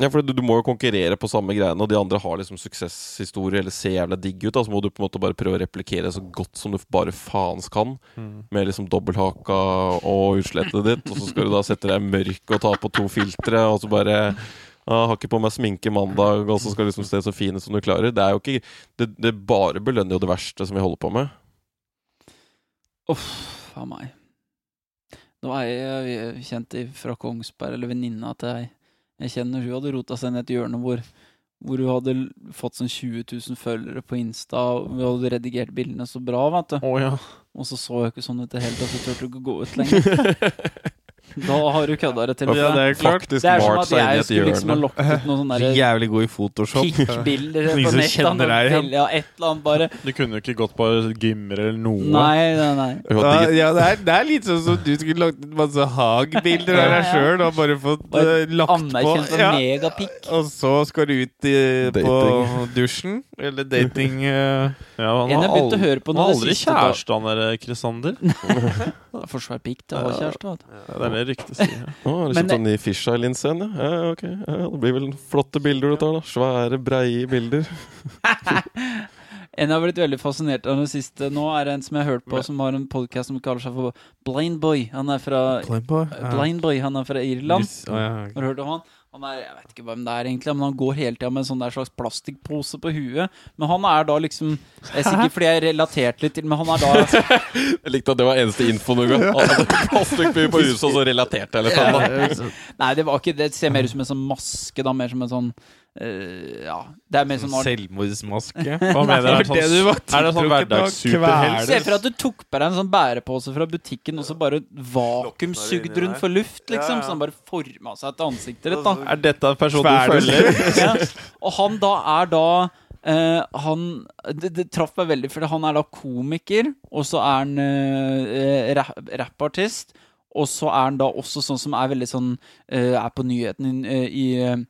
Ja, for du, du må jo konkurrere på samme greiene, og de andre har liksom suksesshistorie eller ser jævla digg ut. Da, så må du på en måte bare prøve å replikere så godt som du bare faens kan. Mm. Med liksom dobbelthaka og utslettet ditt. Og så skal du da sette deg mørk og ta på to filtre, og så bare ah, Har ikke på meg sminke mandag, og så skal liksom se så fin ut som du klarer. Det er jo ikke Det, det bare belønner jo det verste som vi holder på med. Uff a meg. Det var ei jeg kjent i- fra Kongsberg, eller venninna til ei jeg kjenner, hun hadde rota seg ned i et hjørne hvor, hvor hun hadde fått sånn 20 000 følgere på Insta, og hun hadde redigert bildene så bra, vet du. Oh, ja. Og så så jeg ikke sånn ut i det hele tatt, så turte hun ikke gå ut lenger. Da har du kødda det til. Ja, det er klart. Faktisk Det er som at jeg skulle liksom ha lokket lagt ut noen sånne jævlig god i Photoshop. pikkbilder på nettet. Ja, et eller annet bare. Du kunne jo ikke gått på gymmer eller noe. Nei, nei, nei. Da, Ja, det, er, det er litt sånn som du skulle lagt ut masse Haag-bilder av deg sjøl og bare fått eh, lagt på. Ja. megapikk. Og så skal du ut i, på dusjen. Eller dating uh, Ja, han har begynte å aldri, høre på noe aldri kjæreste, han der Kristander. Det er For pikk til å ha kjæreste. vet. Ja, det er det ryktet sier. ja. Å, har Men kjøpt en ny fisheye-linse igjen, ja? ja? Ok, ja, Det blir vel flotte bilder du tar, da. Svære, breie bilder. En jeg har blitt veldig fascinert av det siste nå, er en som jeg har hørt på, som har en podkast som kaller seg for Blind Boy. Han er fra Blind Boy, han er fra Irland. Å, ja. Har du hørt om han? Han er, Jeg vet ikke hvem det er, egentlig, men han går hele tida med en sånn der slags plastikkpose på huet. Men han er da liksom Jeg er sikker fordi jeg relaterte litt til Men han er da Jeg likte at det var eneste infoen du ga. Han hadde Plastikkby på huset, og så relaterte jeg litt. Nei, det var ikke Det ser mer ut som en sånn maske, da. Mer som en sånn eh, Ja. Det er mer sånn Selvmordsmaske. Hva mener du? Er det Det du var sånn, er det sånn hverdagssuperhelt? Se for deg at du tok på deg en sånn bærepose fra butikken og så bare vakuumsugd rundt for luft, liksom. Så han bare forma seg til ansiktet ditt, da. Er dette en person du følger? Ja. Og han da er da Uh, Han Det, det traff meg veldig, for han er da komiker, og så er han uh, rappartist. Og så er han da også sånn som er veldig sånn uh, Er på nyheten i eh,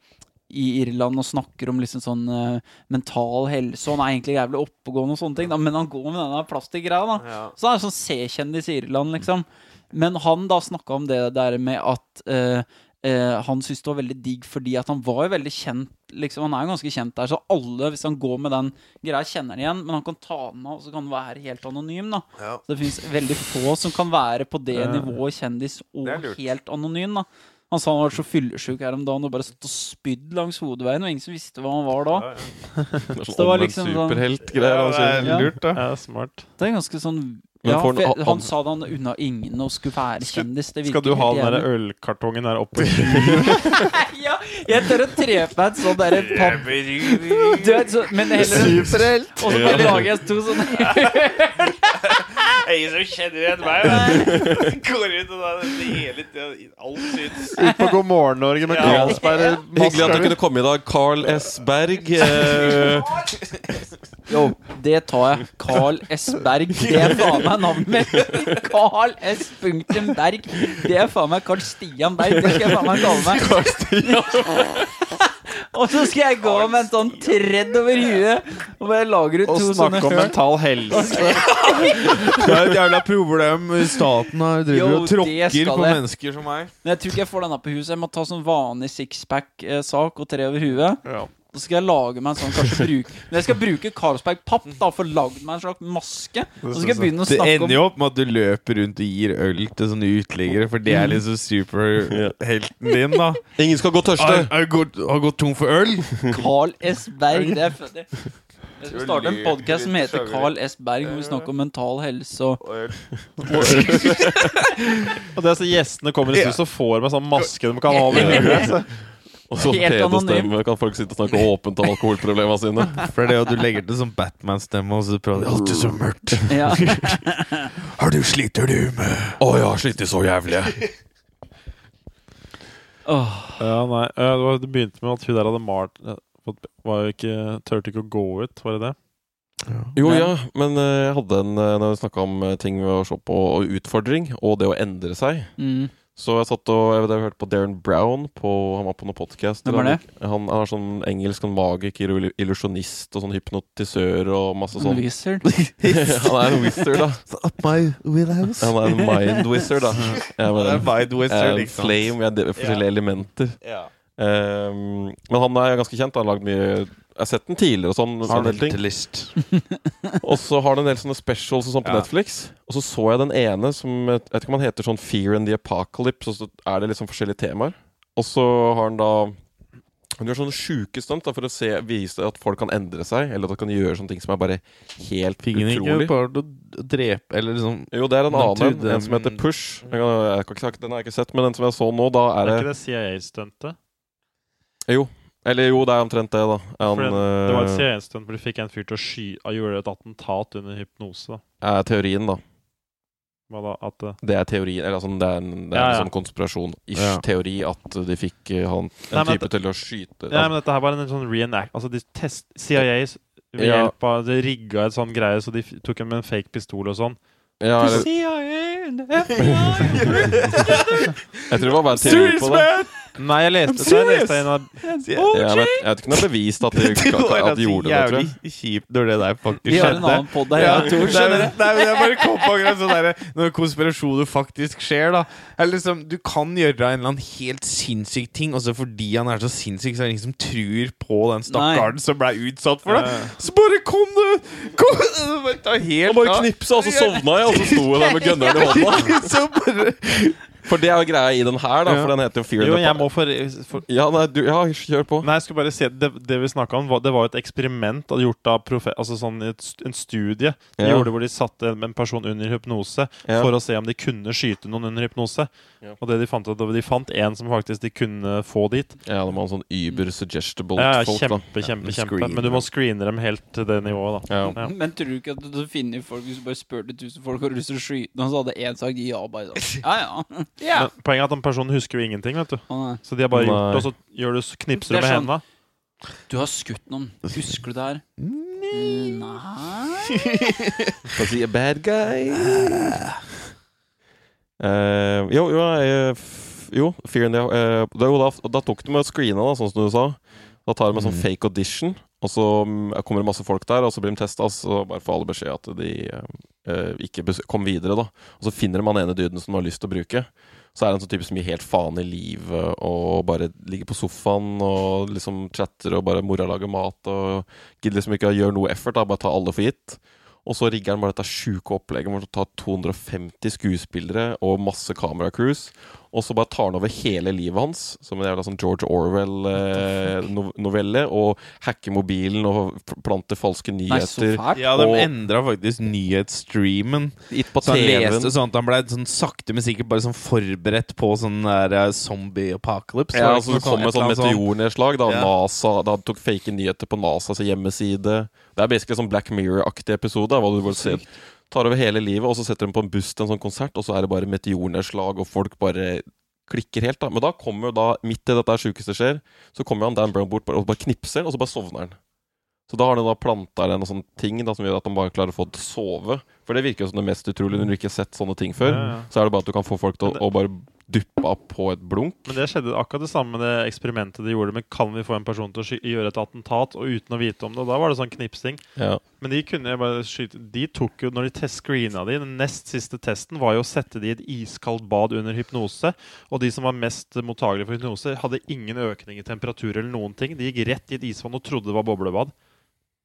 i Irland og snakker om liksom sånn uh, mental helse. Og han er egentlig jævlig oppegående, og sånne ting da, men han går med denne plastikkgreia. da Så han er sånn C-kjendis i Irland, liksom. Men han da snakka om det der med at uh, uh, han syntes det var veldig digg fordi at han var jo veldig kjent. Liksom, han er jo ganske kjent der, så alle, hvis han går med den greia, kjenner han igjen. Men han kan ta den av, og så kan han være helt anonym. da Så det fins veldig få som kan være på det nivået kjendis og helt anonym. da Han sa han var så fyllesyk her om dagen og bare satt og spydde langs hodeveien, og ingen som visste hva han var da. Det ja. Så det sånn var omvendt liksom sånn- superheltgreier. Ja, det er lurt, da. Ja, smart. Det er ganske sånn Men ja, for han, han, Han sa det han unna ingen og skulle være kjendis. Det Skal du ha den der ølkartongen der oppe? ja, jeg tør å tre på meg et sånt derre papp... Så, men heller Superhelt! Og så bare lager jeg to sånne Ingen som kjenner igjen meg. Går ut og da hele tida Alt syns. Ut på God morgen Norge med Ja. Hyggelig at du kunne komme i dag, Carl S. Berg. Eh, Jo, det tar jeg. Carl S. Berg. Det er faen meg navnet mitt. Carl S. punktum Berg. Det er faen meg Carl Stian Berg. Det skal jeg faen meg kalle meg. Carl Stian Og så skal jeg gå med en sånn tredd over huet og bare lager ut Og to sånne snakke om mental helse. Det er et jævla problem. Staten har driver Jo, og tråkker på det. mennesker som meg. Men jeg tror ikke jeg får denne på huset. Jeg må ta sånn vanlig sixpack-sak og tre over huet. Ja. Så skal jeg lage meg en sånn kanskje bruke Men jeg skal bruke Carlsberg-papp da for å lage meg en slags maske. Så skal jeg begynne å snakke om Det ender jo opp med at du løper rundt og gir øl til sånne uteliggere, for det er liksom superhelten din, da. ingen skal gå tørste. Har, har, gått, har gått tom for øl? Carl S. Berg. Det er funny. Jeg skal starte en podkast som heter Carl S. Berg, hvor vi snakker om mental helse og Og det er så gjestene kommer i studio og får med sånn maske de kan ha over øret. Og så anonym. kan folk sitte og snakke åpent om alkoholproblemene sine. For det at du legger til sånn Batman-stemme, og så prøver du alltid så mørkt. ja. Har du sliter du med Å, jeg har slitt så jævlig. Åh, Ja, nei. eh, Det, begynte med at hun der hadde malt eh, Var jo ikke Turte ikke å gå ut, var det det? Jo, ja, men eh, jeg hadde en Når vi snakka om ting ved å se på og utfordring, og det å endre seg mm. Så jeg satt og jeg, vet, jeg hørte på Darren Brown på, Han var på noen podkast. Han, han er sånn engelsk sånn magiker og illusjonist og sånn hypnotisør og masse sånn. wizard. han er en wizard, da. Up my wheelhouse? Han er en mind wizard, da. Jeg mener, er Mind Wizard, eh, flame, vi forskjellige yeah. elementer. Yeah. Um, men han er ganske kjent. Han har lagd mye Jeg har sett den tidligere og sånn. ting. Og så har den en del sånne specials og sånn på Ja. Netflix. Og så så jeg den ene som Jeg vet ikke om han heter sånn Fear and the Apocalypse, og så er det liksom forskjellige temaer. Og så har han da Han gjør sånne sjuke stunt for å se, vise at folk kan endre seg, eller at de kan gjøre sånne ting som er bare helt Fikk utrolig. ikke bare å drepe Eller liksom Jo, det er en annen en, en som heter Push. Jeg kan, jeg kan ikke den har jeg ikke sett, men den som jeg så nå, da er det Er ikke det CIA-stuntet? Jo. Eller jo, det er omtrent det, da. En, det, det var et eh, CIA-stunt hvor de fikk en fyr til å sky Og gjorde et attentat under hypnose. da er teorien, da. Hva da? At uh, Det er teorien, eller altså, det er en, det er Ja, ja. en sånn konspirasjon-ish Ja. teori at de fikk uh, han, en Nei, type type til å skyte Ja, men dette her var en sånn reenact Altså, de test CIA ved Ja. hjelp av De rigga et sånn greie, så de f- tok en med en fake pistol og sånn. ja, eller, CIA FBI, Jeg tror det var bare en teori på det. Nei, jeg leste, så jeg leste en av Ja, men jeg vet ikke om det er bevist at de, Det at de gjorde det, tror jeg. jævlig kjipt når det der faktisk Vi har en annen podd her, Ja, jeg Tor, nei, skjønner men- du. nei, men jeg bare kom på akkurat sånn derre Når konspirasjoner faktisk skjer, da. Eller liksom, Du kan gjøre en eller annen helt sinnssyk ting, og så fordi han er så sinnssyk, så er det ingen som tror på den stakkaren som ble utsatt for det. Så bare kom du! Kom, bare ta helt Og bare knipsa, og så sovna jeg, og så sto jeg der med gunneren i hånda. så bare For det er jo greia i den her, da. For den heter jo Fear Jo, the jeg må for, for Ja, nei, du, ja, kjør på. Nei, jeg skulle bare si det, det vi snakka om, var, det var et eksperiment gjort av profe altså sånn et, en studie de Ja. gjorde hvor de satte en person under hypnose Ja. for å se om de kunne skyte noen under hypnose. Ja. Og det de fant ut, de fant en som faktisk de kunne få dit. Ja, de var en sånn Uber-suggestible Ja, ja, folk, da. kjempe, kjempe, kjempe. Men du må screene dem helt til det nivået, da. Ja. Ja. Men tror du ikke at du, finner folk Hvis du bare spør til 1000 folk har russer lyst til å skyte noen, så hadde én sagt ja, bare sånn. Ja, ja. Men poenget er at den personen husker jo ingenting, vet du. Så de har bare gjort det, og så gjør du, knipser du med sånn- hendene. Du har skutt noen. Husker du det her? Nei Skal jeg si a bad guy? Eh, jo, jo, jo Fear in the uh, da, jo, da, da tok de med screena, da, sånn som du sa. Da tar de en sånn Mm. fake audition, og så mm, kommer det masse folk der, og så blir de testa, så bare får alle beskjed at de uh, ikke kom videre, da. Og så finner de han ene duden som de har lyst til å bruke. Så er det en sånn type som gir helt faen i livet og bare ligger på sofaen og liksom chatter og bare mora lager mat og gidder liksom ikke å gjøre noe effort, da, bare ta alle for gitt. Og så rigger han bare dette sjuke opplegget med å ta 250 skuespillere og masse kameracrews. Og så bare tar han over hele livet hans, som en jævla sånn George Orwell-novelle. og hacker mobilen og planter falske Nei, så nyheter. fælt. Ja, de Og- endra faktisk nyhetsstreamen. På Så han leste sånn at han ble sånn sakte, men sikkert bare sånn forberedt på sånn der uh, zombie apocalypse. Ja, så det altså det kom et sånn eller meteornedslag. Da Ja. NASA Da tok fake nyheter på NASAs hjemmeside. Det er basically sånn Black Mirror-aktig episode. Hva du bare ser tar over hele livet, og så setter de på en buss til en sånn konsert, og så er det bare meteornedslag, og folk bare klikker helt. da Men da kommer jo da, midt i dette sjukeste skjer, så kommer han Dan Brown bort og bare knipser, og så bare sovner han. Så da har han da planta en sånn ting da som gjør at de bare klarer å få det sove. For det virker jo som det mest utrolige når du ikke har sett sånne ting før. Ja, ja. Så er det bare at du kan få folk til å, å bare duppe av på et blunk. Men det skjedde akkurat det samme med det eksperimentet de gjorde. Men kan vi få en person til å gjøre et attentat og uten å vite om det? Og da var det sånn knipsing. Ja. Men de kunne bare skyte De tok jo, når de screena de, den nest siste testen var jo å sette de i et iskaldt bad under hypnose. Og de som var mest mottagelige for hypnose, hadde ingen økning i temperatur eller noen ting. De gikk rett i et isvann og trodde det var boblebad.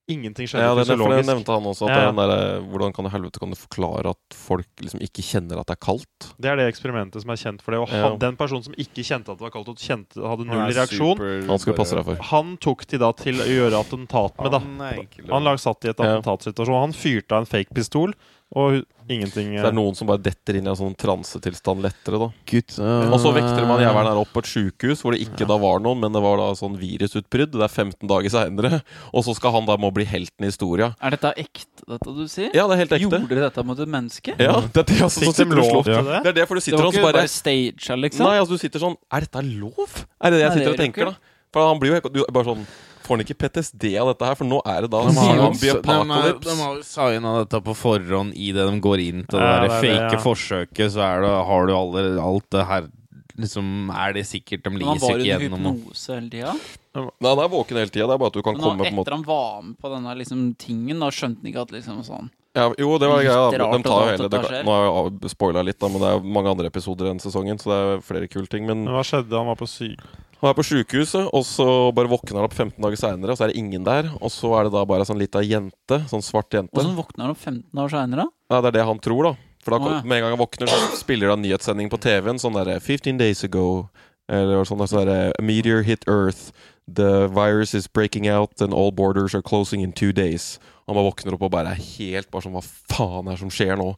Ingenting skjedde Ja, det, derfor det nevnte han også. At Ja. er den der, hvordan kan du helvete kan du forklare at folk liksom ikke kjenner at det er kaldt? Det er det eksperimentet som er kjent for det. Og Ja. han, den personen som ikke kjente at det var kaldt, og kjente, hadde null reaksjon, super- Han skulle passe deg for. han tok de da til å gjøre attentat med, da. Han Han lag satt i et attentatssituasjon. attentatsituasjon. Han fyrte av en fake pistol, og ingenting Så det er noen som bare detter inn i en sånn transetilstand lettere, da. Gutt, Og så vekter man jævelen her opp på et sjukehus hvor det ikke da var noen, men det var da sånn virusutbrudd. Det er 15 dager seinere. Og så skal han da må bli helten i historia. Er dette ekte, dette du sier? Ja, det er helt ekte. Gjorde de dette mot et menneske? Ja, det er det altså, sitter lov til Det det? er det, for du sitter var og så ikke bare bare stage, liksom? Nei, altså du sitter sånn Er dette lov? Er det det jeg Nei, sitter det og tenker, ikke. da? For han blir jo helt du, bare sånn Får han ikke PTSD av dette her? For nå er det da De har, de, har, apocalypse. de har jo signa dette på forhånd i det de går inn til det Ja, der det er det, fake ja. forsøket. Så er det, har du alle, alt det her Liksom, er det sikkert De Men han leser var ikke under gjennom hypnose hele tida? Nei, han er våken hele tida. Det er bare at du kan Men komme på en måte etter han var med på denne liksom, tingen, da skjønte han ikke at liksom sånn Ja, jo, det var greia. De tar jo hele det. Nå har jeg spoila litt, da, men det er mange andre episoder enn sesongen, så det er flere kule ting. Men Men hva skjedde? Han var på syk... Han er på sjukehuset, og så bare våkner han opp 15 dager seinere, og så er det ingen der. Og så er det da bare sånn lita jente, sånn svart jente. Hvordan våkner han opp 15 dager seinere? Ja, det er det han tror, da. For da, oh, ja. med en gang han våkner, så spiller det en nyhetssending på TV-en. Sånn derre 15 days ago. Eller sånn der, sånn der, A meteor hit Earth. The virus is breaking out and all borders are closing in two days. Han bare våkner opp og bare er helt bare sånn Hva faen er det som skjer nå?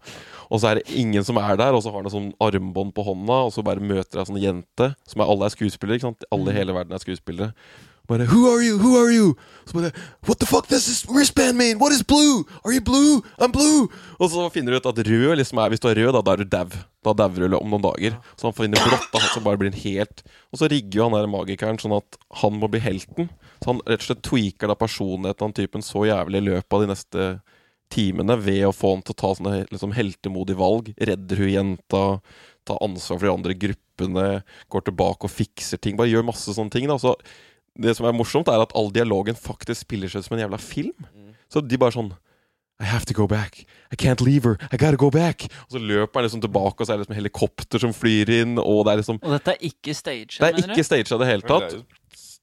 Og så er det ingen som er der, og så har han et sånn armbånd på hånda, og så bare møter jeg en sånn jente, som er alle er skuespillere, ikke sant? Alle i hele verden er skuespillere. Bare Who are you? Who are you? Så bare What the fuck does this wristband mean? What is blue? Are you blue? I'm blue! Og så finner du ut at rød liksom er Hvis du er rød, da, da er du dau. Da dauer du om noen dager. Så han finner blått, da, så bare blir han helt Og så rigger jo han der magikeren sånn at han må bli helten. Så han rett og slett tweaker da personligheten av typen så jævlig i løpet av de neste timene ved å få han til å ta sånne liksom, heltemodige valg. Redder hun jenta, tar ansvar for de andre gruppene, går tilbake og fikser ting. Bare gjør masse sånne ting. da Så det som er morsomt, er at all dialogen faktisk spiller seg ut som en jævla film. Så de bare sånn I have to go back. I can't leave her. I gotta go back. Og så løper han liksom tilbake, og så er det liksom helikopter som flyr inn, og det er liksom Og dette er ikke staged, Det er ikke staged i det hele tatt.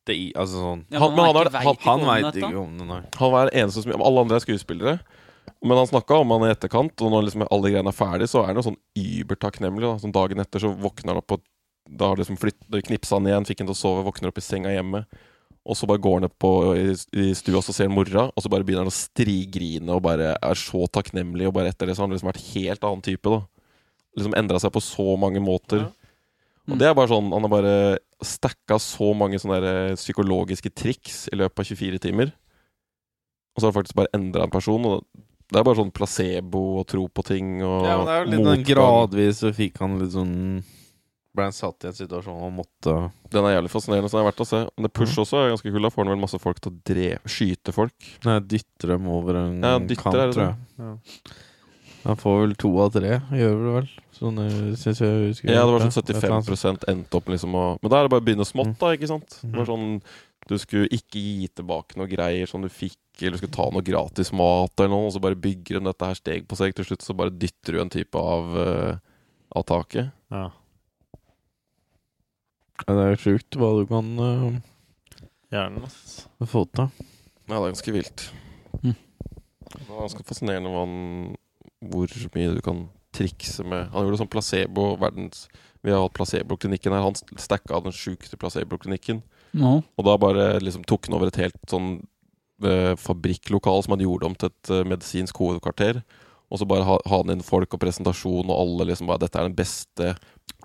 Det, altså sånn Ja, Han- men han han- Han om veit ikke om det, nei. Han var den eneste som Alle andre er skuespillere. Men han snakka om han i etterkant, og når liksom alle greiene er ferdig, så er han jo sånn übertakknemlig. da. Sånn dagen etter så våkner han opp, og da har liksom flytt, knipsa han igjen, fikk han til å sove, våkner opp i senga hjemme. Og så bare går han opp på, i, i stua, og ser han mora, og så bare begynner han å strigrine og bare er så takknemlig. Og bare etter det så har han liksom vært helt annen type, da. Liksom endra seg på så mange måter. Ja. Og det er bare sånn Han har bare stacka så mange sånne der, eh, psykologiske triks i løpet av 24 timer. Og så har han faktisk bare endra en person. Og det er bare sånn placebo og tro på ting og Ja, men det er jo litt den gradvis så fikk han litt sånn Ble han satt i en situasjon og måtte Den er jævlig fascinerende, så det er verdt å se. Men det Push også er ganske kul. Da får han vel masse folk til å dre skyte folk. Nei, dytter dem over en Ja, kant, tror jeg. Han får vel to av tre, gjør det vel? Sånn, synes jeg husker Ja, det var sånn eller annet. 75 endte opp liksom å Men da er det bare å begynne smått, da, ikke sant? Det var Mhm. sånn Du skulle ikke gi tilbake noe greier som du fikk, eller du skulle ta noe gratis mat eller noe, og så bare bygger de dette her steg på steg. Til slutt så bare dytter du en type av, uh, av taket. Ja. Det er sjukt hva du kan uh, Hjernen, ass. få til. Ja, det er ganske vilt. Mm. Det er ganske fascinerende hva han, hvor mye du kan trikse med Han gjorde sånn placebo verdens Vi har hatt placeboklinikken her. Han stacka den sjukeste placeboklinikken. No. Og da bare liksom tok han over et helt sånn eh, fabrikklokal som han gjorde om til et eh, medisinsk hovedkvarter. Og så bare ha, ha inn folk og presentasjon, og alle liksom bare Dette er den beste,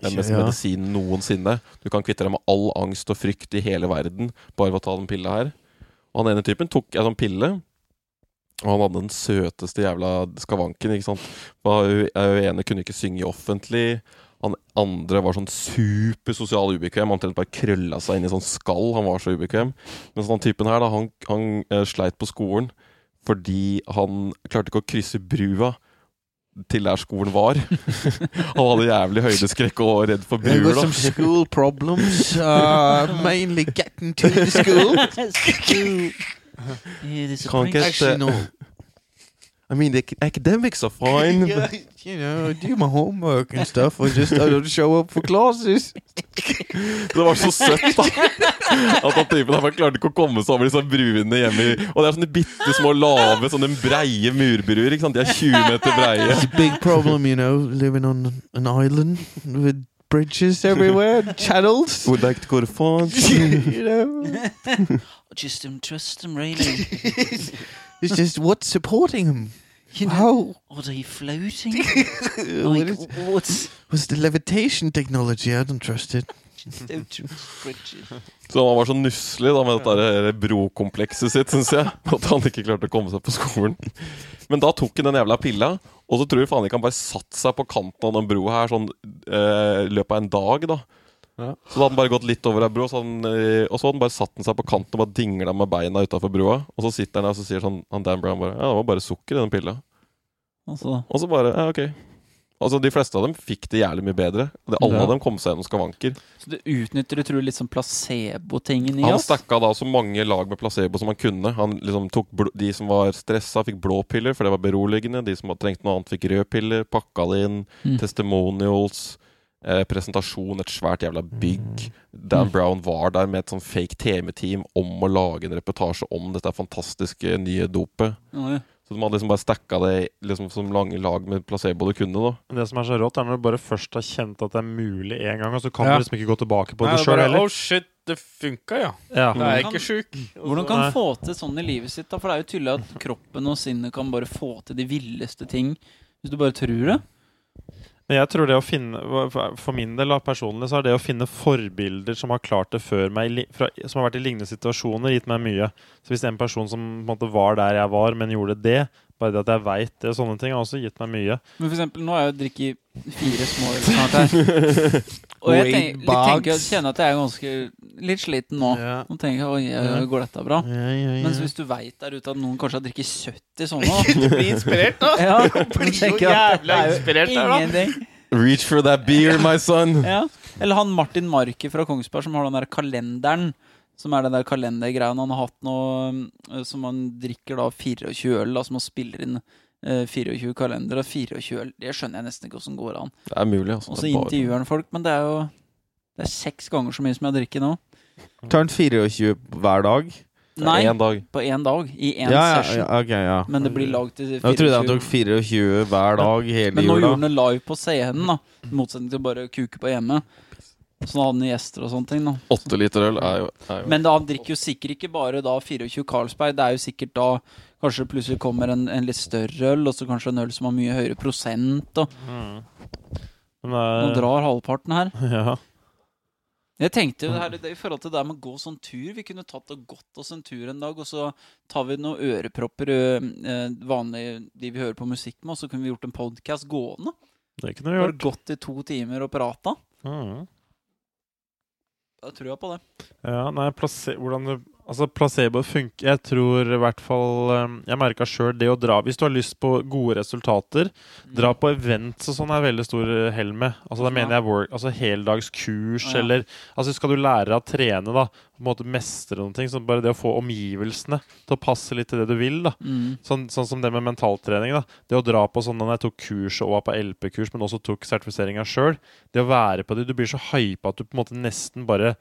den beste Ja. medisinen noensinne. Du kan kvitte deg med all angst og frykt i hele verden bare ved å ta den pilla her. Og han ene typen tok en sånn pille. Og han hadde den søteste jævla skavanken, ikke sant. For hun ene kunne ikke synge offentlig. Han andre var sånn supersosial ubekvem. Han bare krølla seg inn i sånn skall. Han var så ubekvem. Mens den typen her, da, han, han uh, sleit på skolen fordi han klarte ikke å krysse brua til der skolen var. han hadde jævlig høydeskrekk og var redd for bruer, da. school problems. Uh, mainly getting to the school. Can't get the, I mean, the academics are fine. yeah, you know, I do my homework and stuff. I just I don't show up for classes. Det var så søtt, da. At han typen der klarte ikke å komme seg over disse bruene hjemme Og det er sånne bitte små, lave, sånne breie murbruer. Ikke sant? De er 20 meter breie. It's a big problem, you know, living on an island with bridges everywhere, channels. Would like to go to France. you know, Just don't trust them, really. it's just what's supporting him. You know, wow. What are you floating? what is, what's... was the levitation technology? I don't trust it. Så han var så nusselig da med dette der brokomplekset sitt, syns jeg. At han ikke klarte å komme seg på skolen. Men da tok han den jævla pilla, og så tror jeg faen ikke han bare satte seg på kanten av den broa her sånn eh, løpet av en dag, da. Ja. Så da hadde han bare gått litt over ei bro, så han, eh, og så hadde han bare satt den seg på kanten og bare dingla med beina utafor broa. Og så sitter han der og så sier sånn, han Dan Brown bare Ja, det var bare sukker i den pilla. Altså, Og så bare Ja, ok. Altså, De fleste av dem fikk det jævlig mye bedre. Det, alle Ja. av dem kom seg gjennom skavanker. så du utnytter du tror litt sånn placebo-tingen i Han oss? stakka da så mange lag med placebo som han kunne. Han liksom tok bl De som var stressa, fikk blå piller, for det var beroligende. De som hadde trengt noe annet, fikk røde piller. Pakka det inn. Mm. Testimonials. Eh, presentasjon, et svært jævla bygg. Dan Brown var der med et sånn fake TV-team om å lage en reportasje om dette fantastiske nye dopet. Oi. Så de hadde liksom bare stacka det liksom som lange lag med placebo du kunne. da det som er så rått, er når du bare først har kjent at det er mulig en gang, og så kan Ja. du liksom ikke gå tilbake på Nei, det sjøl heller. Oh shit, det funka, ja. Ja. Det er ikke sjuk. Hvordan kan Nei. få til sånn i livet sitt? da? For det er jo tydelig at kroppen og sinnet kan bare få til de villeste ting hvis du bare tror det. Men jeg tror det å finne For min del personlig så er det å finne forbilder som har klart det før meg, som har vært i lignende situasjoner, gitt meg mye. Så hvis en person som på en måte var der jeg var, men gjorde det, bare det at jeg veit det, sånne ting, har også gitt meg mye. Men for eksempel, nå har jeg jo drikket fire små øl snart her. Og jeg tenker, tenker, kjenner at jeg er ganske litt sliten nå. Ja. Nå tenker jeg oi, går dette bra? Mens hvis du veit der ute at noen kanskje har drikket 70 sånne, da Du blir inspirert, nå! ja, blir jo jævla er inspirert der, da. Reach for that beer, my son! Ja. Eller han Martin Marki fra Kongsberg som har den der kalenderen. Som er den der kalendergreia han har hatt nå, eh, som han drikker da 24 øl, da, som han spiller inn eh, 24 kalendere. 24 øl, det skjønner jeg nesten ikke hvordan går an. Det er mulig, altså. Og så er bare- intervjuer han folk, men det er jo Det er seks ganger så mye som jeg drikker nå. Tar han 24 hver dag? Nei, en dag. på én dag. I én Ja, ja, session. ja, okay, ja. Men det blir lagd til 24. Jeg trodde han tok 24 hver dag hele Men nå gjorde han det live på scenen, da. I motsetning til bare å kuke på hjemme. Så nå hadde gjester og sånne ting. da Åtte liter øl er jo, er jo Men da, han drikker jo sikkert ikke bare da 24 Carlsberg. Det er jo sikkert da Kanskje plutselig kommer en, en litt større øl, og så kanskje en øl som har mye høyere prosent. Og Mm. Men nå er, drar halvparten her. ja. Jeg tenkte jo det her det, i forhold til det med å gå sånn tur. Vi kunne tatt og gått oss en tur en dag, og så tar vi noen ørepropper, eh, vanlige de vi hører på musikk med, og så kunne vi gjort en podkast gående. Det kunne vi Bare gjort. gått i to timer og prata. Mm. Da tror jeg på det. Ja, nei, plasser, hvordan altså placebo funker Jeg tror i hvert fall um, Jeg merka sjøl det å dra Hvis du har lyst på gode resultater, dra på events og sånn er veldig stor eh, hell med. Altså Da mener jeg work, altså heldagskurs Ja. eller Altså Skal du lære å trene, da, på en måte mestre noen ting, så bare det å få omgivelsene til å passe litt til det du vil, da. Mm. Sånn, sånn som det med mentaltrening. da Det å dra på sånn når jeg tok kurs og var på LP-kurs, men også tok sertifiseringa sjøl. Det å være på det Du blir så hypa at du på en måte nesten bare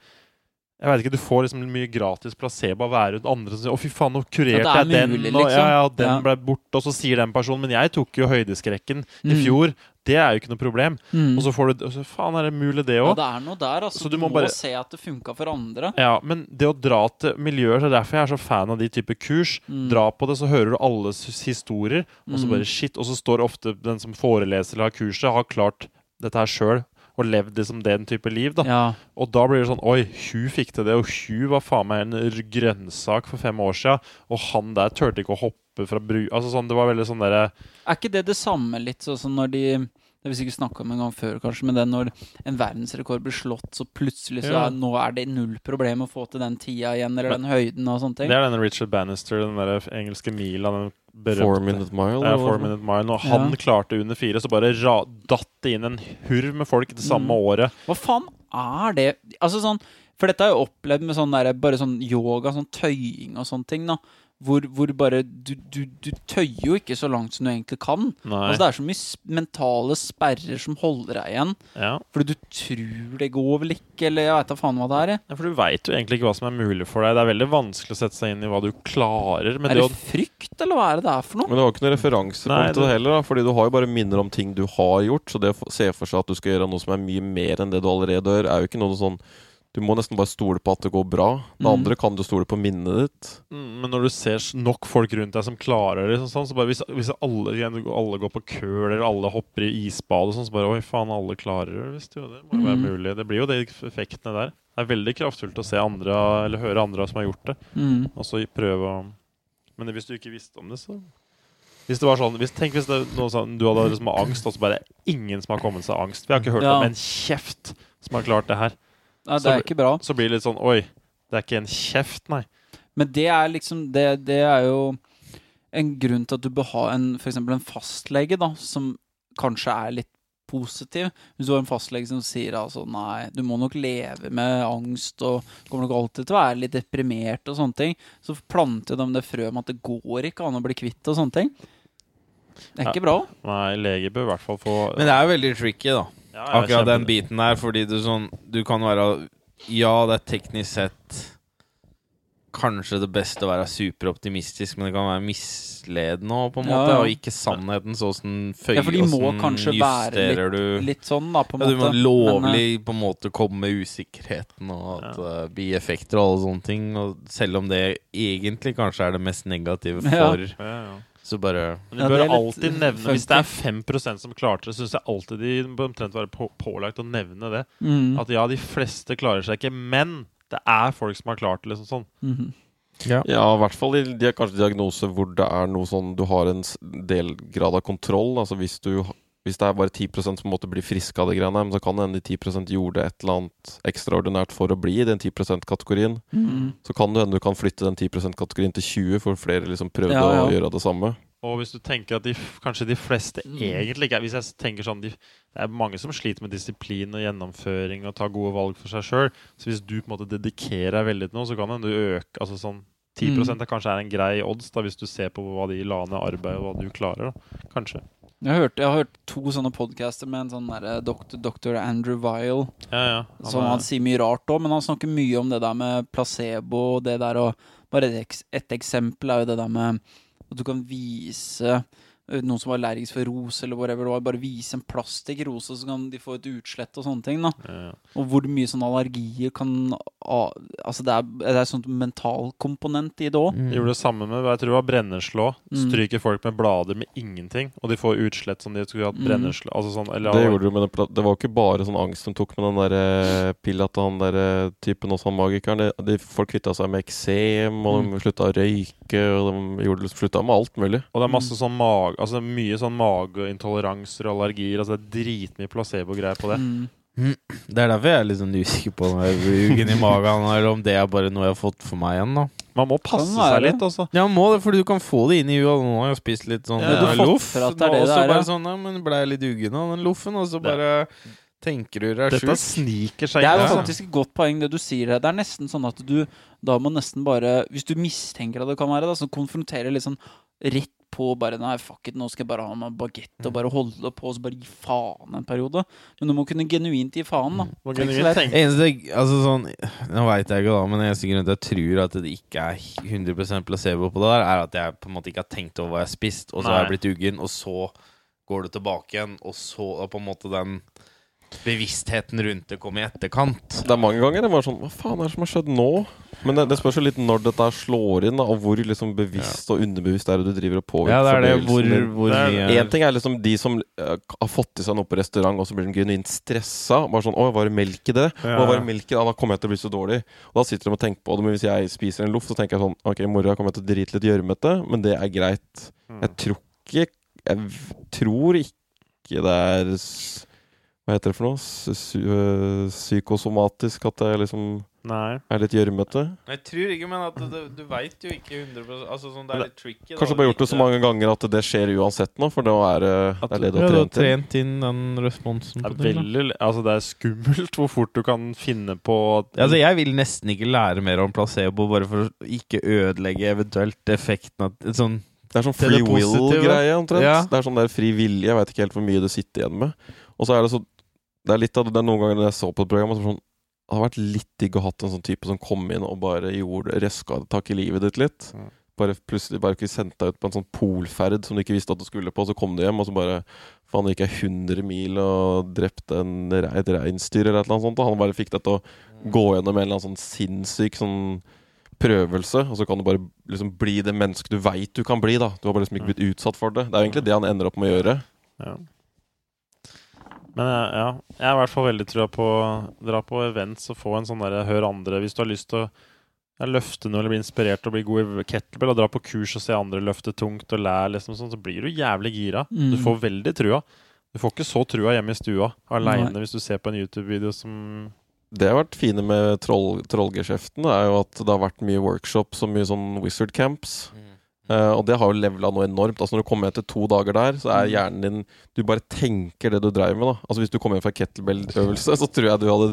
jeg vet ikke, Du får liksom mye gratis placebo av å være rundt andre som sier 'Å, fy faen, nå kurerte jeg den', mulig, og ja, liksom. ja, den Ja. ble borte, og så sier den personen 'Men jeg tok jo høydeskrekken i Mm. fjor'. Det er jo ikke noe problem. Mm. Og så får du så, Faen, er det mulig, det Ja, det er noe der, altså. Så du, du må bare- se at det funka for andre. Ja, men det å dra til miljøer Det er derfor jeg er så fan av de typer kurs. Mm. Dra på det, så hører du alles historier, og så Mm. bare shit. Og så står ofte den som foreleser eller har kurset, har klart dette her sjøl og levd liksom den type liv. da Ja. Og da blir det sånn Oi, hun fikk til det, og hun var faen meg en grønnsak for fem år sia, og han der turte ikke å hoppe fra bru... Altså sånn, Det var veldig sånn derre Er ikke det det samme litt sånn som når de Det har vi sikkert snakka om en gang før, kanskje, men det når en verdensrekord blir slått, så plutselig så Ja. er, nå er det null problem å få til den tida igjen, eller den høyden og sånne ting. Det er den Richard Bannister, den der engelske mila, den Four berømte minute mile? Ja, four minute mile. Og han Ja. klarte under fire, så bare ra datt det inn en hurv med folk det samme Mm. året. Hva faen er det Altså sånn For dette har jeg opplevd med sånn der, bare sånn yoga, sånn tøying og sånne ting, da. Hvor, hvor bare du, du, du tøyer jo ikke så langt som du egentlig kan. Altså Det er så mye mentale sperrer som holder deg igjen. ja. Fordi du tror det går vel ikke, eller jeg veit da faen hva det er. ja, For du veit jo egentlig ikke hva som er mulig for deg. Det er veldig vanskelig å sette seg inn i hva du klarer. Men Er det det frykt, eller hva er det det er for noe? Men det var ikke noe referansepunkt til det- heller, da, fordi du har jo bare minner om ting du har gjort. Så det å se for seg at du skal gjøre noe som er mye mer enn det du allerede gjør, er jo ikke noe sånn Du må nesten bare stole på at det går bra. Det Mm. andre kan du stole på minnet ditt. Mm, Men når du ser nok folk rundt deg som klarer det, sånn, så bare hvis, hvis alle, igjen, alle går på køl, eller alle hopper i isbad og sånn, så bare Oi, faen, alle klarer det. Visst jo, det må jo være Mm. mulig. Det blir jo de effektene der. Det er veldig kraftfullt å se andre, eller høre andre som har gjort det, Mm. og så prøve å Men hvis du ikke visste om det, så hvis det var sånn, hvis, Tenk hvis det, noe sånn, du hadde liksom angst, og så bare ingen som har kommet seg angst. Vi har ikke hørt Ja. om en kjeft som har klart det her. Nei, det Så- er ikke bra. Så blir det litt sånn Oi, det er ikke en kjeft, nei. Men det er liksom Det, det er jo en grunn til at du bør ha en, for eksempel en fastlege, da, som kanskje er litt positiv. Hvis du har en fastlege som sier altså nei, du må nok leve med angst og kommer nok alltid til å være litt deprimert og sånne ting, så planter de det frøet med at det går ikke an å bli kvitt og sånne ting. Det er Ja. ikke bra. Nei, leger bør i hvert fall få Men det er jo veldig tricky, da. Ja, ja, Akkurat den biten der, fordi du sånn Du kan være Ja, det er teknisk sett kanskje det beste å være superoptimistisk, men det kan være misledende òg, på en måte. ja. Og ikke sannheten. sånn som føyer Ja, for de må sånn, kanskje være litt, du Litt sånn, da, på en ja, du må lovlig Men, lovlig på en måte komme med usikkerheten og at Ja. uh, bieffekter og alle sånne ting. Og selv om det egentlig kanskje er det mest negative Ja. for, Ja, ja. Så bare Men de Ja, bør er alltid nevne Hvis det er funky. 5 som klarte det, syns jeg alltid de bør omtrent være på, pålagt å nevne det. mm, At ja, de fleste klarer seg ikke, men det er folk som har klart det. liksom sånn mhm. Ja, i hvert fall i de, kanskje diagnoser hvor det er noe sånn Du har en del grad av kontroll. Altså hvis du hvis det er bare 10 som måtte bli friske av det greiene, men så kan det hende de 10 gjorde et eller annet ekstraordinært for å bli i den 10 %-kategorien. Mm. Så kan det hende du kan flytte den 10 %-kategorien til 20 for flere liksom prøvde Ja, ja. å gjøre det samme. Og hvis du tenker at de, kanskje de fleste Mm. egentlig ikke er Hvis jeg tenker sånn de, Det er mange som sliter med disiplin og gjennomføring og tar gode valg for seg sjøl. Så hvis du på en måte dedikerer deg veldig til noe, så kan det øker altså sånn 10 Mm. er kanskje er en grei odds, da hvis du ser på hva de la ned arbeid, og hva du klarer. da Kanskje. Jeg, har hørt, jeg har hørt to sånne podcaster med en sånn der doktor, Dr. Andrew Weil. Ja, ja. Som han sier mye rart òg, men han snakker mye om det der med placebo og det der og Bare et, eks- et eksempel er jo det der med at du kan vise eh, noen som var allergisk for rose, eller whatever, det var, bare vise en plastikkrose, så kan de få et utslett og sånne ting. da ja, ja. Og hvor mye sånne allergier kan Altså, det er, det er sånn mental komponent i det òg. Mm. De gjorde det samme med jeg tror det var brenneslå. Mm. Stryker folk med blader med ingenting, og de får utslett som de skulle hatt Mm. brenneslå. Altså sånn, eller, Det gjorde du med den Det var jo ikke bare sånn angst de tok med den der eh, pilla til han der eh, typen også, han magikeren. De, de, folk kvitta seg med eksem, og de slutta å røyke, og de gjorde, slutta med alt mulig. Og det er masse sånn mage, altså mye sånn mageintoleranser og allergier. Altså det er dritmye placebo-greier på det. Mm. Det er derfor jeg er litt sånn usikker på rugen i magen, eller om det er bare noe jeg har fått for meg igjen. da Man må passe Kan seg litt, altså. Ja, må det, fordi du kan få det inn i huet. Nå har jeg spist litt sånn Ja, du eh, loff. for at det det og så bare sånn, ja, men ble jeg litt uggen av den loffen, og så bare tenker du deg Dette sjuk. sniker seg Det er jo altså. faktisk et godt poeng, det du sier her. Det er nesten sånn at du da må nesten bare Hvis du mistenker at det kan være det, så konfrontere litt sånn rett på bare Nei, fuck it, nå skal jeg bare ha meg bagett og bare holde på og så bare gi faen en periode. Men du må kunne genuint gi faen, da. Må genuint tenke Eneste, altså sånn Nå veit jeg ikke, da, men eneste grunn til at jeg tror at det ikke er 100 placebo på det der, er at jeg på en måte ikke har tenkt over hva jeg har spist, og så har jeg blitt uggen, og så går det tilbake igjen, og så da på en måte den bevisstheten rundt det kommer i etterkant. Det er mange ganger det var sånn Hva faen er det som har skjedd nå? Men det, det spørs jo litt når dette slår inn, da, og hvor liksom bevisst og underbevisst er det du driver og påvirker Ja, det er det. Hvor, hvor Det er En ting er liksom de som uh, har fått i seg noe på restaurant, og så blir de genuint stressa. Bare sånn 'Å, var det melk i det?' Ja. Å, var det melk i det? Da kommer jeg til å bli så dårlig. Og da sitter de og tenker på det. Men hvis jeg spiser en loff, så tenker jeg sånn 'Ok, i morgen kommer jeg til å drite litt gjørmete', men det er greit. Mm. Jeg tror ikke Jeg tror ikke det er Hva heter det for noe? Sy- øh, Psykosomatisk at det liksom Nei. er litt gjørmete. Jeg tror ikke, men at du, du veit jo ikke 100 Altså sånn, det er litt tricky. Kanskje bare gjort det så mange ganger at det skjer uansett nå, for da er det, det, er det du har trent trent inn den responsen Det på er, det. da. veldig, altså det er skummelt hvor fort du kan finne på at Altså, jeg vil nesten ikke lære mer om placebo bare for å ikke ødelegge eventuelt effekten av sånn Det er sånn free will-greie, omtrent. Ja. Det er sånn der fri vilje. Jeg veit ikke helt hvor mye det sitter igjen med. Og så er det så Det er litt av det, det er noen ganger når jeg så på et program, sånn Det hadde vært litt digg å hatt en sånn type som kom inn og bare gjorde røska tak i livet ditt litt. Mm. Bare plutselig bare ikke sendt deg ut på en sånn polferd som du ikke visste at du skulle på, og så kom du hjem, og så bare Faen, gikk jeg 100 mil og drepte en, et reinsdyr eller et eller annet sånt, og han bare fikk deg til å gå gjennom en eller annen sånn sinnssyk sånn prøvelse, og så kan du bare liksom bli det mennesket du veit du kan bli. da Du har bare liksom ikke blitt utsatt for det. Det er jo egentlig det han ender opp med å gjøre. Ja. Men ja, jeg har i hvert fall veldig trua på å dra på events og få en sånn derre hør andre Hvis du har lyst til å ja, løfte noe eller bli inspirert og bli god i kettlebell og dra på kurs og se andre løfte tungt og lære, liksom sånn, så blir du jævlig gira. Mm. Du får veldig trua. Du får ikke så trua hjemme i stua aleine hvis du ser på en YouTube-video som Det har vært fine med troll, trollgeskjeften, er jo at det har vært mye workshops og mye sånn wizard camps. Eh, og det har jo levela noe enormt. Altså Når du kommer hjem etter to dager der, så er hjernen din Du bare tenker det du dreiv med. da Altså Hvis du kommer hjem fra kettlebell-øvelse, så tror jeg du hadde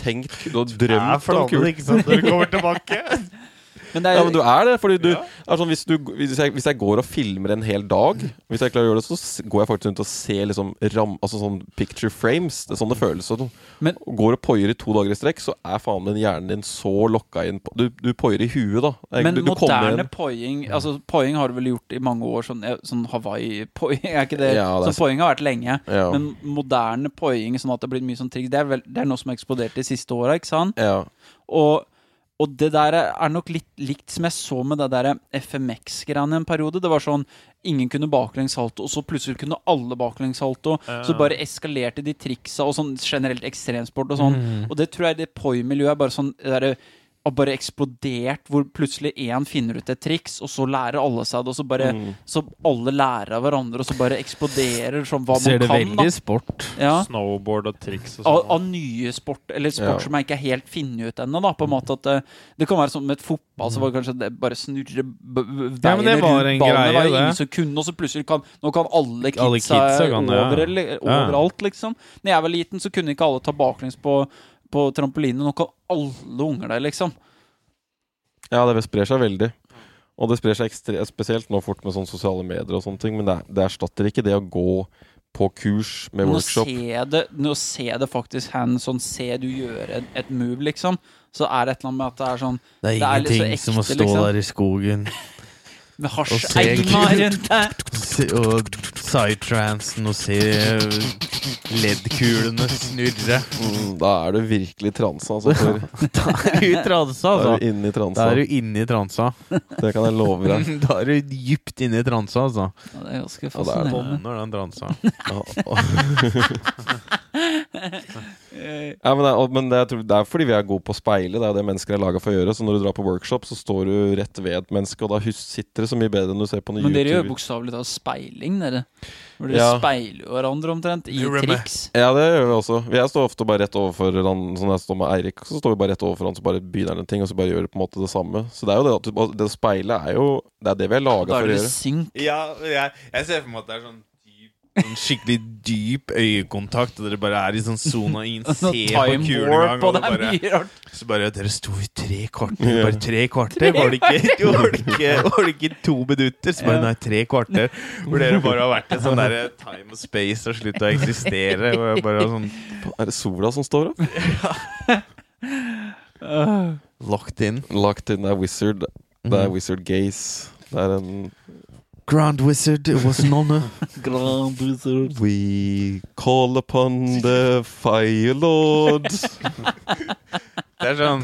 tenkt Du hadde drømt om kul ikke sant, når du kommer tilbake. Men er, Ja, men du er det. Fordi du, Ja. er sånn, hvis, du hvis, jeg, hvis jeg går og filmer en hel dag Hvis jeg klarer å gjøre det, så går jeg faktisk rundt og ser liksom ram, Altså sånn picture frames. Det er sånn det føles som. Men- Og Går og poier i to dager i strekk, så er faen min hjernen din så lokka inn på Du, du poier i huet, da. Er men du, du moderne poying poiing Altså Poiing har du vel gjort i mange år, sånn, eh, sånn Hawaii-poiing, er ikke det? Ja, det er så poiing har vært lenge. Men moderne poiing, sånn at det har blitt mye sånn triks, det er, vel, det er noe som har eksplodert de siste åra, ikke sant? ja. Og, og det der er nok litt likt som jeg så med det der FMX-greiene en periode. Det var sånn ingen kunne baklengssalto, og så plutselig kunne alle baklengssalto. Uh. Så bare eskalerte de triksa og sånn generelt ekstremsport og sånn. Og det tror jeg det poi-miljøet er bare sånn det derre- har bare eksplodert, hvor plutselig én finner ut et triks, og så lærer alle seg det, og så bare Mm. Så alle lærer av hverandre, og så bare eksploderer sånn hva Ser man det veldig da. sport. Ja. Snowboard og triks og sånn. av nye sport, eller sport Ja. som jeg ikke er helt funnet ut ennå. da, På en måte at det, det kan være sånn med et fotball, så var det kanskje det bare snurre veiene Ja, men det var rundt en ballen. greie, Det var ingen som kunne, og så plutselig kan Nå kan alle kidsa, Alle kidsa kan over, eller, overalt, liksom. Når jeg var liten, så kunne ikke alle ta baklengs på, på trampoline. Nå kan alle unger der, liksom. Ja, det sprer seg veldig. Og det sprer seg spesielt nå fort med sånne sosiale medier og sånne ting, men det, er- det erstatter ikke det å gå på kurs med nå workshop. se det, nå ser det faktisk hands on, se du gjøre et, et move, liksom, så er det et eller annet med at det er sånn Det er Det er litt så ingenting som å stå liksom. der i skogen med hasjeima rundt deg. se- og psytransen og se leddkulene snurre. Mm, da er du virkelig transa, altså. For, Da er du i transa, da altså. er du inne i Da transa. er du inne i transa. Det kan jeg love deg. Da er du dypt inne i transa, altså. Ja, det er ganske Ja, det er fascinerende. Den transa. Ja, men, det, er- men det, tror, det er fordi vi er gode på å speile. Det er det mennesker er laga for å gjøre. Så når du drar på workshop, så står du rett ved et menneske, og da sitter det så mye bedre enn du ser på noen Men dere gjør YouTube. bokstavelig talt speiling, dere. Hvor dere Ja. speiler hverandre omtrent i triks. Ja, det gjør vi også. Jeg står ofte bare rett overfor han, sånn jeg står med Eirik, så står vi bare rett overfor han, så bare begynner han en ting, og så bare gjør vi på en måte det samme. Så det er jo det at det å speile er jo Det er det vi er laga Da for er å det gjøre. synk. Ja, jeg, jeg ser for meg at det er sånn Sånn skikkelig dyp øyekontakt, og dere bare er i sånn sona inn, Noe ser på kulen gang, og og det bare, så bare Dere sto i tre kvarter. Bare tre kvarter? Var det ikke, var det ikke, var det ikke to minutter? Så bare nei, tre kvarter. Hvor dere bare har vært i sånn derre time og space og slutta å eksistere. Og jeg bare sånn Er det sola som står opp? locked in. Locked in er wizard. Det er Mhm. wizard gaze. Det er en Grand Wizard, it was an honor. Grand Wizard. We call upon the fire lord. Det er sånn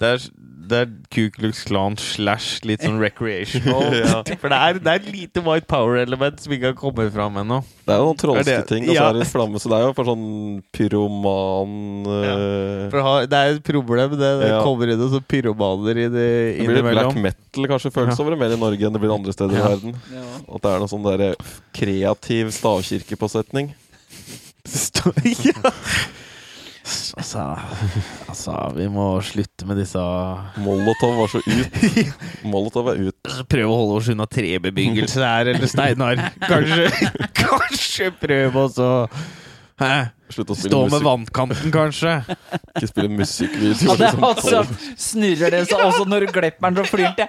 Det er, det er Ku Klux Klan slash litt sånn recreational. Ja. For det er, det er et lite white power-element som ikke har kommet fram ennå. Det er jo noen trolske Er ting, og så er det flamme. Så det er jo for sånn pyroman eh, For ha, det er et problem, det, det Ja. kommer inn noen sånn pyromaner i det Det blir litt black metal kanskje føles over det mer i Norge enn det blir andre steder Ja. i verden. Ja. At det er noe sånn der kreativ stavkirkepåsetning. ja. Altså, altså, vi må slutte med disse Molotov var så ut. Molotov er ut. Prøv å holde oss unna trebebyggelse her, eller Steinar. Kanskje, kanskje prøve å så Hæ? Slutt å spille Stå med musikk. vannkanten, kanskje. Ikke spille musikkvideo. Ja, det er liksom. altså Snurrer det seg også når du glipper den, så flyr den til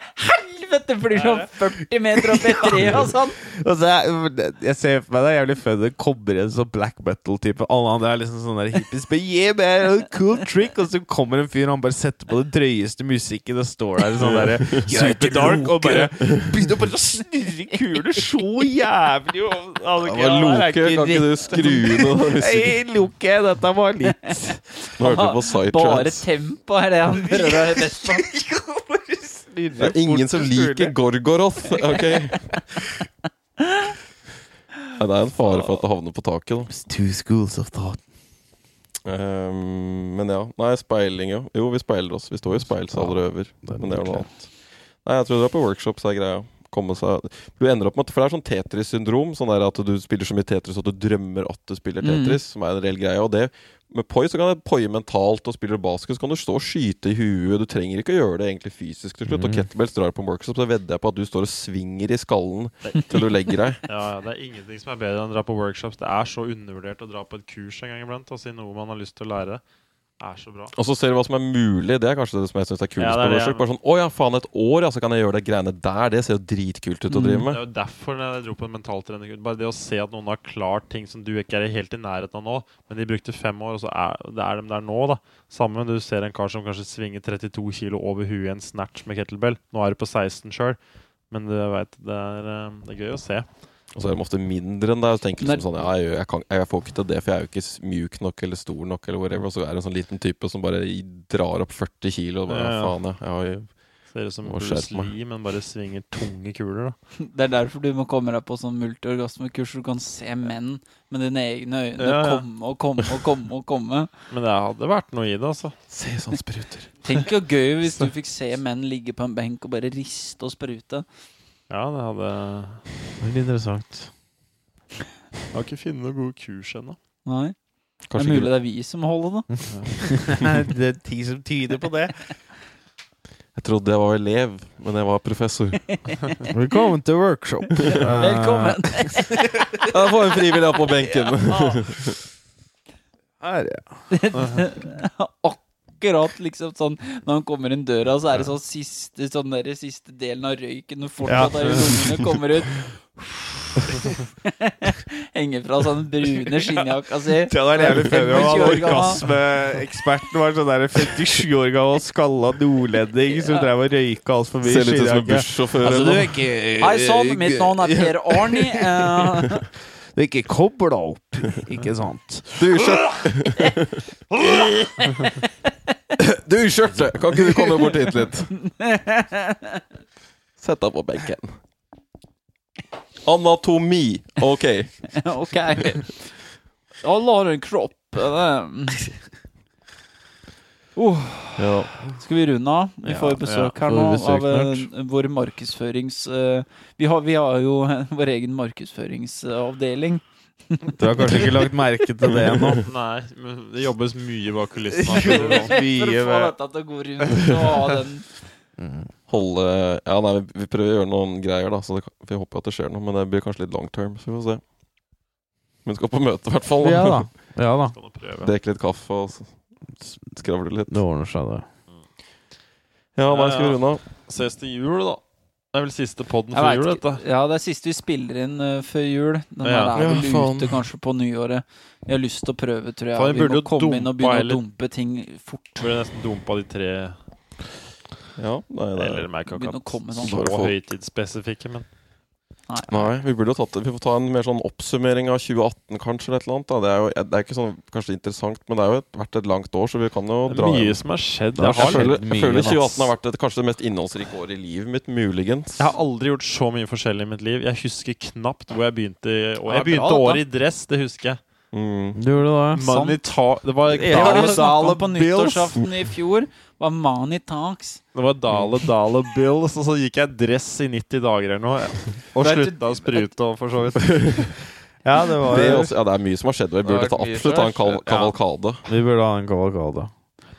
helvete! Flyr sånn 40 meter opp i et tre og sånn. Og så jeg, jeg ser for meg det er jævlig fun. Det kommer en sånn black metal-type. Alle andre er liksom sånn der hippies. But yeah, man, a cool trick Og så kommer en fyr, og han bare setter på den drøyeste musikken og står der sånn der superdark og bare begynner bare å snurre kuler så jævlig. Og, altså, Ja, Loke, kan ikke du skru noe den Loke, dette var litt Nå hørte du på Bare tempo er det han prøver å best på. Det er ingen som liker Gorgoroth, ok? Nei, det er en fare for at det havner på taket, da. Two schools of thought. Um, men ja. Nei, speiling, jo. Jo, vi speiler oss. Vi står jo i speilsaler og øver. Men det er noe annet. Nei, jeg tror det er på workshops er greia. Komme seg Du ender opp med For det er sånn Tetris-syndrom. Sånn der at du spiller så mye Tetris at du drømmer at du spiller Tetris. Som er en reell greie. Og det med poi så kan jeg poie mentalt, og spiller du basket, så kan du stå og skyte i huet. Du trenger ikke å gjøre det egentlig fysisk til slutt. Og kettlebells drar på en workshop, så vedder jeg på at du står og svinger i skallen til du legger deg. Ja, ja, Det er ingenting som er bedre enn å dra på workshops. Det er så undervurdert å dra på et kurs en gang iblant og si noe man har lyst til å lære. Er så bra. Og så ser du hva som er mulig. Det er kanskje det som jeg syns er kulest. Ja, det er det, ja. Bare sånn, Å ja, faen, et år, ja, så kan jeg gjøre de greiene der. Det ser jo dritkult ut å Mm. med Det er jo derfor jeg dro på en mentaltrening. Bare det å se at noen har klart ting som du ikke er helt i nærheten av nå, men de brukte fem år, og så er, det er de der nå, da. Sammen du ser en kar som kanskje svinger 32 kilo over huet i en snatch med kettlebell. Nå er du på 16 sjøl, men du vet, det, eh, det er gøy å se. Og så er de ofte mindre enn deg. Og tenker du som sånn, ja, jeg, jeg, kan, jeg får ikke til det, for jeg er jo ikke mjuk nok eller stor nok. eller whatever Og så er det en sånn liten type som bare drar opp 40 kilo. Og bare, Ja, ja. faen, jeg, Jeg har jo Ser ut som Bruce. Lee, men bare svinger tunge kuler. da Det er derfor du må komme deg på sånn multiorgasmekurs, så du kan se menn med dine egne øyne Ja, ja. komme og komme og komme og komme. Men det hadde vært noe i det, altså. Se sånn spruter. Tenk så gøy hvis du fikk se menn ligge på en benk og bare riste og sprute. Ja, det hadde Veldig interessant. Jeg har ikke funnet noen gode kurs ennå. Nei, det er Kanskje mulig ikke, det er vi som holder det. det er ting som tyder på det. jeg trodde jeg var elev, men jeg var professor. Velkommen til workshop. Velkommen! Jeg får en frivillig opp på benken. Her, ja. Akkurat liksom sånn Når han kommer inn døra, så er det sånn siste Sånn der siste delen av røyken og fortsatt Ja. er i lungene kommer ut. Henger fra sånn brune skinnjakka si. Det er jævlig funny om 25 han orgasmeeksperten var sånn der 57 år gammel skalla nordlending som drev og røyka altfor mye Ser litt ut som en bussjåfør. Altså, du er ikke Hei sann, mitt navn er Per Arni. Det Du er ikke kobla opp, ikke sant? Du, skjørt... Du, skjørtet! Kan ikke du komme bort hit litt? Sett deg på benken. Anatomi. Ok. ok. Alle har en kropp. Oh, Ja. skal vi runde av? Vi Ja, får besøk her nå besøk av uh, vår markedsførings... Uh, vi, har, vi har jo vår egen markedsføringsavdeling. Du har kanskje ikke lagt merke til det ennå? Nei, men det jobbes mye bak kulissene. For å få dette til å gå rundt og ha den Holde Ja, nei, vi- prøver å gjøre noen greier, da. Så det, vi håper at det skjer noe. Men det blir kanskje litt long term, så vi får se. Men skal på møte, i hvert fall. Ja da. Ja da. Drikke litt kaffe og skravle litt. Det ordner seg, det. Ja, nei, skal vi runde av? Ses til jul, da. Det er vel siste podden før jul, dette. Ja, det er siste vi spiller inn uh, før jul. Den Ja. er vel ja, ute kanskje på nyåret. Jeg har lyst til å prøve, tror jeg. Faen, vi vi må komme inn og begynne eller... å dumpe ting fort. Burde nesten dumpa de tre Ja, nei, det Eller meg, er ikke sånn. så høytidsspesifikke, men Nei. Nei, vi burde jo tatt det. Vi får ta en mer sånn oppsummering av 2018, kanskje. eller et eller annet da. Det er jo det er ikke sånn kanskje interessant, men det har jo vært et langt år, så vi kan jo det dra er mye igjen. som har skjedd. Det har Jeg har, Jeg føler, jeg føler 2018 har vært et, kanskje det mest innholdsrike året i livet mitt, muligens. jeg har aldri gjort så mye forskjellig i mitt liv. Jeg husker knapt hvor jeg begynte. Og jeg begynte året i dress, det husker jeg. Mm. Du gjorde det? Money ta det var, Dale var Dale, på nyttårsaften i fjor. Var money talks. det var Dale Dale Bills, og så gikk jeg dress i 90 dager eller noe. Og slutta å sprute og for så vidt. Ja, det var Det, også, ja, det er mye som har skjedd, vi burde ta absolutt ha en kal skjedd, ja. kavalkade. Vi burde ha en kavalkade.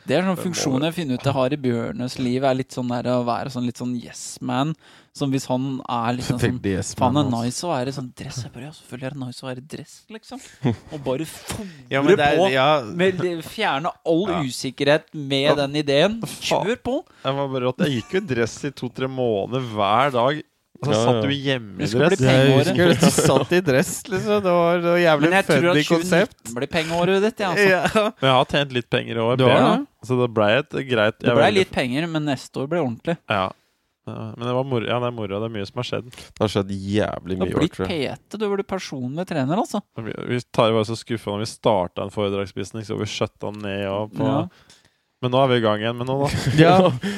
Det er sånn funksjon jeg finner ut jeg har i Bjørnes liv, er litt sånn der å være sånn litt sånn yes man. Som hvis han er liksom sånn Faen, det er altså. nice å være sånn dress. Jeg bare, ja, selvfølgelig er det nice å være dress, liksom. Og bare fòre Ja, men det på. ja, Med, fjerne all Ja. usikkerhet med Ja. den ideen. Kjør på! Jeg, var bare rått. jeg gikk jo i dress i to-tre måneder hver dag. Og så Ja, satt du hjemme i dress. jeg husker du satt i dress, liksom. Det var, det var jævlig Men jeg tror at 2019 blir pengeåret ditt, ja, altså. Ja. Men jeg har tjent litt penger i år. Det? Så det ble et greit Det blei ble litt penger, men neste år blir ordentlig. Ja. Ja, Men det var moro. Ja, det er moro. Det er mye som har skjedd. Det har skjedd jævlig Du har mye blitt. PT. Du blir personlig trener, altså. Vi vi tar var så skuffa når vi starta en foredragsbusiness, så vi skjøtta ned. Og på, Ja. Men nå er vi i gang igjen med noe, da. ja,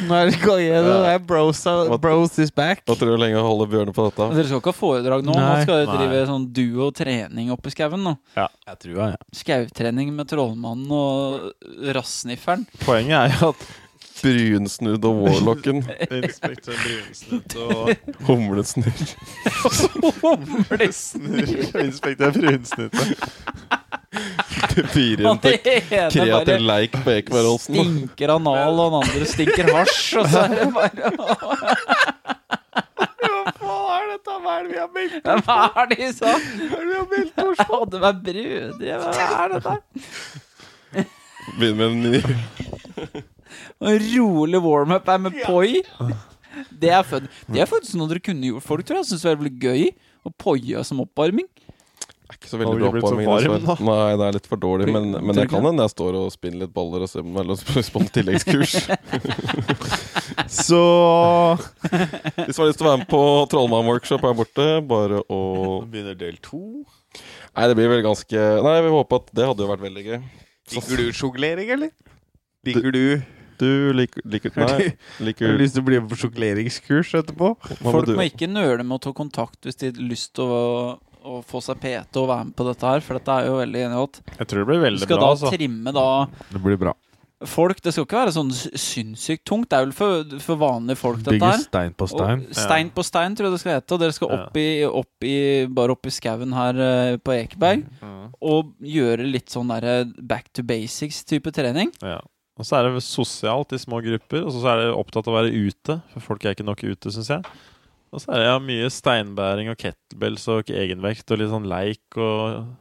nå er det gang igjen. Det er bros, bros is back. Hva tror du lenge holder Bjørne på dette? Dere skal ikke ha foredrag nå. Nå skal dere Nei. drive sånn duo trening oppe i skauen. nå. Jeg tror jeg, ja. Skautrening med Trollmannen og Rassnifferen. Poenget er jo at Brunsnudd og Warlocken. Inspektør Brunsnudd og Humlesnurr. Inspektør Brunsnudd. Det fyrer inn Han kreativ leik på Ekebergåsen. stinker anal, og den andre stinker hasj, og så er det bare Hva er? Hva er det vi har meldt? Hva er det de sa? Jeg hadde meg brødre, hva er dette? Begynner med en ny Og rolig warm-up er med poi. Det er, fun. det er faktisk noe dere kunne gjort. Folk tror jeg syns det er veldig gøy å poie som oppvarming. Det er ikke så veldig bra oppvarming. varm, dessverre. Nei, det er litt for dårlig. Men, men jeg kan hende jeg står og spinner litt baller og ser på noen tilleggskurs. Så Hvis du har lyst til å være med på Trollmann-workshop her borte, bare å begynner del to. Nei, det blir vel ganske Nei, vi håper at det hadde jo vært veldig gøy. Liker du sjonglering, eller? Liker du Du liker, liker Nei, Har liker du lyst til å bli med på sjokleringskurs etterpå? hva Folk du? må ikke nøle med å ta kontakt hvis de har lyst til å, å få seg PT og være med på dette her, for dette er jo veldig enig Jeg tror det blir veldig Du skal bra. da Altså. trimme da Det blir bra. folk. Det skal ikke være sånn sinnssykt tungt. Det er vel for, for vanlige folk, dette Bygge stein på stein. Og stein på stein, tror jeg det skal hete. Og dere skal opp i, opp i bare opp i skauen her eh, på Ekeberg og gjøre litt sånn derre back to basics-type trening. Ja. Og så er det sosialt i små grupper, og så er det opptatt av å være ute. For folk er ikke nok ute, syns jeg. Og så er det ja, mye steinbæring og kettlebells og egenvekt og litt sånn leik og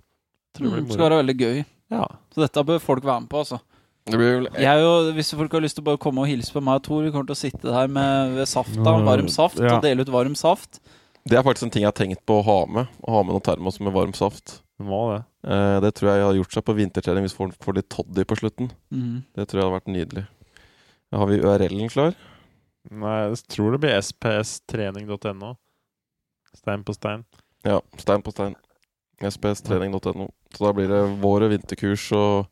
tror det Mm, skal være veldig gøy. Ja. Så dette bør folk være med på, altså. Det blir vel Jeg og, hvis folk har lyst til å bare komme og hilse på meg og Tor, vi kommer til å sitte her med ved safta, varm saft, ja. og dele ut varm saft. Det er faktisk en ting jeg har tenkt på å ha med. Å ha med noen termos med varm saft. Må det. Eh, det tror jeg hadde gjort seg på vintertrening hvis folk får litt toddy på slutten. Mm. Det tror jeg hadde vært nydelig. Har vi URL-en klar? Nei, jeg tror det blir spstrening.no. Stein på stein. Ja. Stein på stein. spstrening.no. Så da blir det våre vinterkurs og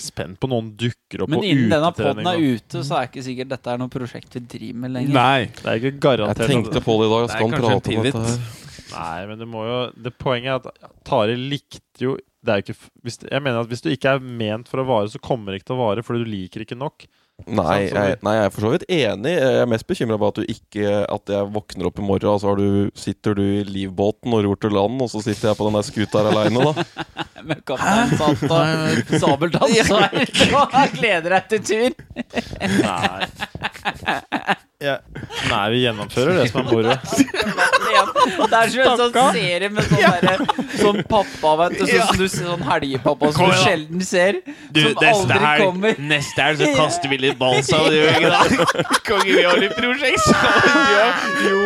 Spent på noen dukker opp Men på innen denne podden er ute, så er ikke sikkert dette er noe prosjekt vi driver med lenger. Nei. Det er ikke garantert Jeg tenkte på det i dag. Er Skal prate om dette her? Nei, men det må jo Det Poenget er at Tari likte jo det er jo ikke, hvis, Jeg mener at hvis du ikke er ment for å vare, så kommer det ikke til å vare fordi du liker ikke nok. Nei, jeg, nei, jeg er for så vidt enig. Jeg er mest bekymra på at du ikke At jeg våkner opp i morgen, og så har du, sitter du i livbåten og ror til land, og så sitter jeg på den der skuta her aleine, da. Med kaptein satt og sabeltann så gleder deg til tur. Nei. Nei, vi gjennomfører det som er moro. Det er som en sånn serie med sånn der, Sånn pappa, vet du. Sånn som du ser sånn helgepappa som du sjelden ser. Du, som aldri helg, kommer. neste helg så kaster vi litt balsa gjør det? Konge, vi har litt prosjekt sammen. Ja. Jo,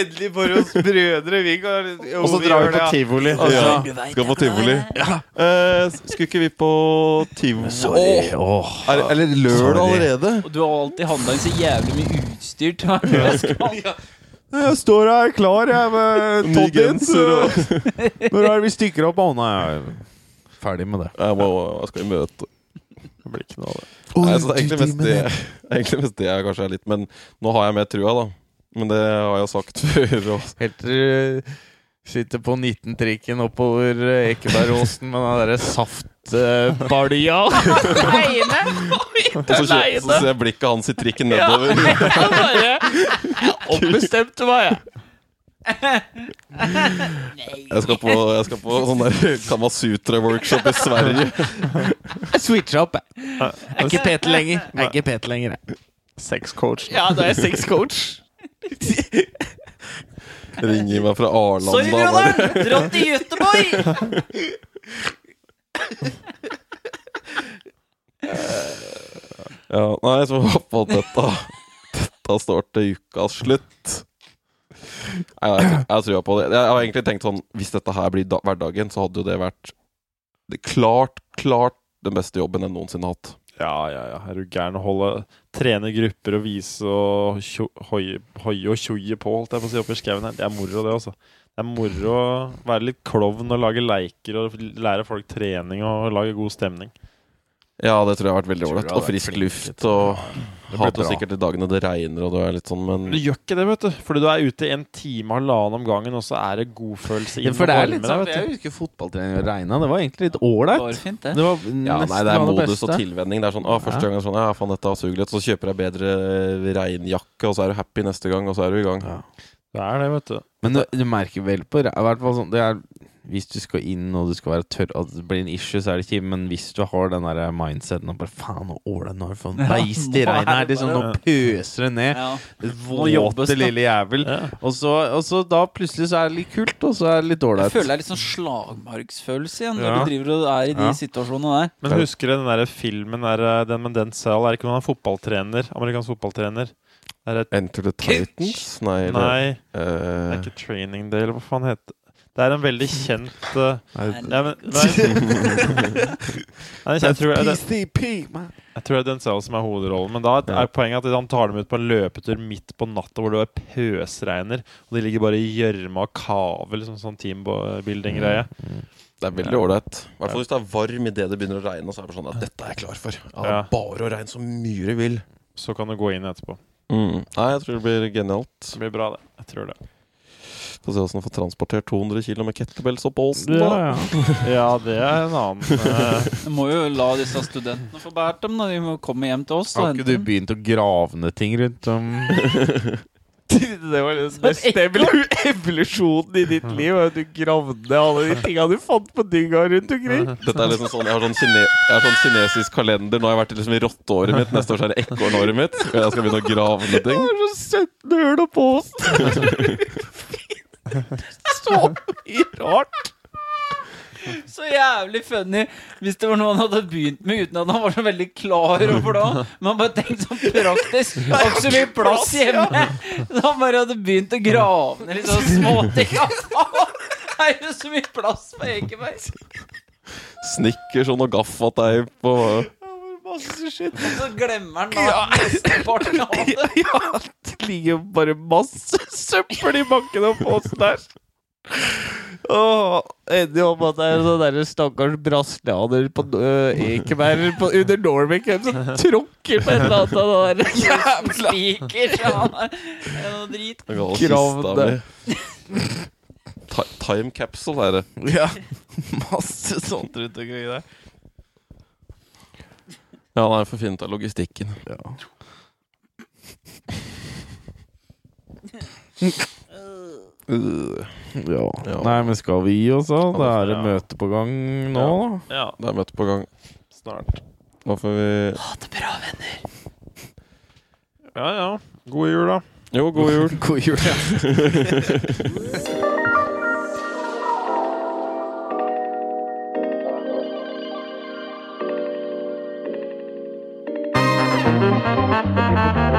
endelig for oss brødre. Vi kan jo, Og så drar vi gjør på tivoli. Ja, skal på tivoli. Eh, skulle ikke vi på tivoli Sorry. Åh. Er, Eller lørdag allerede? Og du har alltid handla inn så jævlig mye utstyr til meg. ja. jeg står her klar, jeg, med og Når er det vi stikker opp? Å, nei, jeg er ferdig med det. Jeg, må, jeg skal i møte. Det blir ikke noe av det. Nei, så det er egentlig mest det, egentlig mest det jeg kanskje er litt Men nå har jeg mer trua, da. Men det har jeg sagt før. Helt til du sitter på 19-trikken oppover Ekebergåsen med den derre saftbalja. og så, kjø- så ser jeg blikket hans i trikken nedover. Ombestemte meg, jeg. Jeg skal på, jeg skal på sånn der Kamasutra-workshop i Sverige. Jeg switcha opp, jeg. Jeg er ikke Peter lenger. Jeg er ikke Peter lenger, jeg. Sexcoach. Ja, da er jeg sexcoach. Ringer meg fra Arlanda. Sorry, brother! Dratt til Göteborg! Ja, nei, så håper at dette Dette står til ukas slutt. Nei, jeg, jeg tror på det. Jeg har egentlig tenkt sånn Hvis dette her blir da, hverdagen, så hadde jo det vært det klart, klart den beste jobben jeg noensinne har hatt. Ja, ja, ja. Er du gæren å holde Trene grupper og vise og hoie og tjoie på, holdt jeg på å si, oppi skauen her. Det er moro, det, altså. Det er moro å være litt klovn og lage leiker og lære folk trening og lage god stemning. Ja, det tror jeg har vært veldig ålreit. Og frisk luft. Og Det hater sikkert de dagene det regner og du er litt sånn, men du gjør ikke det, vet du. Fordi du er ute en time halvannen om gangen, og så er det godfølelse Ja, inn for det er litt sånn, Jeg husker fotballtrening og regna. Det var egentlig litt Det ålreit. var fint, det. Det var Ja, nei, det er modus og tilvenning. Det er sånn, ah, Første Ja. gang er sånn, ja, faen, dette suger litt. Så kjøper jeg bedre regnjakke, og så er du happy neste gang, og så er du i gang. Ja. Det er det, vet du. Men du, du merker vel på i hvert fall sånn det er, hvis du skal inn og du skal være tørr At det blir en issue, så er det ikke Men hvis du har den der mindseten og bare Faen, nå åler er det for en beist i nå regnet her. Liksom, nå pøser det ned. Ja. Våte jobbes lille jævel. Ja. Og så, og så da plutselig så er det litt kult, og så er det litt Jeg føler det er litt sånn slagmarksfølelse igjen når Ja. du driver og er i de Ja. situasjonene der. Men husker du den der filmen der, eh, den med Denzel? Er ikke noen fotballtrener? Amerikansk fotballtrener? Det er et, Enter the Titans? Nei. det, nei, det eh, er ikke Training Day, eller hva faen heter det? Det er en veldig kjent eh, ja, men, nei, nei, jeg, tror, jeg, PCP, man. jeg tror det er Denzel som er hovedrollen. Men da Ja. er poenget at han tar dem ut på en løpetur midt på natta hvor det er pøsregner, og de ligger bare i gjørme og kaver, liksom sånn teambuilding-greie. Det er veldig ålreit. I hvert fall hvis det er varm idet det begynner å regne. Så er det sånn at dette er jeg klar for. Ja, det Ja. bare å regne så mye du vil. Så kan du gå inn etterpå. Mm. Nei, jeg tror det blir genialt. Det blir bra, det. Jeg tror det. Få se åssen du får transportert 200 kg med kettlebells opp åsen. Ja, da. ja. Ja, det er en annen eh, Du må jo la disse studentene få båret dem. Da. De må komme hjem til oss. Har ikke du begynt å grave ned ting rundt om Det var den beste evolusjonen i ditt liv. At du gravde alle de tinga du fant på dynga rundt omkring. Dette er liksom sånn, Jeg har sånn, kine, jeg har sånn kinesisk kalender. Nå har jeg vært liksom i rotteåret mitt. Neste år så er det ekornåret mitt. Og jeg skal begynne å grave ned ting. Det var så 17 høl og post. så mye rart. Så jævlig funny hvis det var noe han hadde begynt med uten at han var så veldig klar over det. Men han bare tenkte sånn praktisk. Har ikke så mye plass hjemme. Så han bare hadde begynt å grave ned litt sånne småting. Ja! Det er jo så mye plass på Ekeberg. Snickers og noe gaffateip og Masse shit. Og så glemmer han da mesteparten av det. Ja, det ligger bare masse søppel i bakken og oss der. Åh, Ender om at det er sånn der stakkars brasilianer på uh, Ekeberg på, under Norway Cup som tråkker på et eller annet av det der jævla Spiker. Ja, er- er noe drit. Ti- Time capsule er det. Ja, masse sånt rundt omkring der. Ja, nei, får finne ut av logistikken. ja. Uh, ja. Ja. Nei, men skal vi? Ja, Det er et møte på gang nå, da. Ja, det er møte på gang. snart. Da får vi Ha det bra, venner. Ja, ja. God jul, da. Jo, god jul. God jul, ja. Thank